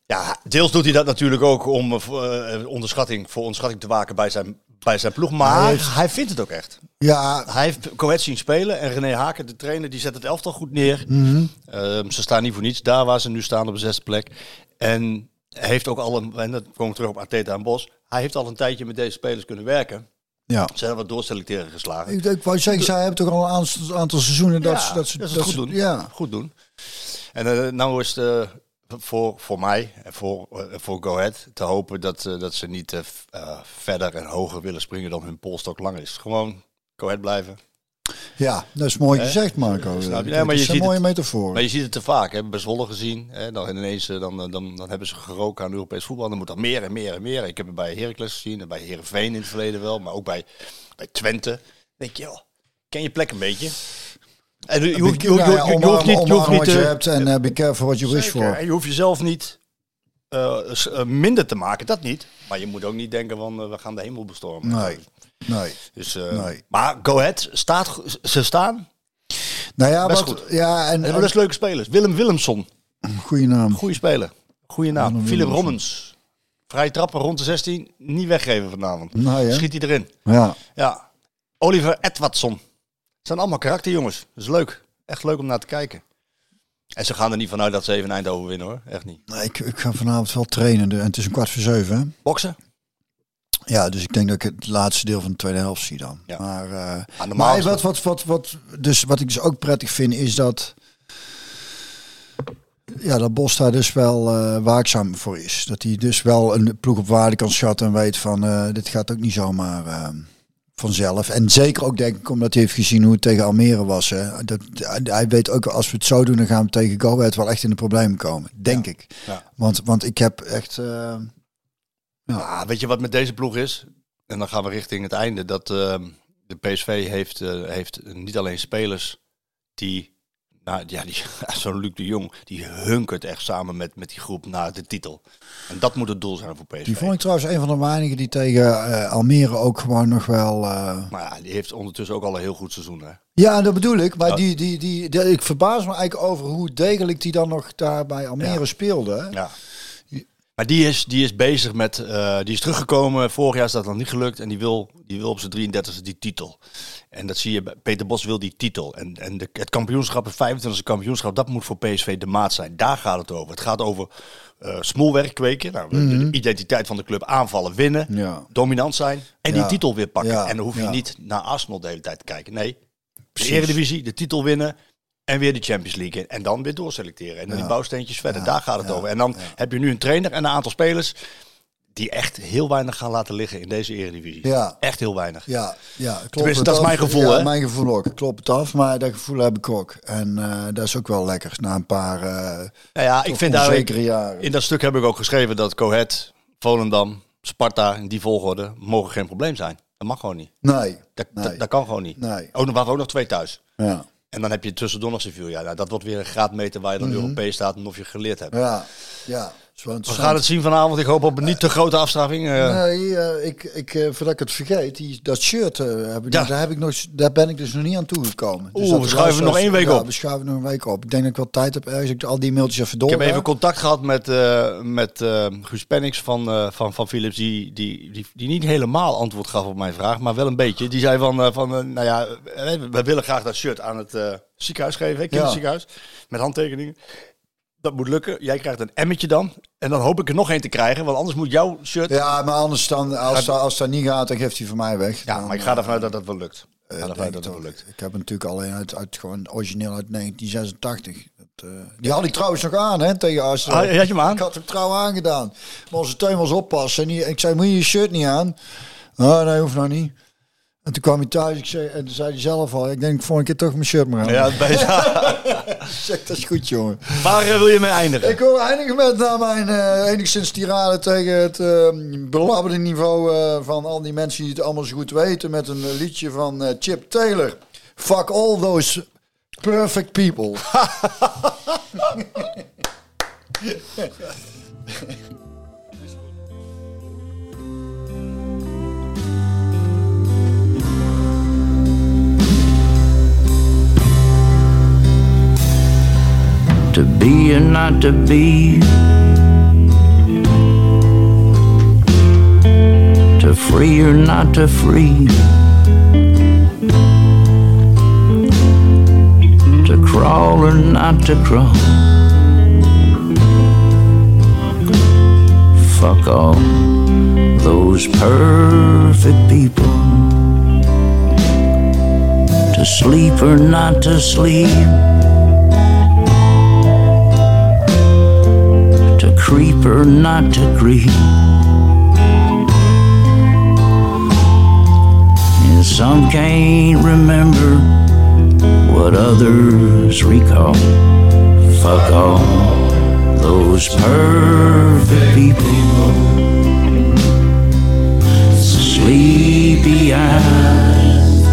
Speaker 1: ja, deels doet hij dat natuurlijk ook om eh, voor, eh, onderschatting, voor onderschatting te waken bij zijn, bij zijn ploeg. Maar
Speaker 2: Hij
Speaker 1: vindt het ook echt.
Speaker 2: ja,
Speaker 1: Hij heeft Coët zien spelen en René Haken, de trainer, die zet het elftal goed neer.
Speaker 2: mhm.
Speaker 1: Ehm, ze staan niet voor niets daar waar ze nu staan op de zesde plek. En heeft ook al een, en dat komen we terug op Arteta en Bos, hij heeft al een tijdje met deze spelers kunnen werken.
Speaker 2: ja.
Speaker 1: Ze hebben wat doorselecteren geslagen.
Speaker 2: Ik, ik wou zeggen, zij hebben toch al een aantal, aantal seizoenen dat,
Speaker 1: Ja,
Speaker 2: ze- dat ze
Speaker 1: dat ze goed
Speaker 2: ze-
Speaker 1: doen.
Speaker 2: Ja,
Speaker 1: goed doen. En eh, nou is het eh, voor, voor mij en voor, eh, voor Go Ahead te hopen dat, eh, dat ze niet eh, verder en hoger willen springen dan hun polstok lang is. Gewoon Go Ahead blijven.
Speaker 2: ja, dat is mooi gezegd, Marco. Dat
Speaker 1: Nee, maar je
Speaker 2: is een mooie metafoor.
Speaker 1: Maar je ziet het te vaak. Hè? Bij Zwolle gezien. Hè? Dan ineens dan, dan, dan hebben ze geroken aan Europees voetbal. Dan moet dat meer en meer en meer. Ik heb het bij Heracles gezien. En bij Herenveen in het verleden wel. Maar ook bij, bij Twente. Dan denk je, joh, ken je plek een beetje. En je, je, hoeft- je, hoeft- je,
Speaker 2: Ja, ja,
Speaker 1: hoeft- je hoeft niet, je hoeft niet
Speaker 2: wat je
Speaker 1: te-
Speaker 2: hebt en eh, be careful what you wish for.
Speaker 1: En je hoeft jezelf niet eh, eh, minder te maken, dat niet. Maar je moet ook niet denken van eh, we gaan de hemel bestormen.
Speaker 2: Nee, nee.
Speaker 1: Dus, eh,
Speaker 2: Nee.
Speaker 1: Maar Go Ahead, staat, ze staan.
Speaker 2: Nou ja,
Speaker 1: Best
Speaker 2: wat,
Speaker 1: goed.
Speaker 2: ja, en,
Speaker 1: En best leuke spelers. Willem Willemson,
Speaker 2: goede naam.
Speaker 1: goede speler. Goede naam.
Speaker 2: Willem
Speaker 1: Philip
Speaker 2: Willemson.
Speaker 1: Rommens. Vrije trappen rond de 16, niet weggeven vanavond.
Speaker 2: Nou ja.
Speaker 1: Schiet hij erin.
Speaker 2: Ja.
Speaker 1: Ja. Oliver Edwardson. Het zijn allemaal karakterjongens. Dat is leuk. Echt leuk om naar te kijken. En ze gaan er niet vanuit dat ze even Eindhoven winnen hoor. Echt niet.
Speaker 2: Nee, ik, ik ga vanavond wel trainen en het is een kwart voor zeven. Hè?
Speaker 1: Boksen?
Speaker 2: Ja, dus ik denk dat ik het laatste deel van de tweede helft zie dan.
Speaker 1: Ja.
Speaker 2: Maar, eh, maar wat, wat, wat, wat, dus wat ik dus ook prettig vind is dat, ja, dat Bos daar dus wel eh, waakzaam voor is. Dat hij dus wel een ploeg op waarde kan schatten en weet van eh, dit gaat ook niet zomaar vanzelf. En zeker ook denk ik omdat hij heeft gezien hoe het tegen Almere was. Hè. Dat, hij weet ook als we het zo doen dan gaan we tegen Go Ahead wel echt in de problemen komen. Denk ik.
Speaker 1: Ja.
Speaker 2: Want, want ik heb echt... eh,
Speaker 1: Ah, weet je wat met deze ploeg is? En dan gaan we richting het einde. Dat ehm, de PSV heeft, eh, heeft niet alleen spelers die... Nou, ja, die, zo'n Luc de Jong, die hunkert echt samen met, met die groep naar de titel. En dat moet het doel zijn voor PSV.
Speaker 2: Die vond ik trouwens een van de weinigen die tegen eh, Almere ook gewoon nog wel. eh,
Speaker 1: Maar ja, die heeft ondertussen ook al een heel goed seizoen. Hè?
Speaker 2: Ja, dat bedoel ik. Maar die, die, die, die- ik verbaas me eigenlijk over hoe degelijk die dan nog daar bij Almere
Speaker 1: Ja.
Speaker 2: speelde. hè.
Speaker 1: Ja. Maar die is, die is bezig met, eh, die is teruggekomen. Vorig jaar is dat nog niet gelukt. En die wil, die wil op zijn 33e die titel. En dat zie je, bij- Peter Bos wil die titel. En, en de, het kampioenschap, het 25e kampioenschap, dat moet voor PSV de maat zijn. Daar gaat het over. Het gaat over eh smoelwerk kweken. Nou, de-
Speaker 2: Mhm.
Speaker 1: de identiteit van de club aanvallen, winnen,
Speaker 2: Ja.
Speaker 1: dominant zijn en die titel weer pakken.
Speaker 2: Ja,
Speaker 1: En dan hoef je niet naar Arsenal de hele tijd te kijken. Nee, de
Speaker 2: Precies.
Speaker 1: Eredivisie, de titel winnen en weer de Champions League in. En dan weer doorselecteren. En dan
Speaker 2: Ja.
Speaker 1: die bouwsteentjes verder.
Speaker 2: Ja,
Speaker 1: Daar gaat het
Speaker 2: ja,
Speaker 1: over. En dan heb je nu een trainer en een aantal spelers die echt heel weinig gaan laten liggen in deze Eredivisie.
Speaker 2: Ja.
Speaker 1: Echt heel weinig.
Speaker 2: Ja, ja klopt.
Speaker 1: Dat is mijn gevoel, hè?
Speaker 2: mijn gevoel ook. Klopt het af, maar dat gevoel heb ik ook. En eh, dat is ook wel lekker na een paar eh
Speaker 1: Nou ja, ik vind daar
Speaker 2: jaren.
Speaker 1: in dat stuk heb ik ook geschreven dat Cohet, Volendam, Sparta in die volgorde mogen geen probleem zijn. Dat mag gewoon niet.
Speaker 2: Nee,
Speaker 1: Dat,
Speaker 2: Nee.
Speaker 1: dat, dat kan gewoon niet.
Speaker 2: nee.
Speaker 1: Ook nog, hebben ook nog twee thuis.
Speaker 2: Ja,
Speaker 1: En dan heb je tussendoor nog Sevilla. Nou, dat wordt weer een graadmeter waar je dan Europees staat en of je geleerd hebt.
Speaker 2: Mhm. ja, ja.
Speaker 1: We gaan het zien vanavond. Ik hoop op een niet te grote afstraffing. eh.
Speaker 2: Nee, eh, ik, ik, eh, voordat ik het vergeet, die, dat shirt, heb ik,
Speaker 1: Ja.
Speaker 2: nog- daar, heb ik nog, daar ben ik dus nog niet aan toegekomen. Dus
Speaker 1: Oeh, we schuiven nog één week
Speaker 2: ja,
Speaker 1: op.
Speaker 2: we schuiven nog een week op. Ik denk dat ik wel tijd heb ergens ik al die mailtjes even door.
Speaker 1: ik heb even contact gehad met, met Guus Pennings van, van, van Philips, die, die, die, die niet helemaal antwoord gaf op mijn vraag, maar wel een beetje. Die zei van, van nou ja, we willen graag dat shirt aan het ziekenhuis geven, hè, kinderziekenhuis, met handtekeningen. Dat moet lukken. Jij krijgt een emmetje dan. En dan hoop ik er nog één te krijgen, want anders moet jouw shirt... Ja,
Speaker 2: Ja, maar anders dan, als, dat, als dat niet gaat, dan geeft hij van mij weg. Dan,
Speaker 1: maar ik ga ervan uit dat dat wel lukt. Ik ga
Speaker 2: eh,
Speaker 1: ervan
Speaker 2: denk
Speaker 1: uit dat dat wel lukt.
Speaker 2: Ik heb natuurlijk alleen uit, uit gewoon origineel uit 1986. Dat, eh, die had ik trouwens nog aan, hè, tegen Arsenal.
Speaker 1: Ah, had je hem aan?
Speaker 2: Ik had hem trouw aangedaan. Maar onze tuin was oppassen. En die, ik zei, moet je je shirt niet aan? Oh, nee, hoeft nog niet. En toen kwam hij thuis ik zei, en toen zei hij zelf al, ik denk volgende keer toch mijn shirt maar aan.
Speaker 1: Ja, bij,
Speaker 2: Ik zeg, dat is goed, jongen.
Speaker 1: waar eh, wil je mee eindigen?
Speaker 2: Ik wil eindigen met na mijn eh, enigszins tirade tegen het eh belabberde niveau eh, van al die mensen die het allemaal zo goed weten. Met een liedje van Chip Taylor. Fuck all those perfect people.
Speaker 9: be or not to be, to free or not to free, to crawl or not to crawl. Fuck all those perfect people. To sleep or not to sleep. Creep or not to creep. And some can't remember what others recall. Fuck all those perfect people. Sleepy eyes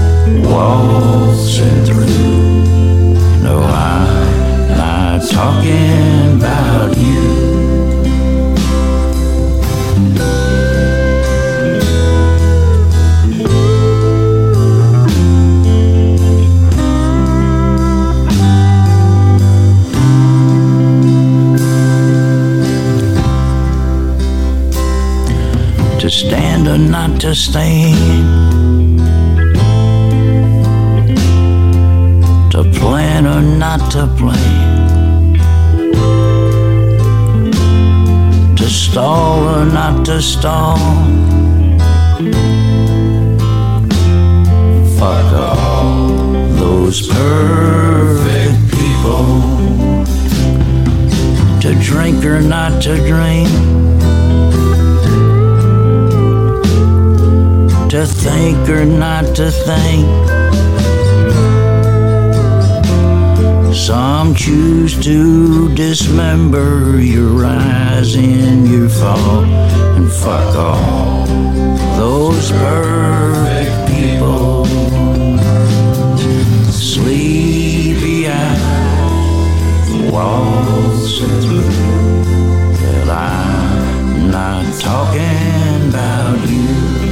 Speaker 9: waltzing through. No, I'm not talking about you. Stand or not to stand, to plan or not to plan, to stall or not to stall. Fuck all those perfect people, to drink or not to drink. To think or not to think. Some choose to dismember your rise and your fall, and fuck all those perfect people. Sleepy eyes waltzing through. Well, I'm not talking about you.